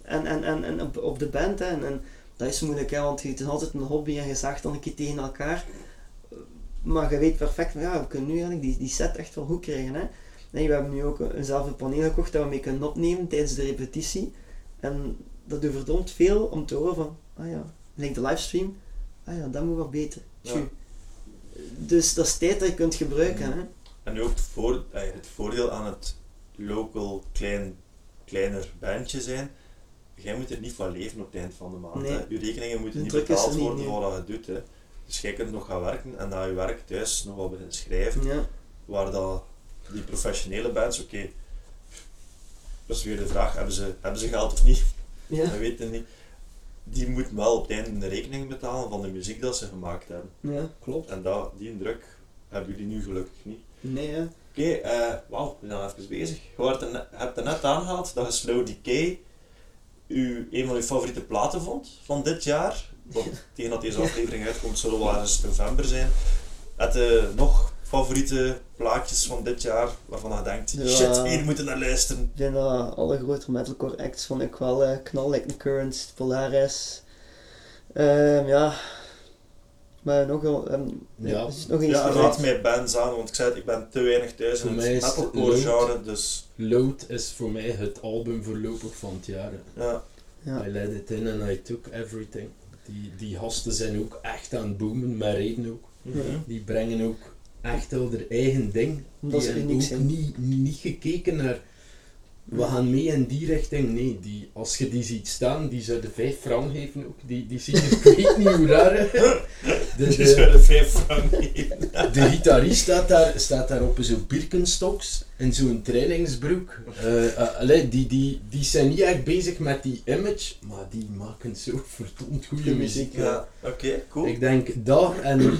en, en, en, en op, op de band. Hè. En, en dat is moeilijk, hè, want het is altijd een hobby en je zaagt dan een keer tegen elkaar. Maar je weet perfect, van, ja, we kunnen nu eigenlijk die, die set echt wel goed krijgen. Hè. Nee, we hebben nu ook een- eenzelfde paneel gekocht dat we mee kunnen opnemen tijdens de repetitie. En dat doet verdomd veel om te horen van, ah ja, like de livestream, ah ja, dat moet wel beter. Ja. Dus dat is tijd dat je kunt gebruiken. Hè. En nu ook het, voor, eh, het voordeel aan het local klein, kleiner bandje zijn. Jij moet er niet van leven op het eind van de maand. Nee. Hè. Je rekeningen moeten De niet betaald niet, worden nee. voor wat je doet. Hè. Dus jij kunt nog gaan werken en na je werk thuis nog wel beginnen schrijven. Ja. Waar dat die professionele bands, oké, dat is weer de vraag, hebben ze, hebben ze geld of niet? Ja. Dat weten niet. Die moeten wel op het einde een rekening betalen van de muziek dat ze gemaakt hebben. ja, klopt. En dat, die druk hebben jullie nu gelukkig niet. Nee, hè. Oké, eh wauw, we zijn even bezig. Je er net- hebt er net aangehaald dat je Slow Decay u, een van uw favoriete platen vond van dit jaar. Want tegen dat deze aflevering uitkomt, zullen wel ergens november zijn. Heb je nog favoriete plaatjes van dit jaar waarvan je denkt, Ja. shit, hier moeten naar luisteren. Ik vind dat alle grotere metalcore acts vond ik wel eh, knal, like The Currents, Polaris. Ehm, ja. Maar nog wel. ehm, Ja. is nog eens Ja, raad mij bands aan, want ik zei het, ik ben te weinig thuis Voor in mij het is het metalcore genre, dus Load is voor mij het album voorlopig van het jaar. ja. Ja. I let it in and I took everything. Die, die gasten zijn ook echt aan het boomen, met reden ook. Mhm. Die brengen ook echt wel hun eigen ding. Omdat die ze hebben ook zijn. niet, niet gekeken naar we gaan mee in die richting. Nee, die, als je die ziet staan, die zouden vijf frank geven ook. Die, die zien er, ik weet niet hoe raar. hè. De, Die de, zouden vijf frank geven. de gitarist staat daar, staat daar op zo'n Birkenstocks in zo'n trainingsbroek. Allee, die, die, die zijn niet echt bezig met die image, maar die maken zo verdomd goede muziek. Ja, oké, cool. Ik denk dat en eh,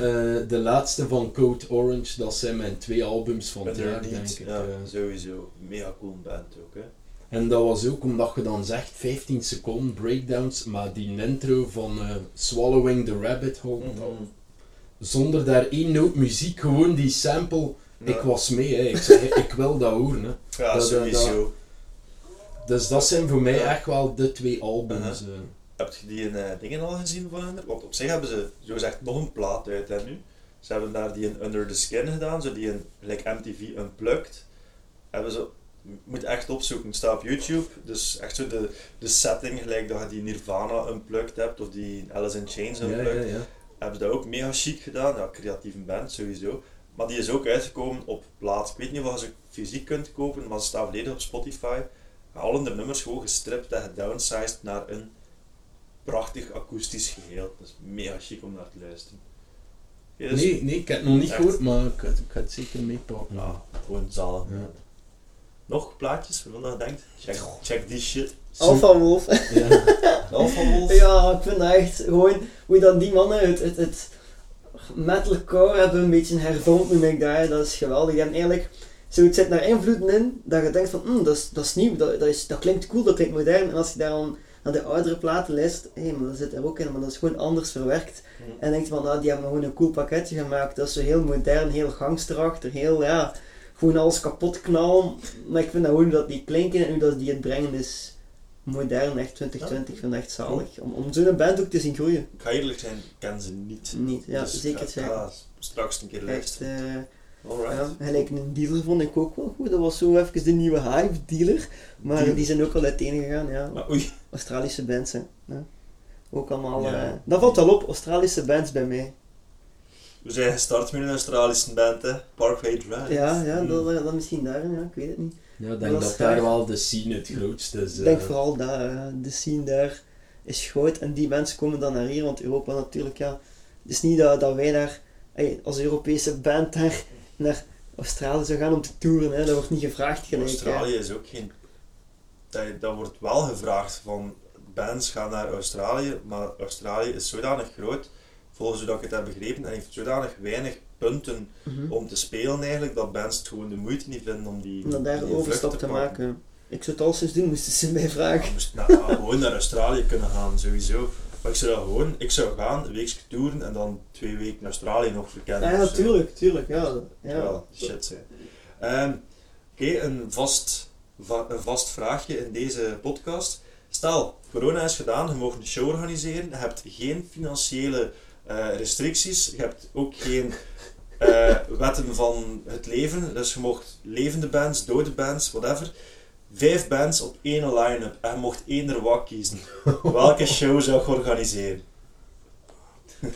de laatste van Code Orange, dat zijn mijn twee albums van het jaar, denk ik. ja, sowieso. Mega cool band ook, hè. En dat was ook omdat je dan zegt 15 seconden breakdowns, maar die intro van Swallowing the Rabbit Hole, Mhm. zonder daar één noot muziek, gewoon die sample. Ik was mee, hè. Ik, zeg, ik wil dat horen. Hè. Ja, dat- sowieso. Dus dat zijn voor mij echt wel de twee albums. Eh. Heb je die uh, dingen al gezien van hen? Want op zich hebben ze zogezegd nog een plaat uit hè, nu. Ze hebben daar die in Under the Skin gedaan, zo die in like MTV Unplugged. Hebben ze, moet echt opzoeken, het staat op YouTube. Dus echt zo de, de setting, gelijk dat je die Nirvana Unplugged hebt of die Alice in Chains Ja, Unplugged. ja, ja. Hebben ze dat ook mega chic gedaan. Ja, creatieve band sowieso. Maar die is ook uitgekomen op plaat. Ik weet niet of je ze fysiek kunt kopen, maar ze staan volledig op Spotify. Al hun nummers gewoon gestript en gedownsized naar een prachtig akoestisch geheel. Dat is mega chic om naar te luisteren. Dus- Nee, nee, ik heb het nog niet Echt? gehoord, maar ik, ga het- ik ga het zeker meepakken. Ja, gewoon zalig. Ja. Nog plaatjes waarvan je denkt, check, check die shit. Alpha Wolf. Ja. Alpha Wolf. ja, ik vind dat echt gewoon hoe dan die mannen het, het, het metalcore hebben een beetje hervormd, noem ik dat. hè. Dat is geweldig. En eigenlijk, zo, het zit naar invloeden in dat je denkt van, "Hmm, dat, is, dat is nieuw, dat, dat, is, dat klinkt cool, dat klinkt modern. En als je daar dan naar de oudere platen luistert, hé, maar dat zit er ook in, maar dat is gewoon anders verwerkt. En denkt van, nou, die hebben gewoon een cool pakketje gemaakt. Dat is zo heel modern, heel gangsterachtig, heel, ja, gewoon alles kapot knallen. Maar ik vind dat gewoon dat die klinken en hoe dat die het brengen is modern, echt 2020. Ik vind dat echt zalig. Om, om zo'n band ook te zien groeien. Ik ga eerlijk zijn, ik ken ze niet. Niet, ja, Dus ik zeker ga straks een keer Echt, luisteren. eh, Alright. ja, gelijk een dealer vond ik ook wel goed. Dat was zo even de nieuwe hype, dealer. Maar Dealer. die zijn ook al uiteen gegaan, ja. Maar oei, Australische bands, hè. Ja. Ook allemaal, Ja. eh, dat valt wel op, Australische bands bij mij. we zijn gestart met een Australische band, hè. Parkway Drive. Ja, ja, Hmm. dat, dat misschien daar, ja, ik weet het niet. Ja, ik Dat denk was dat daar wel de scene het grootste is. Ik eh. denk vooral daar, ja. de scene daar is groot en die mensen komen dan naar hier, want Europa natuurlijk, ja. Het is niet dat, dat wij daar als Europese band daar naar Australië zou gaan om te toeren, hè. dat wordt niet gevraagd gelijk. hè. Australië is ook geen... Dat, dat wordt wel gevraagd van bands gaan naar Australië, maar Australië is zodanig groot, volgens hoe dat ik het heb begrepen, en heeft zodanig weinig punten Mhm. om te spelen eigenlijk, dat bands het gewoon de moeite niet vinden om die, Om daar die overstap te maken. Ik zou het al sinds doen, moesten ze mij vragen. Moest nou, gewoon naar Australië kunnen gaan, sowieso. Maar ik zou dat gewoon, ik zou gaan, een weekje toeren en dan twee weken in Australië nog verkennen. Ja, ja, of zo. tuurlijk, tuurlijk, ja. ja. Shit zijn. Ehm, Oké, een, vast, va- een vast vraagje in deze podcast. Stel, corona is gedaan, je mag een show organiseren, je hebt geen financiële eh, restricties, je hebt ook geen eh, wetten van het leven, dus je mocht levende bands, dode bands, whatever. Vijf bands op één line-up en je mocht één wak kiezen. Welke show zou je organiseren?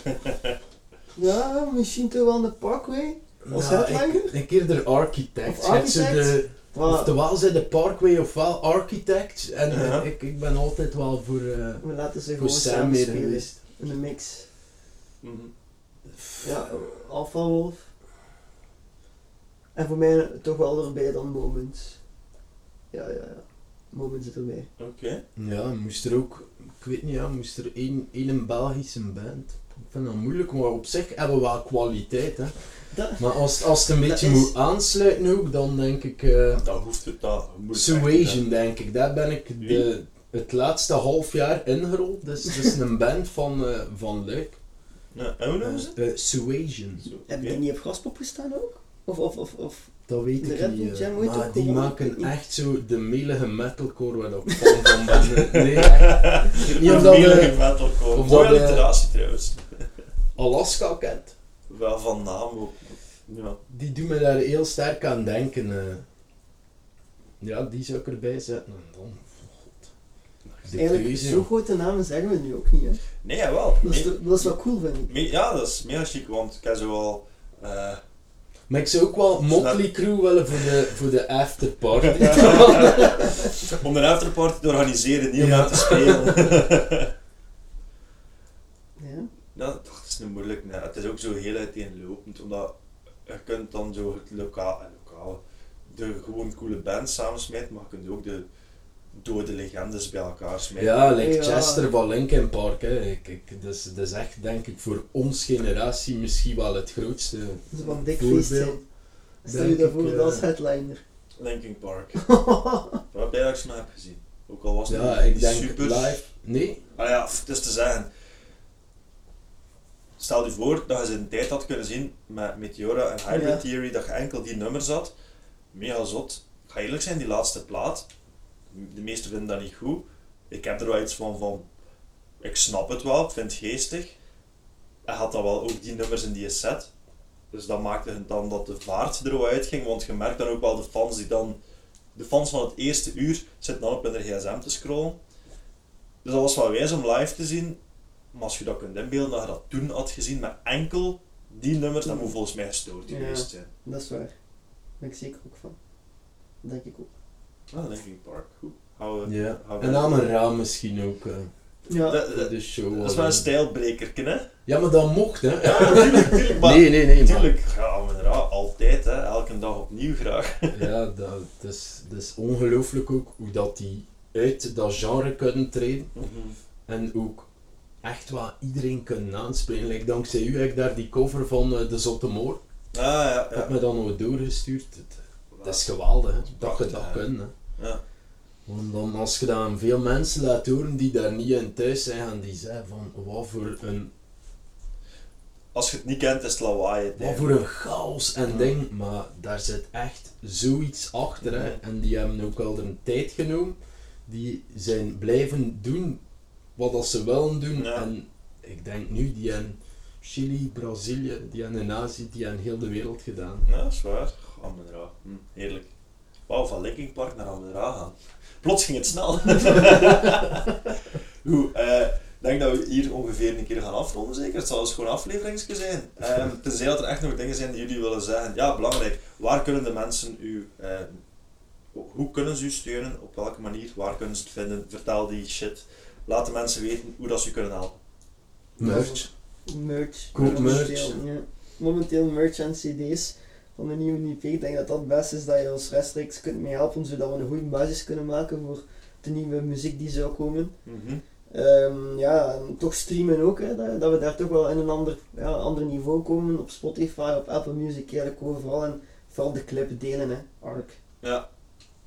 Ja, misschien toch wel de Parkway? Als Ja, headliner? ik- Een keer de architect. Of architect? de, Maar oftewel zijn de Parkway ofwel architect. En eh, Ja. ik, ik ben altijd wel voor, eh we laten ze voor gewoon Sam samen meer spelen. geweest. In een mix. Ja, Alpha Wolf. En voor mij toch wel erbij dan Moments. Ja, ja, ja. Moments zit erbij. Oké. Ja, moest er ook, ik weet niet, ja, moest er één, één Belgische band. Ik vind dat moeilijk, maar op zich hebben we wel kwaliteit. Hè. Dat, Maar als, als het een beetje is- moet aansluiten ook, dan denk ik uh, Dat hoeft het, dat moet echt Suasion, denk ik. Daar ben ik de, het laatste half jaar ingerold. Dus het is een band van, eh van Luik. Ja, en hoe noemen ze? Suasion. Hebben die niet op Graspop gestaan ook? Of, of, of, of Dat weet De ik Red niet. Eh, Jam ooit maar ook die maken niet. echt zo de melige metalcore waar ik fan van ben. Nee, echt. niet of dat Melige metalcore. of Mooie literatie trouwens. Alaska kent. Wel van naam ook. Ja. Die doen me daar heel sterk aan denken. eh. Ja, die zou ik erbij zetten. En dan, god. De eigenlijk keuze. zo grote namen zeggen we nu ook niet, hè. Nee, jawel. Dat is, dat is wel cool, vind ik. me- ja, dat is mega chic, want ik heb zo al... eh, Maar ik zou ook wel Motley Crue willen voor de, voor de afterparty. om een afterparty te organiseren, niet om Ja. aan te spelen. Ja. Ja, dat is niet moeilijk. Nee. Het is ook zo heel uiteenlopend, omdat je kunt dan zo het lokaal, eh, lokale, de gewoon coole bands samensmijten, maar je kunt ook de dode legendes bij elkaar smijten. Ja, like Ja. Chester van Linkin Park. Hè. Ik, ik, dat, is, dat is echt, denk ik, voor ons generatie misschien wel het grootste Dat is wel een dik voorbeeld. Stel je daarvoor dat eh, als headliner. Linkin Park. Wat ik ze heb gezien? Ook al was het Ja, niet ik denk super. live. Nee? Maar ja, het is te zeggen. Stel je voor dat je ze in een tijd had kunnen zien met Meteora en Hybrid Ja. Theory, dat je enkel die nummers had. Mega zot. Ik ga eerlijk zijn, die laatste plaat, de meesten vinden dat niet goed. Ik heb er wel iets van van, ik snap het wel, ik vind het geestig. Hij had dan wel ook die nummers in die set. Dus dat maakte dan dat de vaart er wel uitging, want je merkt dan ook wel de fans die dan, de fans van het eerste uur zitten dan op hun gsm te scrollen. Dus dat was wel wijs om live te zien. Maar als je dat kunt inbeelden dat je dat toen had gezien met enkel die nummers, dan moet volgens mij gestoord geweest zijn. Dat is waar. Daar ben ik zeker ook van. Dat denk ik ook. Ah, Linkin Park. Goed. Houden Ja. En aan een raam misschien ook. eh, Ja, Dat, voor dat- de show. dat is wel een alleen. stijlbrekerke, hè? Ja, maar dat mocht, hè? Ja, natuurlijk, natuurlijk. Maar, nee, nee, nee. maar- Tuurlijk, ja, maar ja, altijd, hè. Elke dag opnieuw graag. Ja, dat, dat, is, dat is ongelooflijk ook hoe dat die uit dat genre kunnen treden. En ook echt wel iedereen kunnen aanspreken. Like, dankzij u heb ik daar die cover van eh, De Zotte Moor. Ah, ja, Heb ja. me dan nog doorgestuurd. Het, het is geweldig hè, dat je dat kunt. Hè. Ja. Want dan, als je dat aan veel mensen laat horen die daar niet in thuis zijn, gaan die zeggen van wat voor een, Als je het niet kent, is het lawaai. wat voor een chaos en Ja. ding. Maar daar zit echt zoiets achter. Hè. En die hebben ook al een tijd genomen. Die zijn blijven doen wat ze willen doen. Ja. En ik denk nu, die in Chili, Brazilië, die hebben in Azië, die hebben heel de wereld gedaan. Ja, dat is waar. Amendra. Hm, heerlijk. Wauw, van Linkin Park naar Amendra gaan. Plots ging het snel. Goed, eh, ik denk dat we hier ongeveer een keer gaan afronden, zeker. Het zal dus gewoon een afleveringsje zijn. Ehm tenzij dat er echt nog dingen zijn die jullie willen zeggen. Ja, belangrijk. Waar kunnen de mensen u... eh, hoe kunnen ze u steunen? Op welke manier? Waar kunnen ze het vinden? Vertel die shit. Laat de mensen weten hoe dat ze u kunnen helpen. Merch. merch. Koop merch. Momenteel, ja. Momenteel merch en cd's van de nieuwe EP. Ik denk dat dat het beste is dat je ons rechtstreeks kunt mee helpen, zodat we een goede basis kunnen maken voor de nieuwe muziek die zou komen. Mhm. Ehm, ja, en toch streamen ook, hè, dat, dat we daar toch wel in een ander, ja, ander niveau komen. Op Spotify, op Apple Music, eigenlijk overal. En vooral de clip delen, hè. Ark. Ja.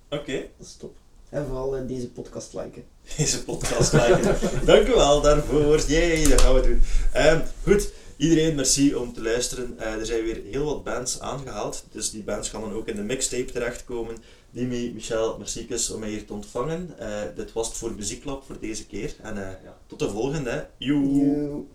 Oké. Dat is top. En vooral eh, deze podcast liken. Deze podcast liken. Dank u wel daarvoor. Jee, dat gaan we doen. Ehm, goed. Iedereen, merci om te luisteren. Eh, er zijn weer heel wat bands aangehaald, dus die bands gaan dan ook in de mixtape terechtkomen. Dimi, Michel, merci om mij hier te ontvangen. Eh, dit was het voor Muziekklap voor deze keer. En eh, ja, tot de volgende. Joe.